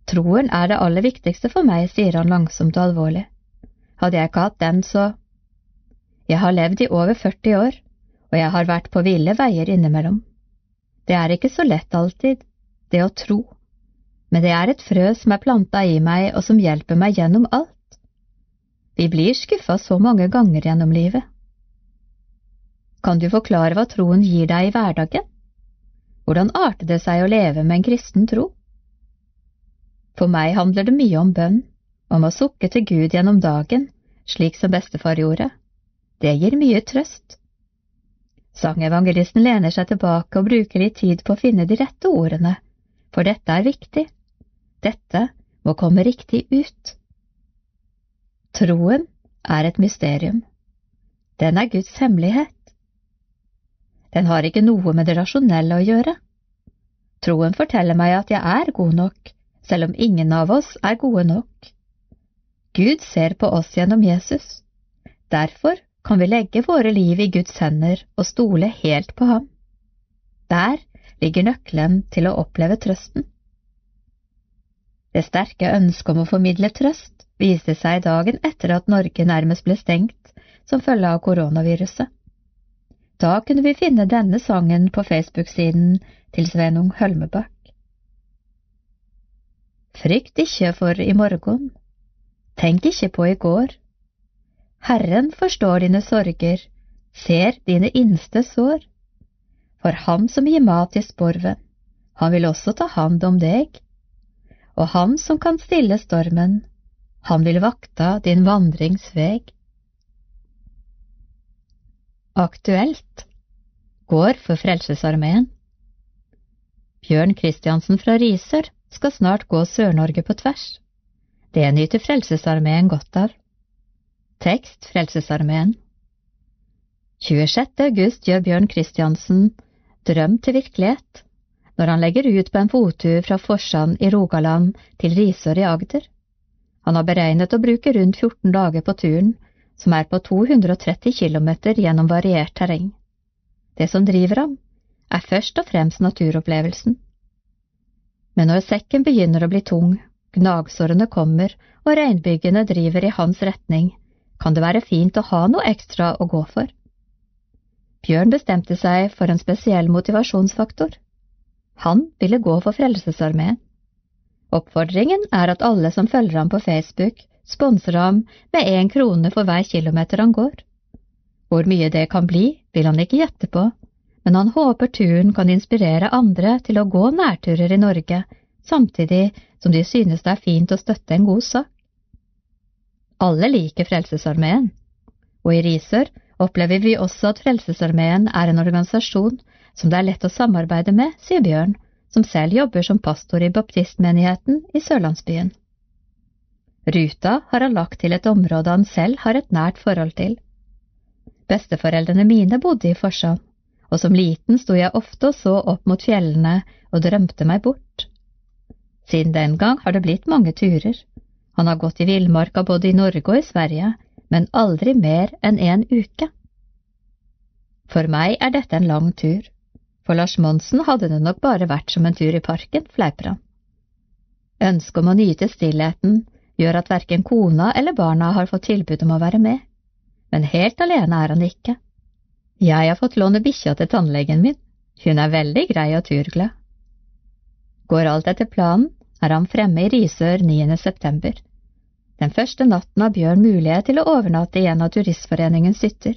Troen er det aller viktigste for meg, sier han langsomt og alvorlig. Hadde jeg ikke hatt den, så… Jeg har levd i over 40 år, og jeg har vært på ville veier innimellom. Det er ikke så lett alltid, det å tro, men det er et frø som er planta i meg og som hjelper meg gjennom alt. Vi blir skuffa så mange ganger gjennom livet. Kan du forklare hva troen gir deg i hverdagen? Hvordan arter det seg å leve med en kristen tro? For meg handler det mye om bønn, om å sukke til Gud gjennom dagen, slik som bestefar gjorde. Det gir mye trøst. Sangevangelisten lener seg tilbake og bruker litt tid på å finne de rette ordene, for dette er viktig. Dette må komme riktig ut. Troen er et mysterium. Den er Guds hemmelighet. Den har ikke noe med det rasjonelle å gjøre. Troen forteller meg at jeg er god nok, selv om ingen av oss er gode nok. Gud ser på oss gjennom Jesus. Derfor kan vi legge våre liv i Guds hender og stole helt på ham. Der ligger nøkkelen til å oppleve trøsten. Det sterke ønsket om å formidle trøst viste seg dagen etter at Norge nærmest ble stengt som følge av koronaviruset. Da kunne vi finne denne sangen på Facebook-siden til Sveinung Hølmebakk. Frykt ikke for i morgen, tenk ikke på i går. Herren forstår dine sorger, ser dine innste sår. For ham som gir mat i sporven, han vil også ta hand om deg. Og han som kan stille stormen, han vil vakta din vandringsveg. Aktuelt går for Frelsesarmeen. Bjørn Kristiansen fra Risør skal snart gå Sør-Norge på tvers. Det nyter Frelsesarmeen godt av. Tekst Frelsesarmeen 26. august gjør Bjørn Kristiansen drøm til virkelighet når han legger ut på en fottur fra Forsand i Rogaland til Risør i Agder. Han har beregnet å bruke rundt 14 dager på turen, som er på 230 km gjennom variert terreng. Det som driver ham, er først og fremst naturopplevelsen. Men når sekken begynner å bli tung, gnagsårene kommer og regnbyggene driver i hans retning, kan det være fint å ha noe ekstra å gå for. Bjørn bestemte seg for en spesiell motivasjonsfaktor. Han ville gå for Frelsesarmeen. Oppfordringen er at alle som følger ham på Facebook, sponser ham med én krone for hver kilometer han går. Hvor mye det kan bli, vil han ikke gjette på, men han håper turen kan inspirere andre til å gå nærturer i Norge, samtidig som de synes det er fint å støtte en god sak. Alle liker Frelsesarmeen, og i Risør opplever vi også at Frelsesarmeen er en organisasjon som det er lett å samarbeide med, sier Bjørn, som selv jobber som pastor i baptistmenigheten i sørlandsbyen. Ruta har han lagt til et område han selv har et nært forhold til. Besteforeldrene mine bodde i Forsand, og som liten sto jeg ofte og så opp mot fjellene og drømte meg bort. Siden den gang har det blitt mange turer. Han har gått i villmarka både i Norge og i Sverige, men aldri mer enn en uke. For meg er dette en lang tur. For Lars Monsen hadde det nok bare vært som en tur i parken, fleiper han. Ønsket om å nyte stillheten gjør at verken kona eller barna har fått tilbud om å være med, men helt alene er han ikke. Jeg har fått låne bikkja til tannlegen min, hun er veldig grei og turglad. Går alt etter planen, er han fremme i Risør 9. september. Den første natten har Bjørn mulighet til å overnatte i en av Turistforeningens hytter.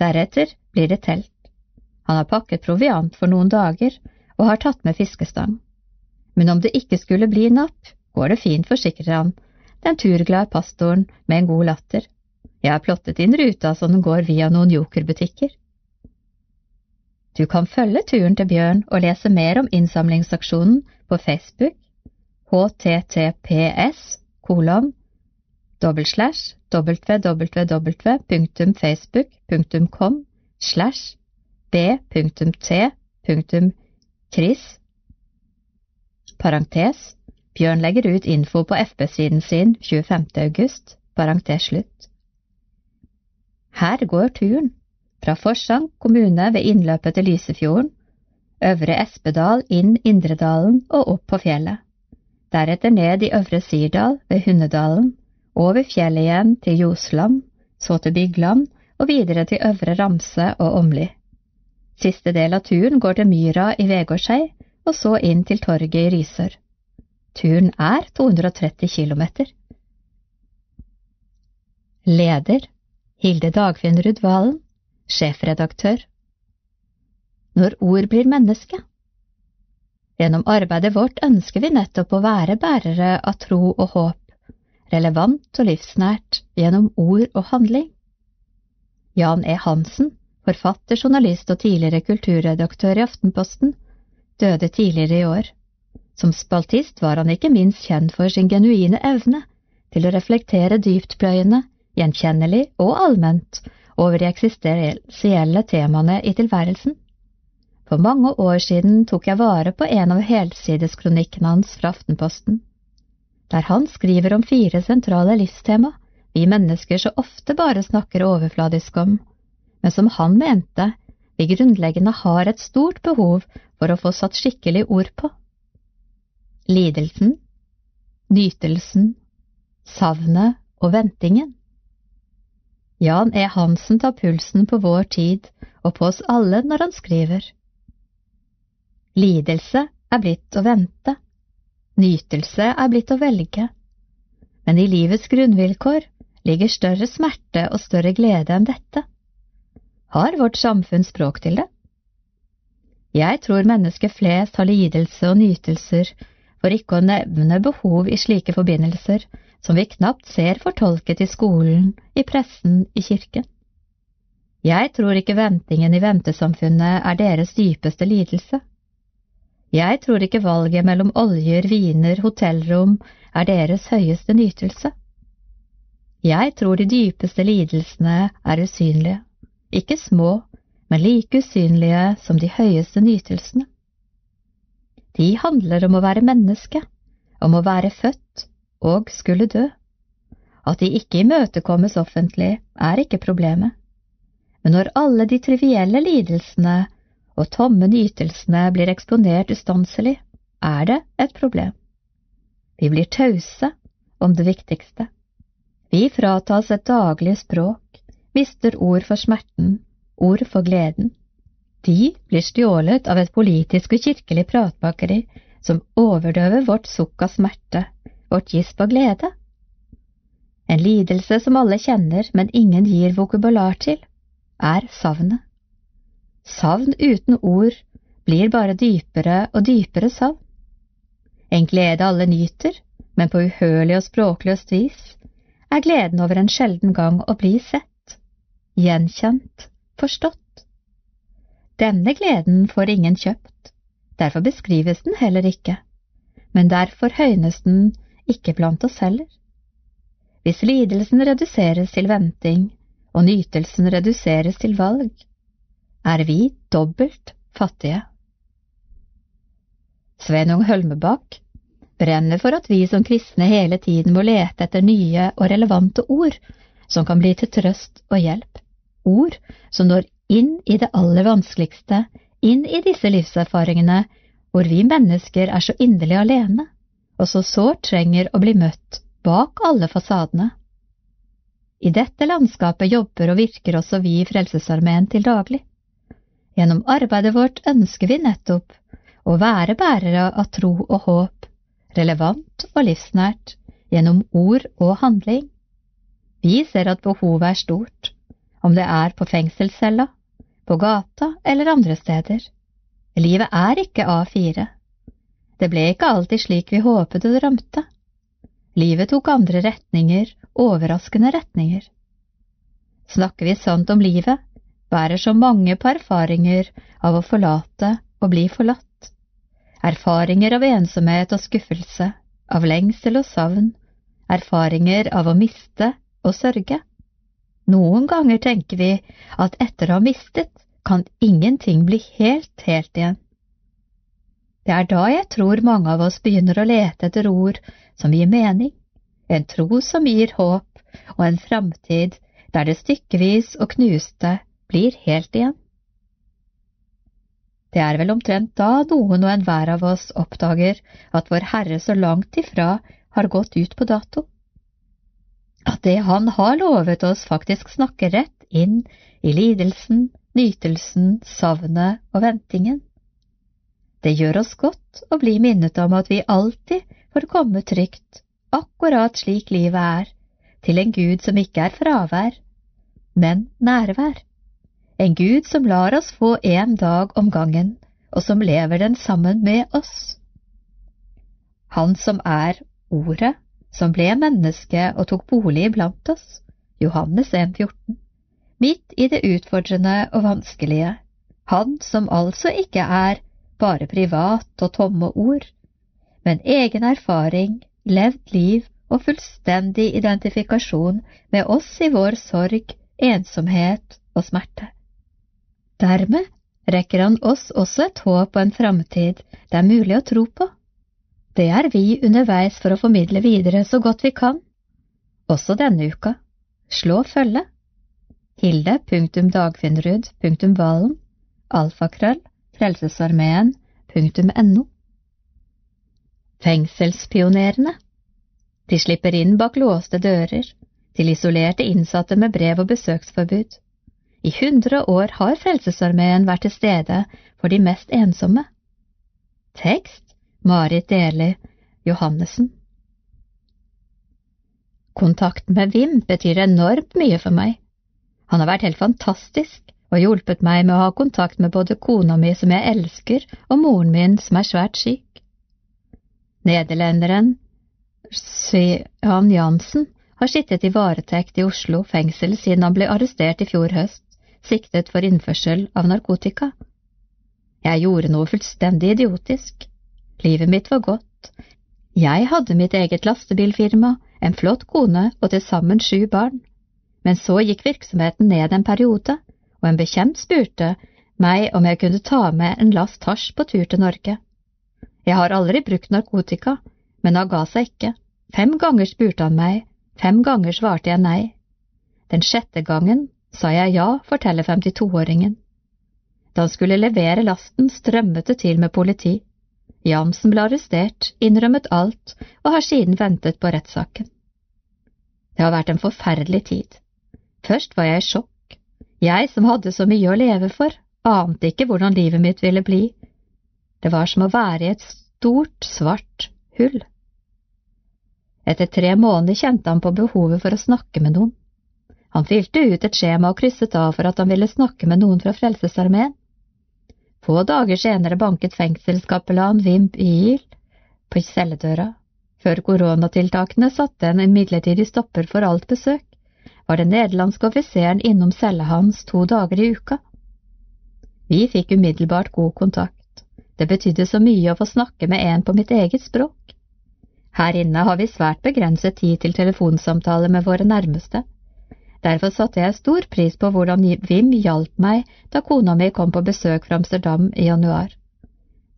Deretter blir det telt. Han har pakket proviant for noen dager og har tatt med fiskestang. Men om det ikke skulle bli napp, går det fint, forsikrer han, den turglade pastoren med en god latter. Jeg har plottet inn ruta så den går via noen jokerbutikker. Du kan følge turen til Bjørn og lese mer om innsamlingsaksjonen på Facebook https kolon dobbeltslash www.facebook.com slash b.t.chris parentes Bjørn legger ut info på FB-siden sin 25. august, parentes slutt. Her går turen, fra Forsand kommune ved innløpet til Lysefjorden, Øvre Espedal inn Indredalen og opp på fjellet. Deretter ned i Øvre Sirdal ved Hundedalen, over fjellet igjen til Ljosland, så til Bygland og videre til Øvre Ramse og Åmli. Siste del av turen går til myra i Vegårshei og så inn til torget i Risør. Turen er 230 kilometer. Leder Hilde Dagfinn Ruud Valen, sjefredaktør. Når ord blir menneske. Gjennom arbeidet vårt ønsker vi nettopp å være bærere av tro og håp, relevant og livsnært gjennom ord og handling. Jan E. Hansen, forfatter, journalist og tidligere kulturredaktør i Aftenposten, døde tidligere i år. Som spaltist var han ikke minst kjent for sin genuine evne til å reflektere dyptpløyende, gjenkjennelig og allment over de eksistensielle temaene i tilværelsen. For mange år siden tok jeg vare på en av helsideskronikkene hans fra Aftenposten, der han skriver om fire sentrale livstema vi mennesker så ofte bare snakker overfladisk om, men som han mente vi grunnleggende har et stort behov for å få satt skikkelig ord på lidelsen, nytelsen, savnet og ventingen. Jan E. Hansen tar pulsen på vår tid og på oss alle når han skriver. Lidelse er blitt å vente, nytelse er blitt å velge, men i livets grunnvilkår ligger større smerte og større glede enn dette. Har vårt samfunn språk til det? Jeg tror mennesker flest har lidelse og nytelser for ikke å nevne behov i slike forbindelser som vi knapt ser fortolket i skolen, i pressen, i kirken. Jeg tror ikke ventingen i ventesamfunnet er deres dypeste lidelse. Jeg tror ikke valget mellom oljer, viner, hotellrom er deres høyeste nytelse. Jeg tror de dypeste lidelsene er usynlige, ikke små, men like usynlige som de høyeste nytelsene. De handler om å være menneske, om å være født og skulle dø. At de ikke imøtekommes offentlig, er ikke problemet. Men når alle de trivielle lidelsene og tomme nytelsene blir eksponert ustanselig, er det et problem. Vi blir tause om det viktigste. Vi fratas et daglig språk, mister ord for smerten, ord for gleden. De blir stjålet av et politisk og kirkelig pratbakeri som overdøver vårt sukk av smerte, vårt gisp av glede. En lidelse som alle kjenner, men ingen gir vokabular til, er savnet. Savn uten ord blir bare dypere og dypere savn. En glede alle nyter, men på uhørlig og språkløst vis, er gleden over en sjelden gang å bli sett, gjenkjent, forstått. Denne gleden får ingen kjøpt, derfor beskrives den heller ikke, men derfor høynes den ikke blant oss heller. Hvis lidelsen reduseres til venting og nytelsen reduseres til valg, er vi dobbelt fattige. Sveinung Hølmebakk brenner for at vi som kristne hele tiden må lete etter nye og relevante ord som kan bli til trøst og hjelp, ord som når inn i det aller vanskeligste, inn i disse livserfaringene hvor vi mennesker er så inderlig alene og så sårt trenger å bli møtt bak alle fasadene. I dette landskapet jobber og virker også vi i Frelsesarmeen til daglig. Gjennom arbeidet vårt ønsker vi nettopp å være bærere av tro og håp, relevant og livsnært, gjennom ord og handling. Vi ser at behovet er stort, om det er på fengselscella, på gata eller andre steder. Livet er ikke A4. Det ble ikke alltid slik vi håpet og drømte. Livet tok andre retninger, overraskende retninger. Snakker vi sant om livet, bærer så mange på erfaringer av å forlate og bli forlatt. Erfaringer av ensomhet og skuffelse, av lengsel og savn, erfaringer av å miste og sørge. Noen ganger tenker vi at etter å ha mistet, kan ingenting bli helt, helt igjen. Det er da jeg tror mange av oss begynner å lete etter ord som gir mening, en tro som gir håp, og en framtid der det stykkevis og knuste blir helt igjen. Det er vel omtrent da noen og enhver av oss oppdager at Vår Herre så langt ifra har gått ut på dato. At det Han har lovet oss, faktisk snakker rett inn i lidelsen, nytelsen, savnet og ventingen. Det gjør oss godt å bli minnet om at vi alltid får komme trygt, akkurat slik livet er, til en Gud som ikke er fravær, men nærvær. En Gud som lar oss få en dag om gangen, og som lever den sammen med oss. Han som er Ordet, som ble menneske og tok bolig iblant oss, Johannes 1,14, midt i det utfordrende og vanskelige, han som altså ikke er bare privat og tomme ord, men egen erfaring, levd liv og fullstendig identifikasjon med oss i vår sorg, ensomhet og smerte. Dermed rekker han oss også et håp og en framtid det er mulig å tro på. Det er vi underveis for å formidle videre så godt vi kan. Også denne uka. Slå følge. Hilde.dagfinnrud.valen alfakrøll frelsesarmeen.no Fengselspionerene De slipper inn bak låste dører, til isolerte innsatte med brev og besøksforbud. I hundre år har Frelsesarmeen vært til stede for de mest ensomme. Tekst Marit Deli Johannessen Kontakten med Wim betyr enormt mye for meg. Han har vært helt fantastisk og hjulpet meg med å ha kontakt med både kona mi, som jeg elsker, og moren min, som er svært syk. Nederlenderen Sian Jansen har sittet i varetekt i Oslo fengsel siden han ble arrestert i fjor høst, siktet for innførsel av narkotika. Jeg gjorde noe fullstendig idiotisk. Livet mitt var godt. Jeg hadde mitt eget lastebilfirma, en flott kone og til sammen sju barn. Men så gikk virksomheten ned en periode, og en bekjent spurte meg om jeg kunne ta med en last hasj på tur til Norge. Jeg har aldri brukt narkotika, men han ga seg ikke. Fem ganger spurte han meg, fem ganger svarte jeg nei. Den sjette gangen sa jeg ja, forteller 52-åringen. Da han skulle levere lasten, strømmet det til med politi. Jansen ble arrestert, innrømmet alt og har siden ventet på rettssaken. Det har vært en forferdelig tid. Først var jeg i sjokk. Jeg som hadde så mye å leve for, ante ikke hvordan livet mitt ville bli. Det var som å være i et stort, svart hull. Etter tre måneder kjente han på behovet for å snakke med noen. Han fylte ut et skjema og krysset av for at han ville snakke med noen fra Frelsesarmeen. Få dager senere banket fengselskapellan Wim Biel på celledøra. Før koronatiltakene satte en midlertidig stopper for alt besøk, var den nederlandske offiseren innom cella hans to dager i uka. Vi fikk umiddelbart god kontakt. Det betydde så mye å få snakke med en på mitt eget språk. Her inne har vi svært begrenset tid til telefonsamtaler med våre nærmeste. Derfor satte jeg stor pris på hvordan Wim hjalp meg da kona mi kom på besøk fra Amsterdam i januar.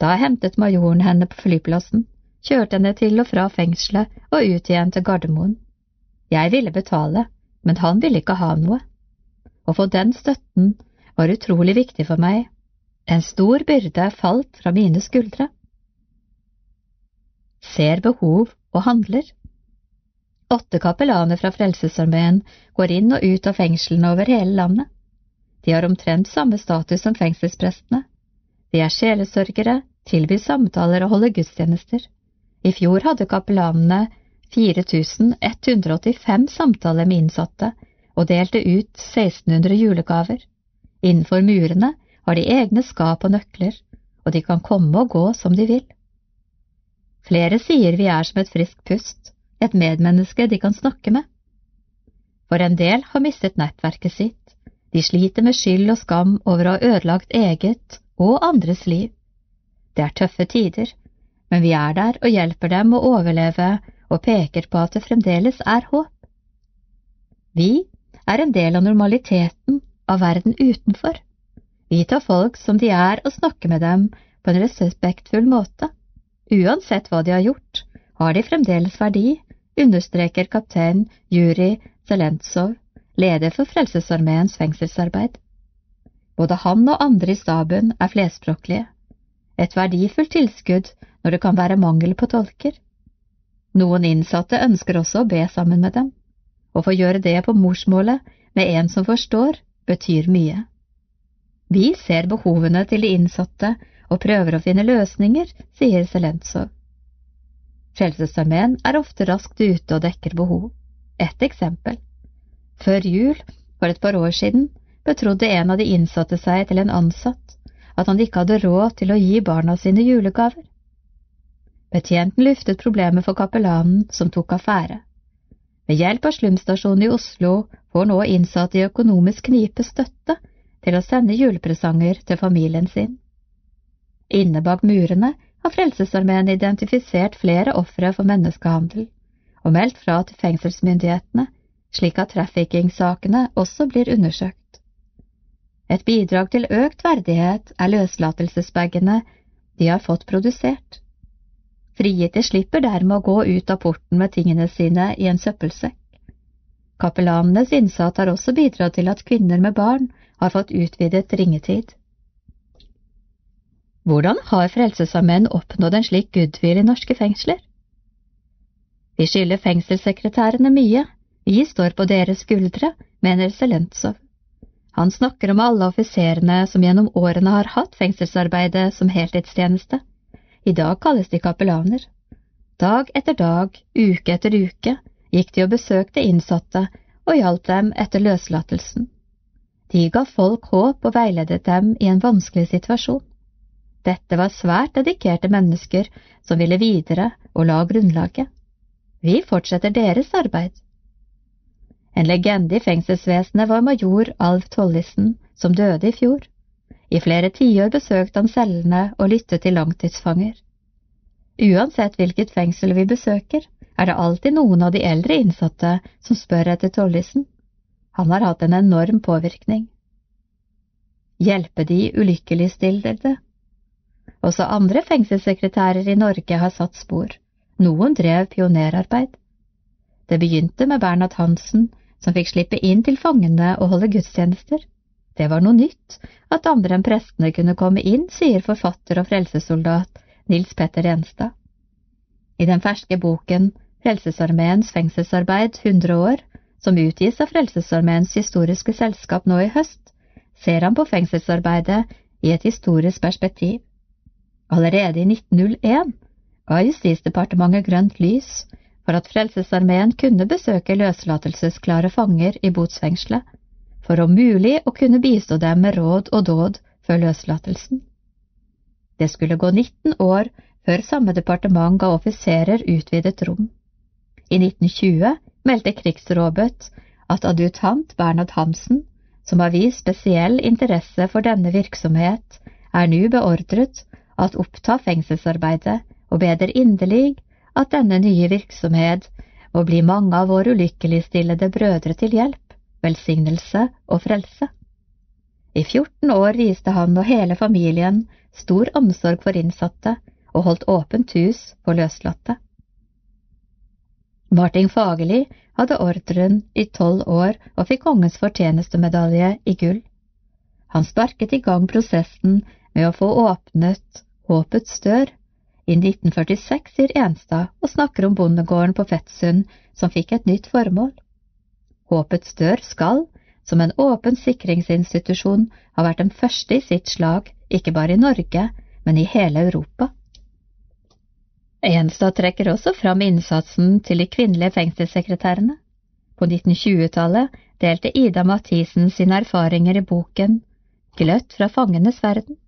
Da hentet majoren henne på flyplassen, kjørte henne til og fra fengselet og ut igjen til Gardermoen. Jeg ville betale, men han ville ikke ha noe. Å få den støtten var utrolig viktig for meg. En stor byrde falt fra mine skuldre. Ser behov og handler. Åtte kapellaner fra Frelsesarmeen går inn og ut av fengslene over hele landet. De har omtrent samme status som fengselsprestene. De er sjelesørgere, tilbyr samtaler og holder gudstjenester. I fjor hadde kapellanene 4185 samtaler med innsatte og delte ut 1600 julegaver. Innenfor murene har de egne skap og nøkler, og de kan komme og gå som de vil. Flere sier vi er som et friskt pust, et medmenneske de kan snakke med. For en del har mistet nettverket sitt, de sliter med skyld og skam over å ha ødelagt eget og andres liv. Det er tøffe tider, men vi er der og hjelper dem å overleve og peker på at det fremdeles er håp. Vi er en del av normaliteten av verden utenfor. Vi tar folk som de er og snakker med dem på en respektfull måte. Uansett hva de har gjort, har de fremdeles verdi, understreker kaptein Juri Zelentsov, leder for Frelsesarmeens fengselsarbeid. Både han og andre i staben er flerspråklige, et verdifullt tilskudd når det kan være mangel på tolker. Noen innsatte ønsker også å be sammen med dem, Å få gjøre det på morsmålet med en som forstår, betyr mye. Vi ser behovene til de innsatte og prøver å finne løsninger, sier Selentsov. Frelsesarmeen er ofte raskt ute og dekker behov. Et eksempel. Før jul, for et par år siden, betrodde en av de innsatte seg til en ansatt at han ikke hadde råd til å gi barna sine julegaver. Betjenten luftet problemet for kapellanen, som tok affære. Ved hjelp av slumstasjonen i Oslo får nå innsatte i økonomisk knipe støtte til å sende julepresanger til familien sin. Inne bak murene har Frelsesarmeen identifisert flere ofre for menneskehandel og meldt fra til fengselsmyndighetene, slik at trafficking-sakene også blir undersøkt. Et bidrag til økt verdighet er løslatelsesbagene de har fått produsert. Frigitte slipper dermed å gå ut av porten med tingene sine i en søppelsekk. Kapellanenes innsats har også bidratt til at kvinner med barn har fått utvidet ringetid. Hvordan har Frelsesarmeen oppnådd en slik goodwill i norske fengsler? Vi skylder fengselssekretærene mye, vi står på deres skuldre, mener Zelentsov. Han snakker om alle offiserene som gjennom årene har hatt fengselsarbeidet som heltidstjeneste. I dag kalles de kapellaner. Dag etter dag, uke etter uke, gikk de og besøkte innsatte og hjalp dem etter løslatelsen. De ga folk håp og veiledet dem i en vanskelig situasjon. Dette var svært dedikerte mennesker som ville videre og la grunnlaget. Vi fortsetter deres arbeid. En legende i fengselsvesenet var major Alv Tollisen, som døde i fjor. I flere tiår besøkte han cellene og lyttet til langtidsfanger. Uansett hvilket fengsel vi besøker, er det alltid noen av de eldre innsatte som spør etter Tollisen. Han har hatt en enorm påvirkning. hjelpe de ulykkeligstillede. Også andre fengselssekretærer i Norge har satt spor. Noen drev pionerarbeid. Det begynte med Bernhard Hansen, som fikk slippe inn til fangene og holde gudstjenester. Det var noe nytt, at andre enn prestene kunne komme inn, sier forfatter og frelsessoldat Nils Petter Renstad. I den ferske boken Frelsesarmeens fengselsarbeid 100 år, som utgis av Frelsesarmeens historiske selskap nå i høst, ser han på fengselsarbeidet i et historisk perspektiv. Allerede i 1901 ga Justisdepartementet grønt lys for at Frelsesarmeen kunne besøke løslatelsesklare fanger i botsfengselet, for om mulig å kunne bistå dem med råd og dåd før løslatelsen. Det skulle gå 19 år før samme departement ga offiserer utvidet rom. I 1920 meldte krigsrådet at adjutant Bernhard Hansen, som har vist spesiell interesse for denne virksomhet, er nå beordret at oppta fengselsarbeidet og beder inderlig at denne nye virksomhet må bli mange av våre ulykkeligstillede brødre til hjelp velsignelse og frelse. I 14 år viste han og hele familien stor omsorg for innsatte og holdt åpent hus for løslatte. Martin Fagerli hadde ordren i tolv år og fikk kongens fortjenestemedalje i gull. Han sparket i gang prosessen med å få åpnet Håpets dør i 1946, sier Enstad og snakker om bondegården på Fettsund som fikk et nytt formål. Håpets dør skal, som en åpen sikringsinstitusjon, ha vært den første i sitt slag, ikke bare i Norge, men i hele Europa. Enstad trekker også fram innsatsen til de kvinnelige fengselssekretærene. På 1920-tallet delte Ida Mathisen sine erfaringer i boken Gløtt fra fangenes verden.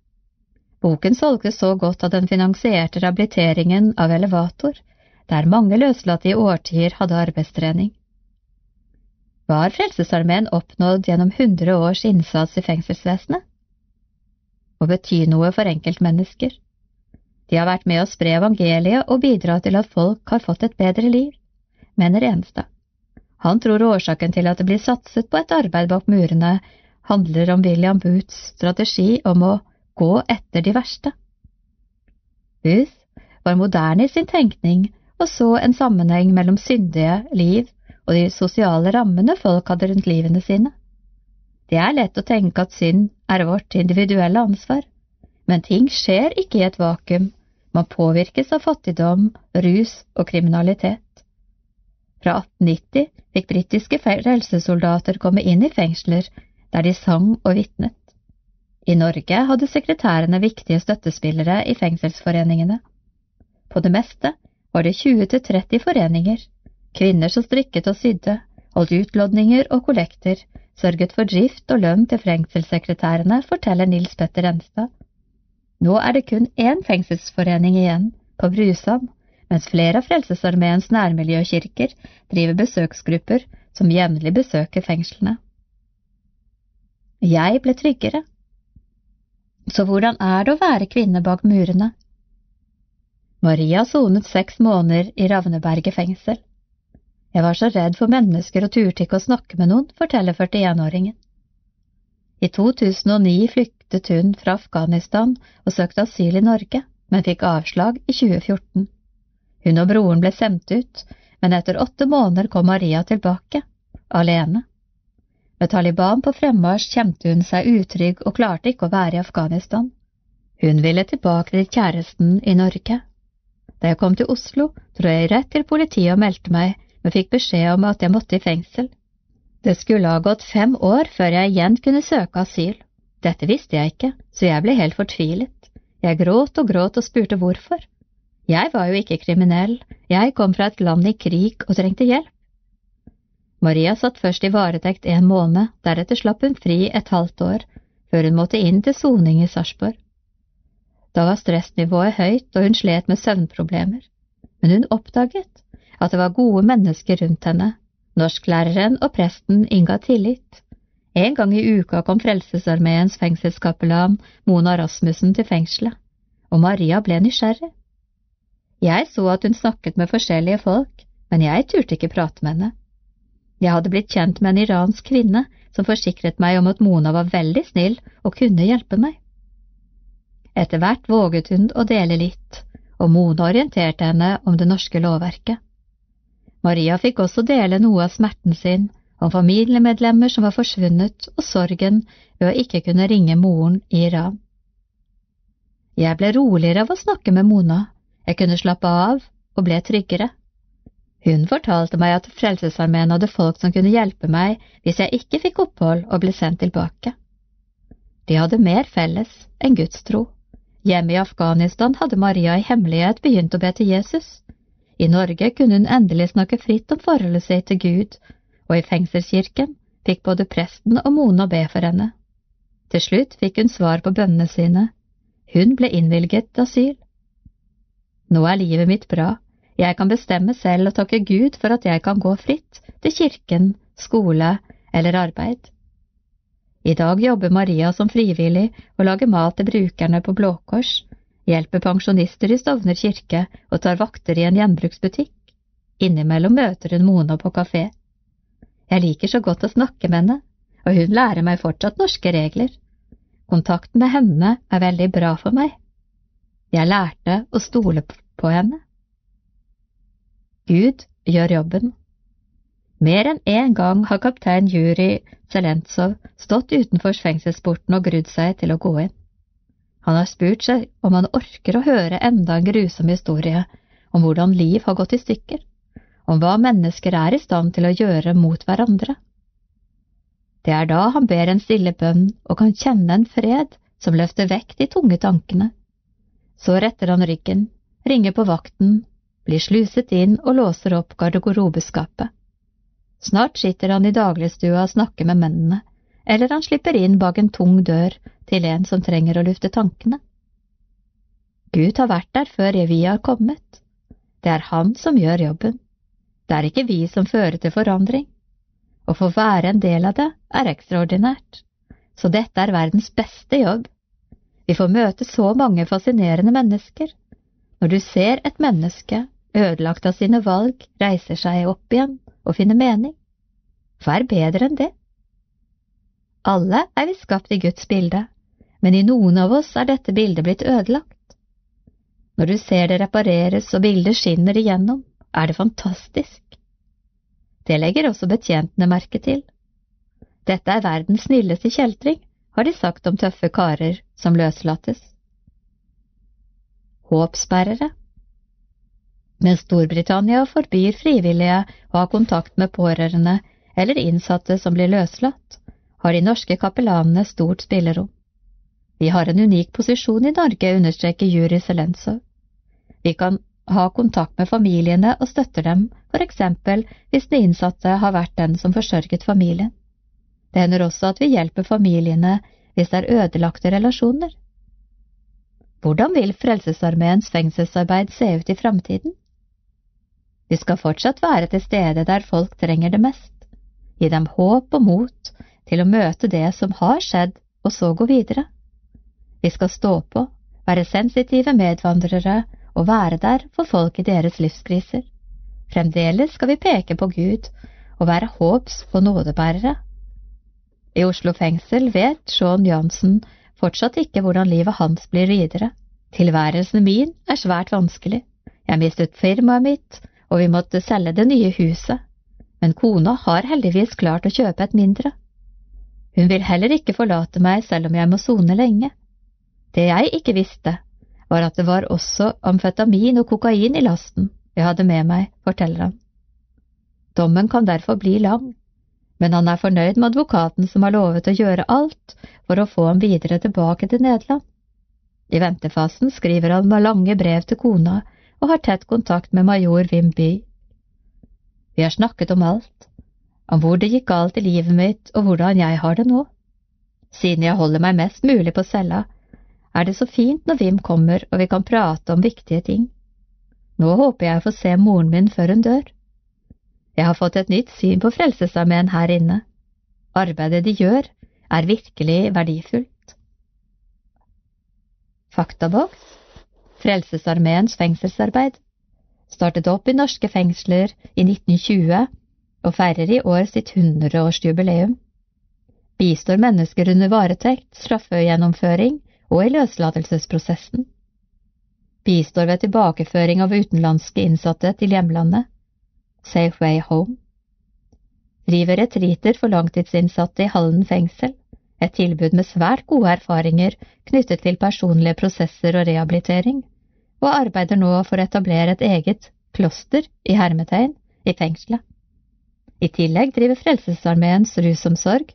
Boken solgte så godt at den finansierte rehabiliteringen av Elevator, der mange løslatte i årtier hadde arbeidstrening hva har Frelsesarmeen oppnådd gjennom hundre års innsats i fengselsvesenet? Og bety noe for enkeltmennesker. De har vært med å spre evangeliet og bidra til at folk har fått et bedre liv, mener Enstad. Han tror årsaken til at det blir satset på et arbeid bak murene, handler om William Booths strategi om å gå etter de verste. Booth var moderne i sin tenkning og så en sammenheng mellom syndige liv og de sosiale rammene folk hadde rundt livene sine. Det er lett å tenke at synd er vårt individuelle ansvar, men ting skjer ikke i et vakuum, man påvirkes av fattigdom, rus og kriminalitet. Fra 1890 fikk britiske helsesoldater komme inn i fengsler der de sang og vitnet. I Norge hadde sekretærene viktige støttespillere i fengselsforeningene. På det meste var det 20–30 foreninger, Kvinner som strikket og sydde, holdt utlodninger og kollekter, sørget for drift og lønn til fengselssekretærene, forteller Nils Petter Enstad. Nå er det kun én fengselsforening igjen, på Brusam, mens flere av Frelsesarmeens nærmiljøkirker driver besøksgrupper som jevnlig besøker fengslene. Jeg ble tryggere. Så hvordan er det å være kvinne bak murene? Maria sonet seks måneder i Ravneberget fengsel. Jeg var så redd for mennesker og turte ikke å snakke med noen, forteller 41-åringen. I 2009 flyktet hun fra Afghanistan og søkte asyl i Norge, men fikk avslag i 2014. Hun og broren ble sendt ut, men etter åtte måneder kom Maria tilbake, alene. Med Taliban på fremmarsj kjente hun seg utrygg og klarte ikke å være i Afghanistan. Hun ville tilbake til kjæresten i Norge. Da jeg kom til Oslo, dro jeg rett til politiet og meldte meg men fikk beskjed om at jeg måtte i fengsel. Det skulle ha gått fem år før jeg igjen kunne søke asyl. Dette visste jeg ikke, så jeg ble helt fortvilet. Jeg gråt og gråt og spurte hvorfor. Jeg var jo ikke kriminell, jeg kom fra et land i krig og trengte hjelp. Maria satt først i varetekt en måned, deretter slapp hun fri et halvt år, før hun måtte inn til soning i Sarpsborg. Da var stressnivået høyt, og hun slet med søvnproblemer. Men hun oppdaget at det var gode mennesker rundt henne. Norsklæreren og presten innga tillit. En gang i uka kom Frelsesarmeens fengselskapellan Mona Rasmussen til fengselet, og Maria ble nysgjerrig. Jeg så at hun snakket med forskjellige folk, men jeg turte ikke prate med henne. Jeg hadde blitt kjent med en iransk kvinne som forsikret meg om at Mona var veldig snill og kunne hjelpe meg. Etter hvert våget hun å dele litt, og Mona orienterte henne om det norske lovverket. Maria fikk også dele noe av smerten sin, om familiemedlemmer som var forsvunnet, og sorgen ved å ikke kunne ringe moren i Iran. Jeg ble roligere av å snakke med Mona, jeg kunne slappe av og ble tryggere. Hun fortalte meg at Frelsesarmeen hadde folk som kunne hjelpe meg hvis jeg ikke fikk opphold og ble sendt tilbake. De hadde mer felles enn Guds tro. Hjemme i Afghanistan hadde Maria i hemmelighet begynt å be til Jesus. I Norge kunne hun endelig snakke fritt om forholdet sitt til Gud, og i fengselskirken fikk både presten og Mona be for henne. Til slutt fikk hun svar på bønnene sine. Hun ble innvilget asyl. Nå er livet mitt bra, jeg kan bestemme selv og takke Gud for at jeg kan gå fritt til kirken, skole eller arbeid. I dag jobber Maria som frivillig og lager mat til brukerne på Blå Kors, hjelper pensjonister i Stovner kirke og tar vakter i en gjenbruksbutikk. Innimellom møter hun Mona på kafé. Jeg liker så godt å snakke med henne, og hun lærer meg fortsatt norske regler. Kontakten med henne er veldig bra for meg. Jeg lærte å stole på henne. Gud gjør jobben. Mer enn én gang har kaptein Juri Zelentsov stått utenfor fengselsporten og grudd seg til å gå inn. Han har spurt seg om han orker å høre enda en grusom historie om hvordan liv har gått i stykker, om hva mennesker er i stand til å gjøre mot hverandre. Det er da han ber en stille bønn og kan kjenne en fred som løfter vekk de tunge tankene. Så retter han ryggen, ringer på vakten blir sluset inn og låser opp garderobeskapet. Snart sitter han i dagligstua og snakker med mennene, eller han slipper inn bak en tung dør til en som trenger å lufte tankene. Gud har vært der før vi har kommet. Det er Han som gjør jobben. Det er ikke vi som fører til forandring. Å få være en del av det er ekstraordinært, så dette er verdens beste jobb. Vi får møte så mange fascinerende mennesker. Når du ser et menneske ødelagt av sine valg, reiser seg opp igjen og finner mening. Hva er bedre enn det? Alle er vi skapt i Guds bilde, men i noen av oss er dette bildet blitt ødelagt. Når du ser det repareres og bildet skinner igjennom, er det fantastisk. Det legger også betjentene merke til. Dette er verdens snilleste kjeltring, har de sagt om tøffe karer som løslates. Håpsbærere men Storbritannia forbyr frivillige å ha kontakt med pårørende eller innsatte som blir løslatt, har de norske kapellanene stort spillerom. Vi har en unik posisjon i Norge, understreker Juri Selensov. Vi kan ha kontakt med familiene og støtter dem, for eksempel hvis den innsatte har vært den som forsørget familien. Det hender også at vi hjelper familiene hvis det er ødelagte relasjoner. Hvordan vil Frelsesarmeens fengselsarbeid se ut i framtiden? Vi skal fortsatt være til stede der folk trenger det mest, gi dem håp og mot til å møte det som har skjedd, og så gå videre. Vi skal stå på, være sensitive medvandrere og være der for folk i deres livskriser. Fremdeles skal vi peke på Gud og være håps- og nådebærere. I Oslo fengsel vet Sean Johnsen fortsatt ikke hvordan livet hans blir videre. Tilværelsen min er svært vanskelig. Jeg mistet firmaet mitt, og vi måtte selge det nye huset, men kona har heldigvis klart å kjøpe et mindre. Hun vil heller ikke forlate meg selv om jeg må sone lenge. Det jeg ikke visste, var at det var også amfetamin og kokain i lasten jeg hadde med meg, forteller han. Dommen kan derfor bli lang, men han er fornøyd med advokaten som har lovet å gjøre alt for å få ham videre tilbake til Nederland. I ventefasen skriver han med lange brev til kona og har tett kontakt med major Wimby. Vi har snakket om alt, om hvor det gikk galt i livet mitt og hvordan jeg har det nå. Siden jeg holder meg mest mulig på cella, er det så fint når Wim kommer og vi kan prate om viktige ting. Nå håper jeg å få se moren min før hun dør. Jeg har fått et nytt syn på Frelsesarmeen her inne. Arbeidet de gjør, er virkelig verdifullt. Faktaboks Frelsesarmeens fengselsarbeid, startet opp i norske fengsler i 1920 og feirer i år sitt hundreårsjubileum. bistår mennesker under varetekt, straffegjennomføring og i løslatelsesprosessen. Bistår ved tilbakeføring av utenlandske innsatte til hjemlandet. Safe Way Home. Driver retreater for langtidsinnsatte i Hallen fengsel, et tilbud med svært gode erfaringer knyttet til personlige prosesser og rehabilitering, og arbeider nå for å etablere et eget kloster i hermetegn i fengselet. I tillegg driver Frelsesarmeens rusomsorg,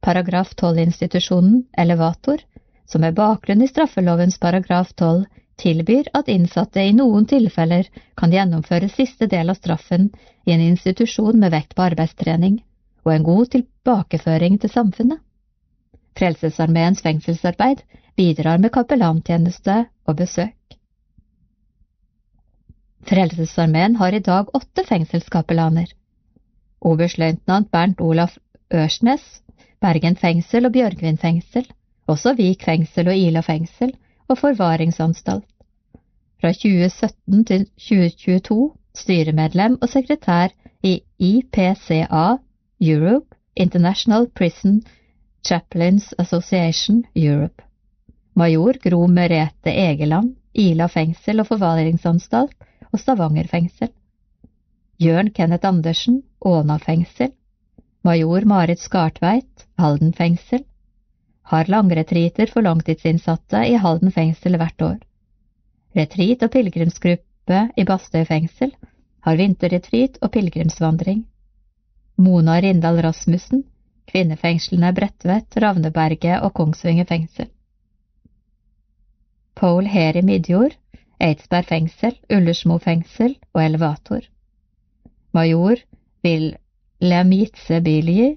paragraf 12-institusjonen Elevator, som med bakgrunn i straffelovens paragraf 12 tilbyr at innsatte i noen tilfeller kan gjennomføre siste del av straffen i en institusjon med vekt på arbeidstrening og en god tilbakeføring til samfunnet. Frelsesarmeens fengselsarbeid bidrar med kapellantjeneste og besøk. Frelsesarmeen har i dag åtte fengselskapellaner. Oberstløytnant Bernt Olaf Ørsnes, Bergen fengsel og Bjørgvin fengsel, også Vik fengsel og Ila fengsel og forvaringsanstalt. Fra 2017 til 2022 styremedlem og sekretær i IPCA Europe, International Prison Chaplains Association Europe. Major Gro Merete Egeland, Ila fengsel og forvaringsanstalt og Stavanger fengsel. Jørn Kenneth Andersen, Åna fengsel. Major Marit Skartveit, Halden fengsel. Har langretriter for langtidsinnsatte i Halden fengsel hvert år. Retreat og pilegrimsgruppe i Bastøy fengsel har vinterretreat og pilegrimsvandring. Mona Rindal Rasmussen, kvinnefengslene Bredtvet, Ravneberget og Kongsvinger fengsel. Paul Heri Midjord, Eidsberg fengsel, Ullersmo fengsel og Elevator. Major Vil Jitse Bilji,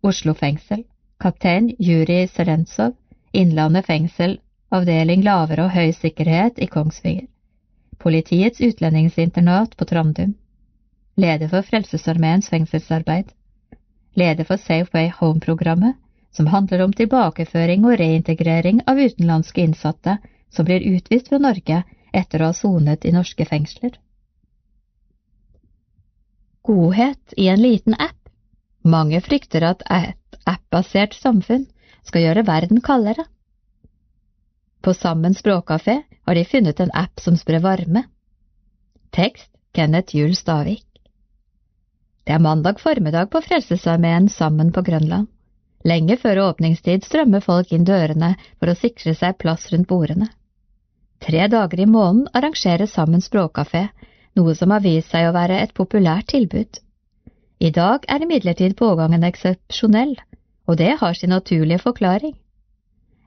Oslo fengsel. Kaptein Juri Serentsov, Innlandet fengsel, avdeling lavere og høy sikkerhet i Kongsvinger. Politiets utlendingsinternat på Trandum. Leder for Frelsesarmeens fengselsarbeid. Leder for Safe Way Home-programmet, som handler om tilbakeføring og reintegrering av utenlandske innsatte som blir utvist fra Norge etter å ha sonet i norske fengsler. Godhet i en liten app. Mange frykter at et app-basert samfunn skal gjøre verden kaldere. På Sammen språkkafé har de funnet en app som sprer varme. Tekst Kenneth Juel Stavik. Det er mandag formiddag på Frelsesarmeen Sammen på Grønland. Lenge før åpningstid strømmer folk inn dørene for å sikre seg plass rundt bordene. Tre dager i måneden arrangeres Sammen språkkafé, noe som har vist seg å være et populært tilbud. I dag er imidlertid pågangen eksepsjonell, og det har sin naturlige forklaring.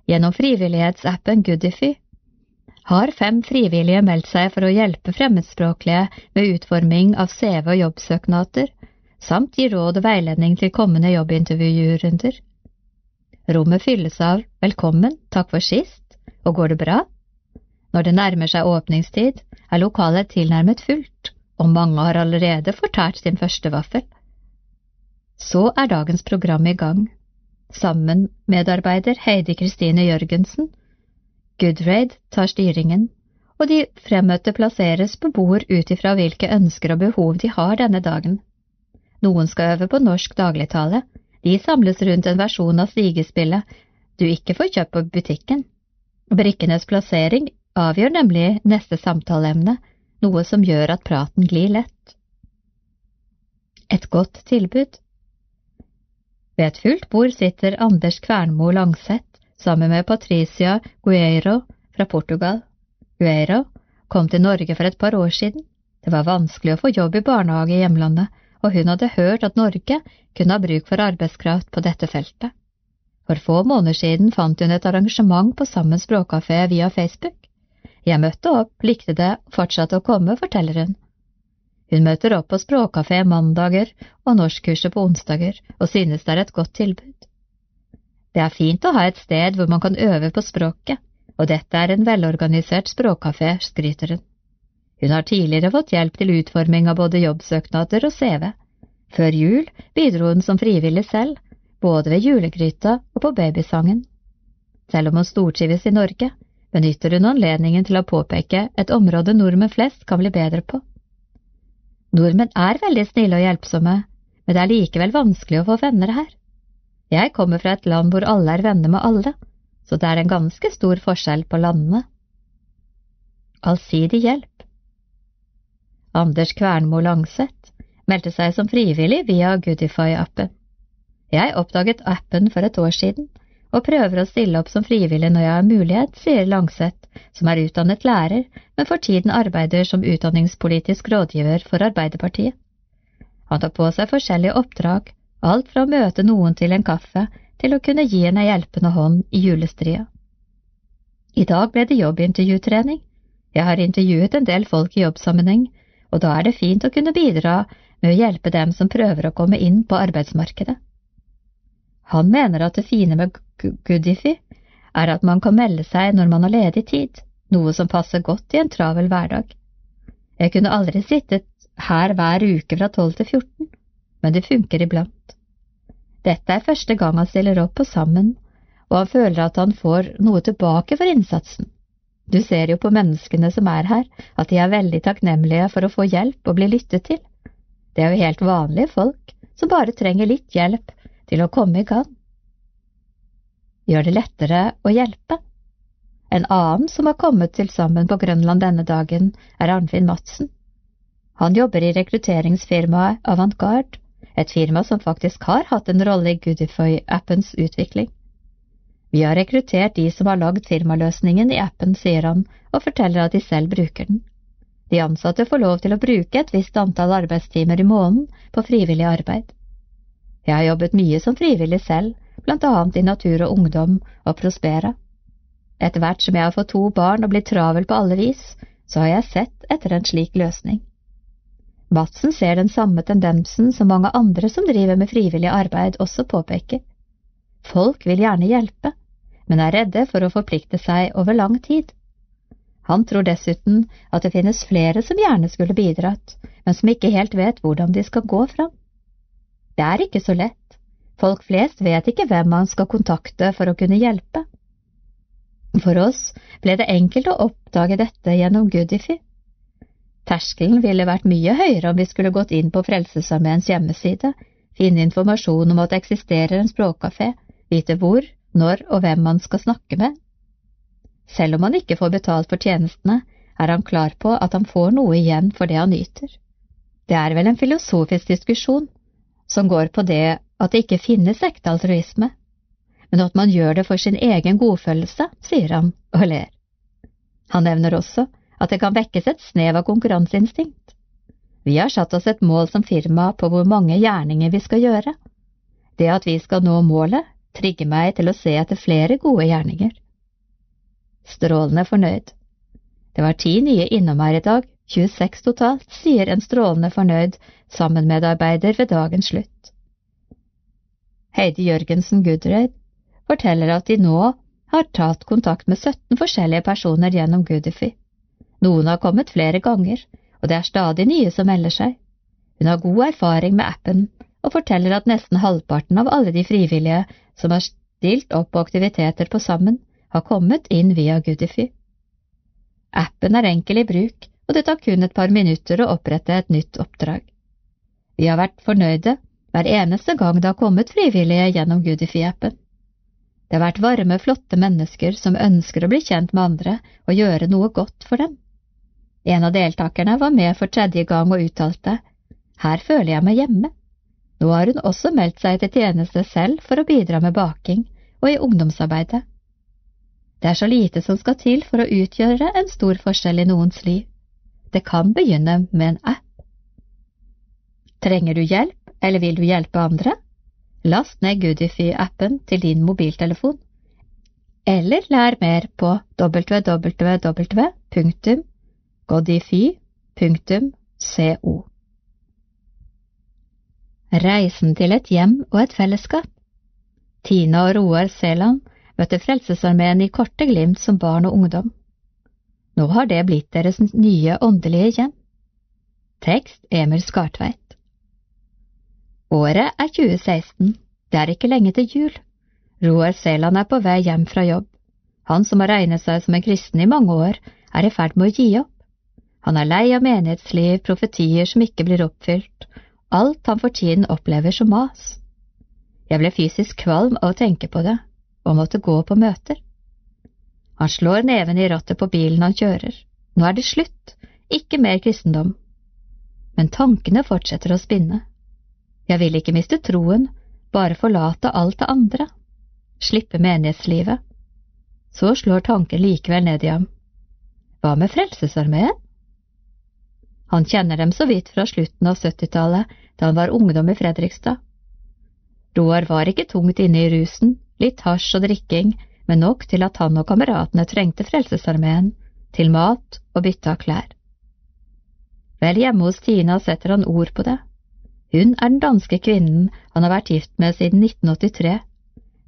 Gjennom frivillighetsappen Goodify har fem frivillige meldt seg for å hjelpe fremmedspråklige med utforming av CV og jobbsøknader, samt gi råd og veiledning til kommende jobbintervjurunder. Rommet fylles av velkommen, takk for sist, og går det bra? Når det nærmer seg åpningstid, er lokalet tilnærmet fullt, og mange har allerede fortært sin første vaffel. Så er dagens program i gang. Sammen medarbeider Heidi Kristine Jørgensen. Goodraid tar styringen, og de fremmøtte plasseres på bord ut ifra hvilke ønsker og behov de har denne dagen. Noen skal øve på norsk dagligtale, de samles rundt en versjon av stigespillet du ikke får kjøpt på butikken. Brikkenes plassering avgjør nemlig neste samtaleemne, noe som gjør at praten glir lett. Et godt tilbud Ved et fullt bord sitter Anders Kvernmo Langseth sammen med Patricia Gueiro fra Portugal. Gueiro kom til Norge for et par år siden. Det var vanskelig å få jobb i barnehage i hjemlandet, og hun hadde hørt at Norge kunne ha bruk for arbeidskraft på dette feltet. For få måneder siden fant hun et arrangement på Sammen språkkafé via Facebook. Jeg møtte opp, likte det og fortsatte å komme, forteller hun. Hun møter opp på språkkafé mandager og norskkurset på onsdager, og synes det er et godt tilbud. Det er fint å ha et sted hvor man kan øve på språket, og dette er en velorganisert språkkafé, skryter hun. Hun har tidligere fått hjelp til utforming av både jobbsøknader og CV. Før jul bidro hun som frivillig selv, både ved julegryta og på babysangen. Selv om hun stortrives i Norge, benytter hun anledningen til å påpeke et område nordmenn flest kan bli bedre på. Nordmenn er veldig snille og hjelpsomme, men det er likevel vanskelig å få venner her. Jeg kommer fra et land hvor alle er venner med alle, så det er en ganske stor forskjell på landene. Allsidig hjelp Anders Kvernmo Langseth meldte seg som frivillig via Goodify-appen. Jeg oppdaget appen for et år siden, og prøver å stille opp som frivillig når jeg har mulighet, sier Langseth, som er utdannet lærer, men for tiden arbeider som utdanningspolitisk rådgiver for Arbeiderpartiet. Han tar på seg forskjellige oppdrag, alt fra å møte noen til en kaffe til å kunne gi en hjelpende hånd i julestria. I dag ble det jobbintervjutrening. Jeg har intervjuet en del folk i jobbsammenheng, og da er det fint å kunne bidra med å hjelpe dem som prøver å komme inn på arbeidsmarkedet. Han mener at det fine med Goodify er at man kan melde seg når man har ledig tid, noe som passer godt i en travel hverdag. Jeg kunne aldri sittet her hver uke fra 12 til 14, men det funker iblant. Dette er første gang han stiller opp på Sammen, og han føler at han får noe tilbake for innsatsen. Du ser jo på menneskene som er her, at de er veldig takknemlige for å få hjelp og bli lyttet til. Det er jo helt vanlige folk som bare trenger litt hjelp til å komme i gang. Gjør det lettere å hjelpe. En annen som har kommet til sammen på Grønland denne dagen, er Arnfinn Madsen. Han jobber i rekrutteringsfirmaet Avantgarde, et firma som faktisk har hatt en rolle i Goodify-appens utvikling. Vi har rekruttert de som har lagd firmaløsningen i appen, sier han, og forteller at de selv bruker den. De ansatte får lov til å bruke et visst antall arbeidstimer i måneden på frivillig arbeid. Jeg har jobbet mye som frivillig selv, blant annet i Natur og Ungdom og Prospera. Etter hvert som jeg har fått to barn og blitt travel på alle vis, så har jeg sett etter en slik løsning. Madsen ser den samme tendensen som mange andre som driver med frivillig arbeid også påpeker. Folk vil gjerne hjelpe, men er redde for å forplikte seg over lang tid. Han tror dessuten at det finnes flere som gjerne skulle bidratt, men som ikke helt vet hvordan de skal gå fram. Det er ikke så lett. Folk flest vet ikke hvem man skal kontakte for å kunne hjelpe. For oss ble det enkelt å oppdage dette gjennom Goodify. Terskelen ville vært mye høyere om vi skulle gått inn på Frelsesarmeens hjemmeside, finne informasjon om at det eksisterer en språkkafé, vite hvor, når og hvem man skal snakke med. Selv om han ikke får betalt for tjenestene, er han klar på at han får noe igjen for det han yter. Det er vel en filosofisk diskusjon som går på det at det ikke finnes ekte altruisme, men at man gjør det for sin egen godfølelse, sier han og ler. Han nevner også at det kan vekkes et snev av konkurranseinstinkt. Vi har satt oss et mål som firma på hvor mange gjerninger vi skal gjøre. Det at vi skal nå målet, trigger meg til å se etter flere gode gjerninger. Strålende fornøyd. Det var ti nye innom her i dag, 26 totalt, sier en strålende fornøyd sammenmedarbeider ved dagens slutt. Heidi Jørgensen Goodreid forteller at de nå har tatt kontakt med 17 forskjellige personer gjennom Goodify. Noen har kommet flere ganger, og det er stadig nye som melder seg. Hun har god erfaring med appen, og forteller at nesten halvparten av alle de frivillige som har stilt opp på aktiviteter på Sammen, har kommet inn via Goodify. Appen er enkel i bruk, og det tar kun et par minutter å opprette et nytt oppdrag. Vi har vært fornøyde hver eneste gang det har kommet frivillige gjennom Goodify-appen. Det har vært varme, flotte mennesker som ønsker å bli kjent med andre og gjøre noe godt for dem. En av deltakerne var med for tredje gang og uttalte Her føler jeg meg hjemme. Nå har hun også meldt seg til tjeneste selv for å bidra med baking og i ungdomsarbeidet. Det er så lite som skal til for å utgjøre en stor forskjell i noens liv. Det kan begynne med en app. Trenger du hjelp, eller vil du hjelpe andre? Last ned Goodify-appen til din mobiltelefon, eller lær mer på www.godify.co. Reisen til et hjem og et fellesskap Tina og Roar Seland møtte Frelsesarmeen i korte glimt som barn og ungdom. Nå har det blitt deres nye åndelige hjem. Tekst Emil Skartveit Året er 2016. Det er ikke lenge til jul. Roar Seland er på vei hjem fra jobb. Han som har regnet seg som en kristen i mange år, er i ferd med å gi opp. Han er lei av menighetsliv, profetier som ikke blir oppfylt, alt han for tiden opplever som mas. Jeg ble fysisk kvalm av å tenke på det, og måtte gå på møter. Han slår neven i rattet på bilen han kjører. Nå er det slutt, ikke mer kristendom. Men tankene fortsetter å spinne. Jeg vil ikke miste troen, bare forlate alt det andre. Slippe menighetslivet. Så slår tanken likevel ned i ham. Hva med Frelsesarmeen? Han kjenner dem så vidt fra slutten av 70-tallet, da han var ungdom i Fredrikstad. Roar var ikke tungt inne i rusen, litt hasj og drikking, men nok til at han og kameratene trengte Frelsesarmeen, til mat og bytte av klær. Vel hjemme hos Tina setter han ord på det. Hun er den danske kvinnen han har vært gift med siden 1983,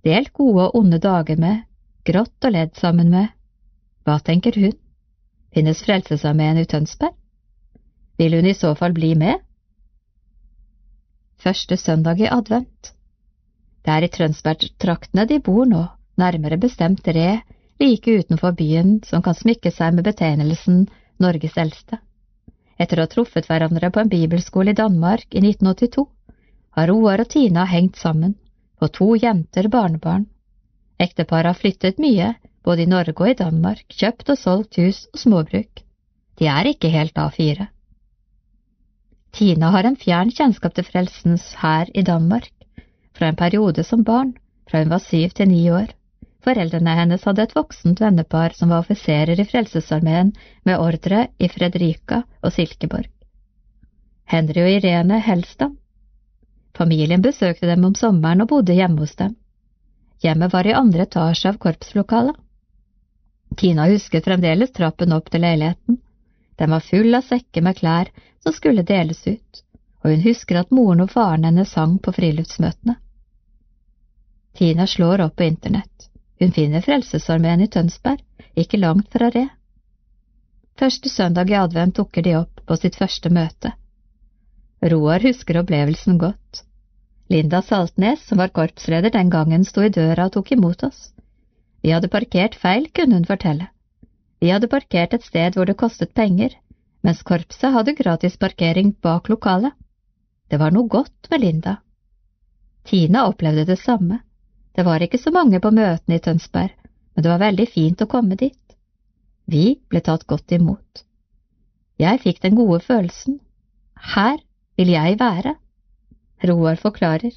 delt gode og onde dager med, grått og ledd sammen med. Hva tenker hun? Finnes Frelsesarmeen i Tønsberg? Vil hun i så fall bli med? Første søndag i advent. Det er i Trønsbergtraktene de bor nå, nærmere bestemt Re, like utenfor byen, som kan smykke seg med betegnelsen Norges eldste. Etter å ha truffet hverandre på en bibelskole i Danmark i 1982, har Roar og Tina hengt sammen, på to jenter barnebarn. Ekteparet har flyttet mye, både i Norge og i Danmark, kjøpt og solgt hus og småbruk. De er ikke helt A4. Tina har en fjern kjennskap til Frelsens hær i Danmark, fra en periode som barn, fra hun var syv til ni år. Foreldrene hennes hadde et voksent vennepar som var offiserer i Frelsesarmeen med ordre i Fredrika og Silkeborg. Henry og Irene Helstad. Familien besøkte dem om sommeren og bodde hjemme hos dem. Hjemmet var i andre etasje av korpslokalet. Tina husket fremdeles trappen opp til leiligheten. Den var full av sekker med klær som skulle deles ut, og hun husker at moren og faren hennes sang på friluftsmøtene. Tina slår opp på internett. Hun finner Frelsesarmeen i Tønsberg, ikke langt fra Re. Første søndag i advent dukker de opp på sitt første møte. Roar husker opplevelsen godt. Linda Saltnes, som var korpsleder den gangen, sto i døra og tok imot oss. Vi hadde parkert feil, kunne hun fortelle. Vi hadde parkert et sted hvor det kostet penger, mens korpset hadde gratis parkering bak lokalet. Det var noe godt med Linda. Tina opplevde det samme. Det var ikke så mange på møtene i Tønsberg, men det var veldig fint å komme dit. Vi ble tatt godt imot. Jeg fikk den gode følelsen. Her vil jeg være. Roar forklarer.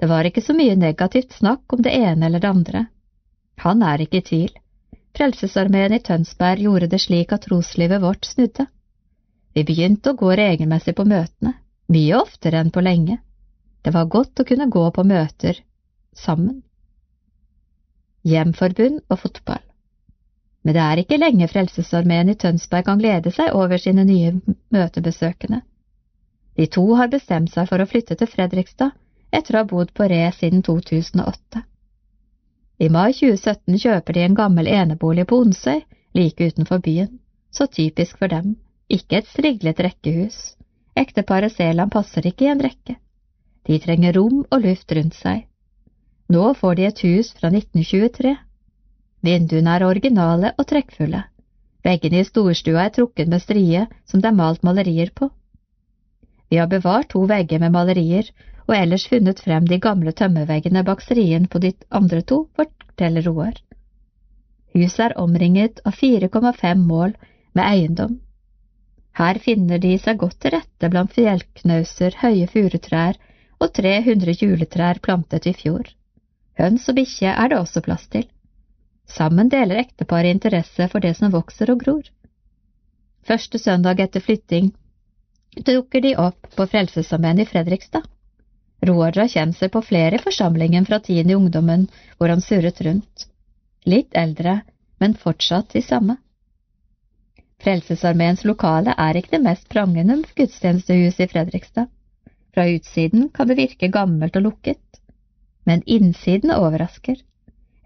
Det var ikke så mye negativt snakk om det ene eller det andre. Han er ikke i tvil. Frelsesarmeen i Tønsberg gjorde det slik at troslivet vårt snudde. Vi begynte å gå regelmessig på møtene, mye oftere enn på lenge. Det var godt å kunne gå på møter sammen. Hjemforbund og fotball. Men det er ikke lenge Frelsesarmeen i Tønsberg kan glede seg over sine nye møtebesøkende. De to har bestemt seg for å flytte til Fredrikstad etter å ha bodd på Re siden 2008. I mai 2017 kjøper de en gammel enebolig på Onsøy, like utenfor byen, så typisk for dem, ikke et striglet rekkehus. Ekteparet Seland passer ikke i en rekke. De trenger rom og luft rundt seg. Nå får de et hus fra 1923. Vinduene er originale og trekkfulle. Veggene i storstua er trukket med strie som det er malt malerier på. Vi har bevart to vegger med malerier, og ellers funnet frem de gamle tømmerveggene bak strien på de andre to, forteller Roar. Huset er omringet av 4,5 mål med eiendom. Her finner de seg godt til rette blant fjellknauser, høye furutrær og 300 juletrær plantet i fjor. Høns og bikkje er det også plass til. Sammen deler ekteparet interesse for det som vokser og gror. Første søndag etter flytting dukker de opp på Frelsesarmeen i Fredrikstad. Roar drar kjent seg på flere i forsamlingen fra tiden i ungdommen hvor han surret rundt. Litt eldre, men fortsatt de samme. Frelsesarmeens lokale er ikke det mest prangende gudstjenestehuset i Fredrikstad. Fra utsiden kan det virke gammelt og lukket, men innsiden overrasker.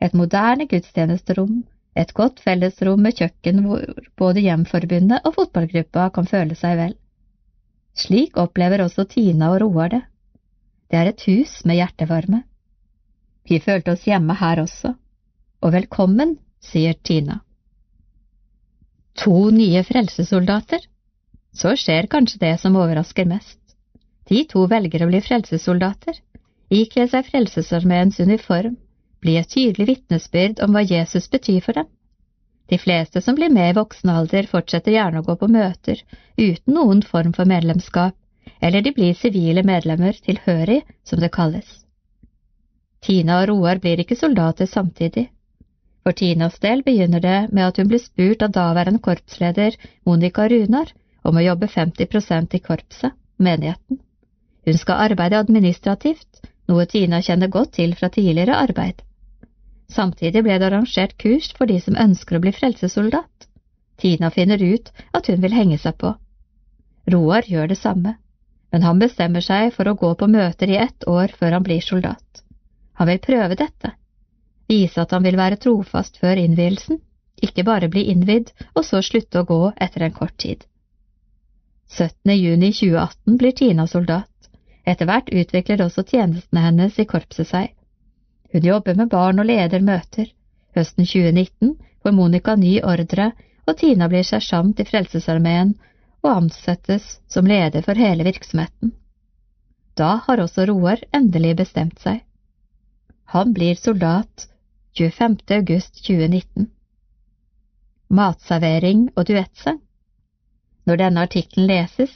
Et moderne gudstjenesterom, et godt fellesrom med kjøkken hvor både Hjemforbundet og fotballgruppa kan føle seg vel. Slik opplever også Tina og Roar det. Det er et hus med hjertevarme. Vi følte oss hjemme her også, og velkommen, sier Tina. To nye frelsesoldater? Så skjer kanskje det som overrasker mest. De to velger å bli frelsesoldater. Ikle seg Frelsesarmeens uniform, bli et tydelig vitnesbyrd om hva Jesus betyr for dem. De fleste som blir med i voksen alder, fortsetter gjerne å gå på møter uten noen form for medlemskap, eller de blir sivile medlemmer, tilhørig, som det kalles. Tina og Roar blir ikke soldater samtidig. For Tinas del begynner det med at hun blir spurt av daværende korpsleder Monica Runar om å jobbe 50% i korpset, menigheten. Hun skal arbeide administrativt, noe Tina kjenner godt til fra tidligere arbeid. Samtidig ble det arrangert kurs for de som ønsker å bli frelsesoldat. Tina finner ut at hun vil henge seg på. Roar gjør det samme, men han bestemmer seg for å gå på møter i ett år før han blir soldat. Han vil prøve dette, vise at han vil være trofast før innvielsen, ikke bare bli innvidd og så slutte å gå etter en kort tid. 17. juni 2018 blir Tina soldat. Etter hvert utvikler også tjenestene hennes i korpset seg. Hun jobber med barn og leder møter. Høsten 2019 får Monica ny ordre, og Tina blir sersjant i Frelsesarmeen og ansettes som leder for hele virksomheten. Da har også Roar endelig bestemt seg. Han blir soldat 25. august 2019. Matservering og duettsang Når denne artikkelen leses,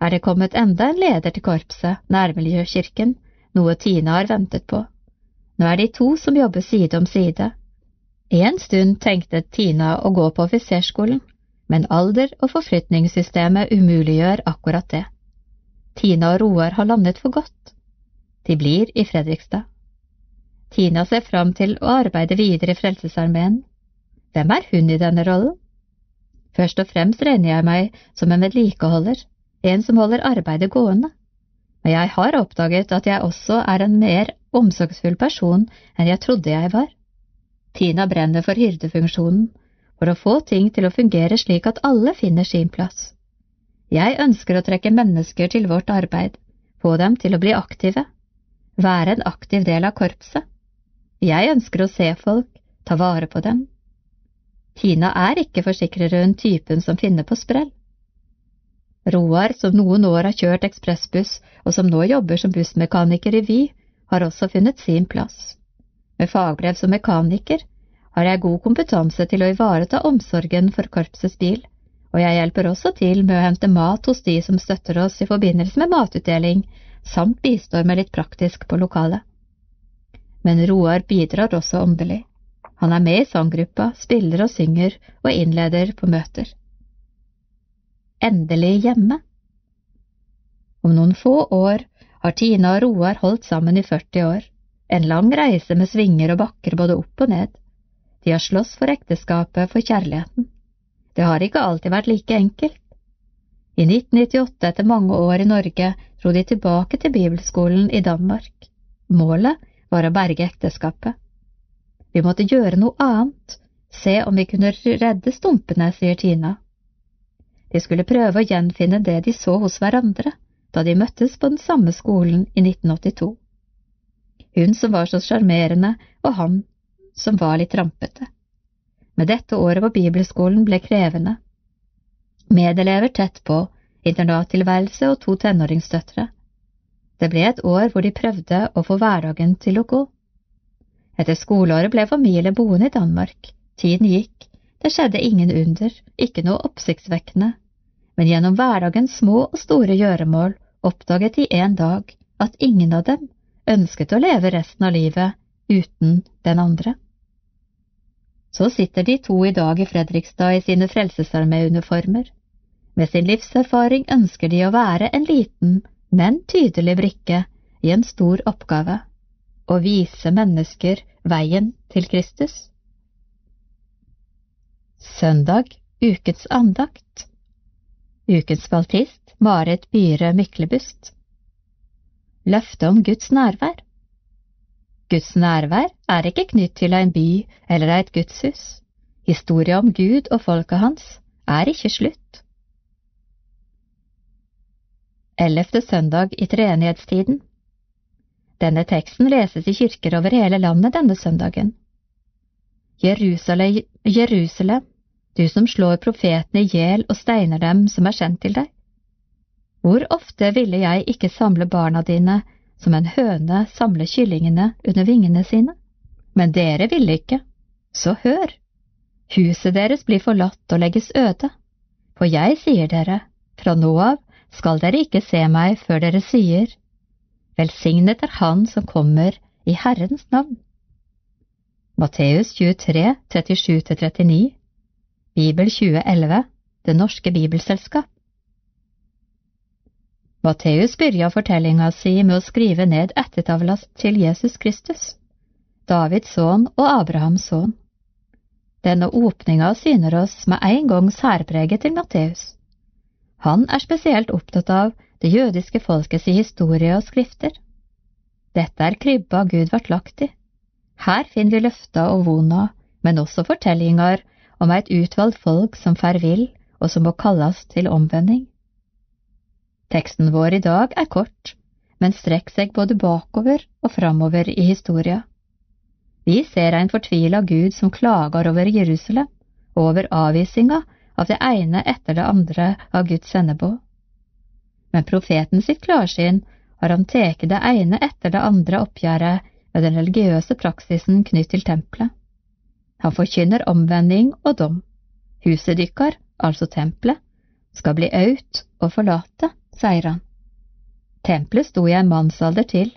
er det kommet enda en leder til korpset, Nærmiljøkirken, noe Tina har ventet på. Nå er de to som jobber side om side. En stund tenkte Tina å gå på offiserskolen, men alder og forflytningssystemet umuliggjør akkurat det. Tina og Roar har landet for godt. De blir i Fredrikstad. Tina ser fram til å arbeide videre i Frelsesarmeen. Hvem er hun i denne rollen? Først og fremst regner jeg meg som en vedlikeholder, en som holder arbeidet gående. Og jeg har oppdaget at jeg også er en mer omsorgsfull person enn jeg trodde jeg var. Tina brenner for hyrdefunksjonen, for å få ting til å fungere slik at alle finner sin plass. Jeg ønsker å trekke mennesker til vårt arbeid, få dem til å bli aktive, være en aktiv del av korpset. Jeg ønsker å se folk, ta vare på dem. Tina er ikke, forsikrer hun, typen som finner på sprell. Roar, som noen år har kjørt ekspressbuss og som nå jobber som bussmekaniker i Vy, har også funnet sin plass. Med fagbrev som mekaniker har jeg god kompetanse til å ivareta omsorgen for korpsets bil, og jeg hjelper også til med å hente mat hos de som støtter oss i forbindelse med matutdeling, samt bistår med litt praktisk på lokalet. Men Roar bidrar også åndelig. Han er med i sanggruppa, spiller og synger og innleder på møter endelig hjemme. Om noen få år har Tina og Roar holdt sammen i 40 år, en lang reise med svinger og bakker både opp og ned. De har slåss for ekteskapet, for kjærligheten. Det har ikke alltid vært like enkelt. I 1998, etter mange år i Norge, dro de tilbake til bibelskolen i Danmark. Målet var å berge ekteskapet. Vi måtte gjøre noe annet, se om vi kunne redde stumpene, sier Tina. De skulle prøve å gjenfinne det de så hos hverandre da de møttes på den samme skolen i 1982. Hun som var så sjarmerende, og han som var litt rampete. Men dette året på bibelskolen ble krevende. Medelever tett på, internattilværelse og to tenåringsdøtre. Det ble et år hvor de prøvde å få hverdagen til å gå. Etter skoleåret ble familien boende i Danmark. Tiden gikk, det skjedde ingen under, ikke noe oppsiktsvekkende, men gjennom hverdagens små og store gjøremål oppdaget de en dag at ingen av dem ønsket å leve resten av livet uten den andre. Så sitter de to i dag i Fredrikstad i sine Frelsesarmé-uniformer. Med sin livserfaring ønsker de å være en liten, men tydelig brikke i en stor oppgave – å vise mennesker veien til Kristus. Søndag ukets andakt Ukens spaltist Marit Byhre Myklebust Løfte om Guds nærvær Guds nærvær er ikke knytt til en by eller et gudshus. Historia om Gud og folket hans er ikke slutt. Ellevte søndag i treenighetstiden Denne teksten leses i kirker over hele landet denne søndagen. Jerusalem, Jerusalem du som slår profetene i hjel og steiner dem som er sendt til deg? Hvor ofte ville jeg ikke samle barna dine som en høne samler kyllingene under vingene sine. Men dere ville ikke. Så hør! Huset deres blir forlatt og legges øde. For jeg sier dere, fra nå av skal dere ikke se meg før dere sier, Velsignet er Han som kommer i Herrens navn. Matteus 23, 37–39 Bibel 2011 Det norske bibelselskap Matteus begynner fortellinga si med å skrive ned ettertavlast til Jesus Kristus, Davids sønn og Abrahams sønn. Denne åpninga syner oss med en gang særpreget til Matteus. Han er spesielt opptatt av det jødiske folkets historie og skrifter. Dette er krybba Gud vart lagt i. Her finner vi løfta og vona, men også fortellinger om et utvalgt folk som fer vill, og som må kalles til omvending. Teksten vår i dag er kort, men strekker seg både bakover og framover i historia. Vi ser en fortvila Gud som klager over Jerusalem og over avvisinga av det ene etter det andre av Guds sendebod. Men profeten sitt klarsyn har han tatt det ene etter det andre oppgjøret med den religiøse praksisen knytt til tempelet. Han forkynner omvending og dom. Huset dykkar, altså tempelet, skal bli aut og forlate sier han. Tempelet sto i en mannsalder til,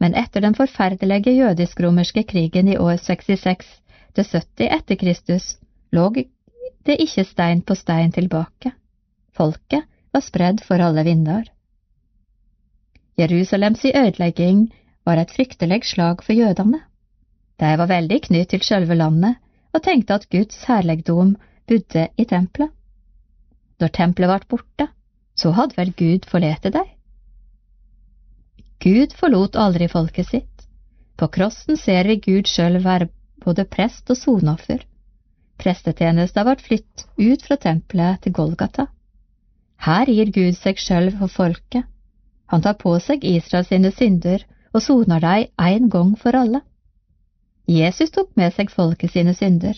men etter den forferdelige jødisk-romerske krigen i år 66 til 70 etter Kristus lå det ikke stein på stein tilbake. Folket var spredd for alle vinder. Jerusalems ødelegging var et fryktelig slag for jødene. De var veldig knytt til sjølve landet og tenkte at Guds herligdom bodde i tempelet. Når tempelet ble borte, så hadde vel Gud forlete deg? Gud forlot aldri folket sitt. På krossen ser vi Gud sjøl være både prest og sonoffer. Prestetjenesten ble flytt ut fra tempelet til Golgata. Her gir Gud seg sjøl for folket. Han tar på seg Israels synder og soner deg en gang for alle. Jesus tok med seg folket sine synder,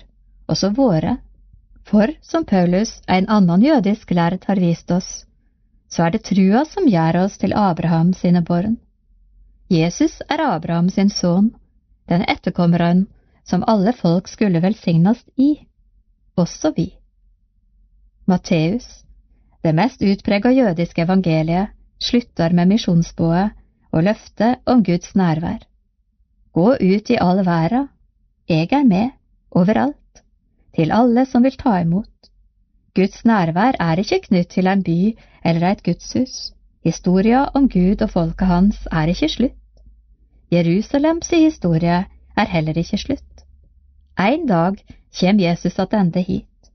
også våre, for som Paulus, en annen jødisk lærd, har vist oss, så er det trua som gjør oss til Abraham sine barn. Jesus er Abraham sin sønn, den etterkommeren som alle folk skulle velsignes i, også vi. Matteus, det mest utprega jødiske evangeliet, slutter med misjonsbådet og løftet om Guds nærvær. Gå ut i all verda, jeg er med, overalt, til alle som vil ta imot. Guds nærvær er ikke knytt til en by eller et gudshus. Historia om Gud og folket hans er ikke slutt. Jerusalems historie er heller ikke slutt. En dag kjem Jesus attende hit,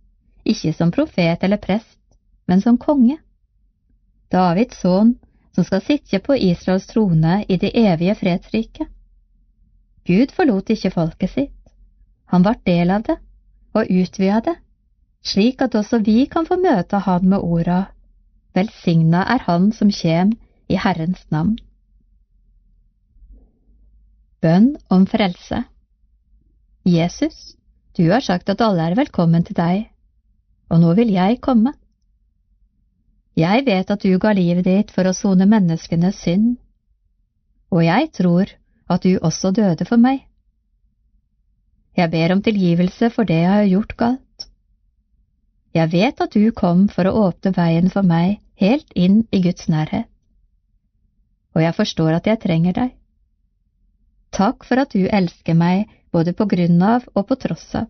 ikke som profet eller prest, men som konge. Davids sønn som skal sitte på Israels trone i det evige fredsriket. Gud forlot ikke folket sitt, han ble del av det og utvida det slik at også vi kan få møte Han med orda Velsigna er Han som kjem i Herrens navn. Bønn om frelse Jesus, du har sagt at alle er velkommen til deg, og nå vil jeg komme. Jeg vet at du ga livet ditt for å sone menneskenes synd, og jeg tror at du også døde for meg. Jeg ber om tilgivelse for det jeg har gjort galt. Jeg vet at du kom for å åpne veien for meg helt inn i Guds nærhet, og jeg forstår at jeg trenger deg. Takk for at du elsker meg både på grunn av og på tross av.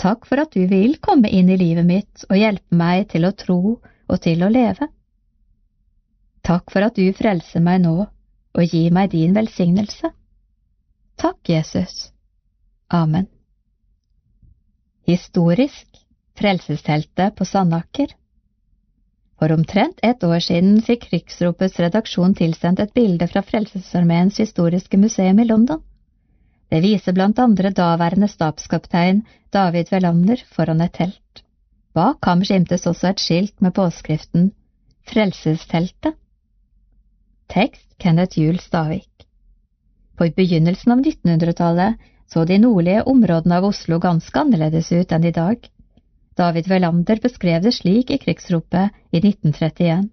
Takk for at du vil komme inn i livet mitt og hjelpe meg til å tro og til å leve. Takk for at du frelser meg nå og gi meg din velsignelse. Takk, Jesus. Amen. Historisk Frelsesteltet på Sandaker. For omtrent et år siden fikk Krigsropets redaksjon tilsendt et bilde fra Frelsesarmeens historiske museum i London. Det viser blant andre daværende stabskaptein David Velander foran et telt. Bak ham skimtes også et skilt med påskriften Frelsesteltet. Tekst Kenneth Juel Stavik. På begynnelsen av 1900-tallet så de nordlige områdene av Oslo ganske annerledes ut enn i dag. David Velander beskrev det slik i krigsropet i 1931.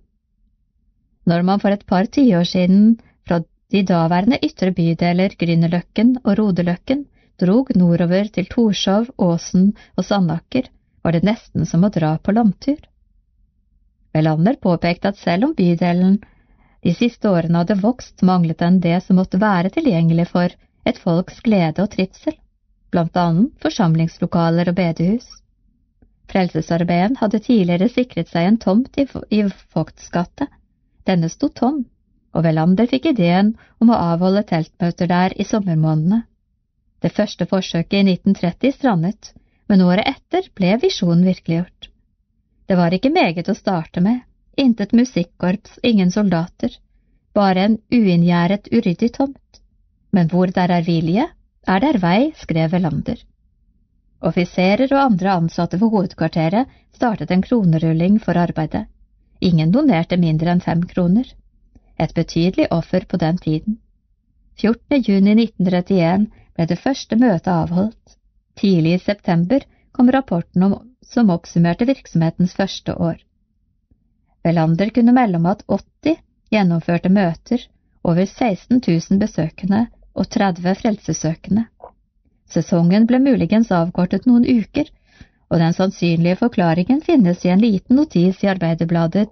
Når man for et par tiår siden fra De daværende ytre bydeler Grünerløkken og Rodeløkken drog nordover til Torshov, Åsen og Sandaker, var det nesten som å dra på landtur. Velander påpekte at selv om bydelen de siste årene hadde vokst, manglet den det som måtte være tilgjengelig for et folks glede og trivsel, blant annet forsamlingslokaler og bedehus. Frelsesarmeen hadde tidligere sikret seg en tomt i, i gate. Denne sto tom, og Velander fikk ideen om å avholde teltmøter der i sommermånedene. Det første forsøket i 1930 strandet, men året etter ble visjonen virkeliggjort. Det var ikke meget å starte med, intet musikkorps, ingen soldater, bare en uinngjerdet, uryddig tomt. Men hvor der er vilje, er der vei, skrev Velander. Offiserer og andre ansatte for hovedkvarteret startet en kronerulling for arbeidet. Ingen donerte mindre enn fem kroner. Et betydelig offer på den tiden. 14. juni 1931 ble det første møtet avholdt. Tidlig i september kom rapporten om, som oppsummerte virksomhetens første år. Velander kunne melde om at 80 gjennomførte møter, over 16 000 besøkende og 30 frelsesøkende. Sesongen ble muligens avkortet noen uker, og den sannsynlige forklaringen finnes i en liten notis i Arbeiderbladet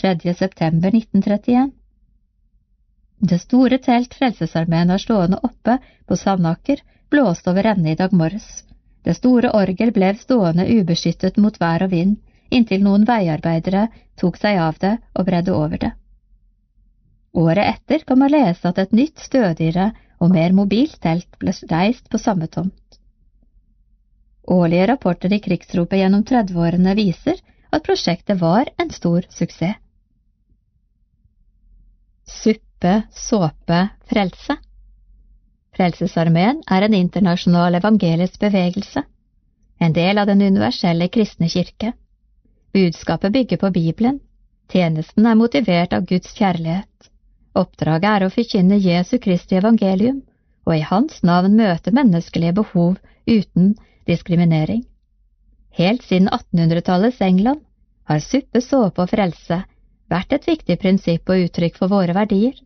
3. september 1931. Det store telt Frelsesarmeen har stående oppe på Sandaker, blåste over ende i dag morges. Det store orgel ble stående ubeskyttet mot vær og vind, inntil noen veiarbeidere tok seg av det og bredde over det. Året etter kan man lese at et nytt, stødigere og mer mobilt telt ble reist på samme tomt. Årlige rapporter i krigsropet gjennom 30-årene viser at prosjektet var en stor suksess. Suppe, såpe, frelse Frelsesarmeen er en internasjonal evangelisk bevegelse, en del av den universelle kristne kirke. Budskapet bygger på Bibelen, tjenesten er motivert av Guds kjærlighet. Oppdraget er å forkynne Jesu Kristi evangelium og i Hans navn møte menneskelige behov uten diskriminering. Helt siden 1800-tallets England har suppe, såpe og frelse vært et viktig prinsipp og uttrykk for våre verdier.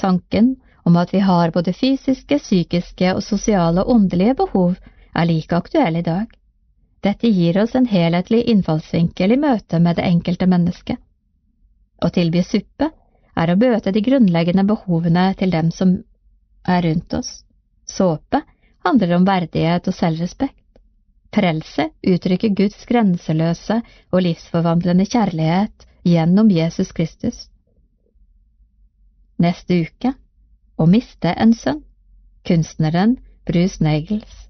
Tanken om at vi har både fysiske, psykiske og sosiale åndelige behov, er like aktuell i dag. Dette gir oss en helhetlig innfallsvinkel i møte med det enkelte mennesket. Å tilby suppe er å bøte de grunnleggende behovene til dem som er rundt oss. Såpe handler om verdighet og selvrespekt. Frelse uttrykker Guds grenseløse og livsforvandlende kjærlighet gjennom Jesus Kristus. Neste uke Å miste en sønn. Kunstneren Bruce Nagels.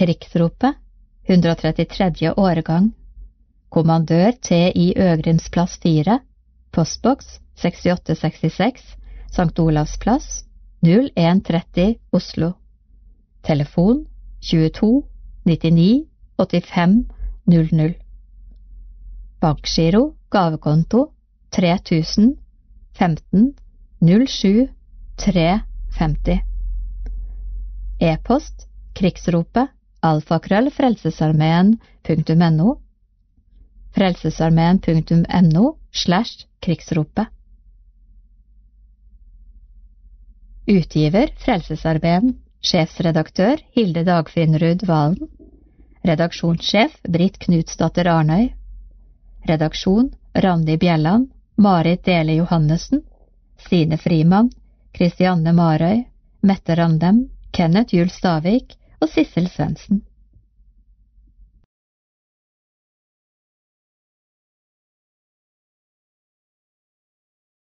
Krigsropet 133. årgang Kommandør T.I. Øgrims plass 4 Postboks 6866 St. Olavs plass 0130 Oslo Telefon 22 99 85 00 Bankgiro gavekonto 3000 15 07 350 E-post krigsropet alfakrøll frelsesarmeen.no slash krigsropet. Utgiver Frelsesarmeen. Sjefsredaktør Hilde Dagfinnrud Valen Redaksjonssjef Britt Knutsdatter Arnøy. Redaksjon Randi Bjelland Marit Dele Johannessen Stine Frimann Kristianne Marøy Mette Randem Kenneth Juel Stavik og Sissel Svendsen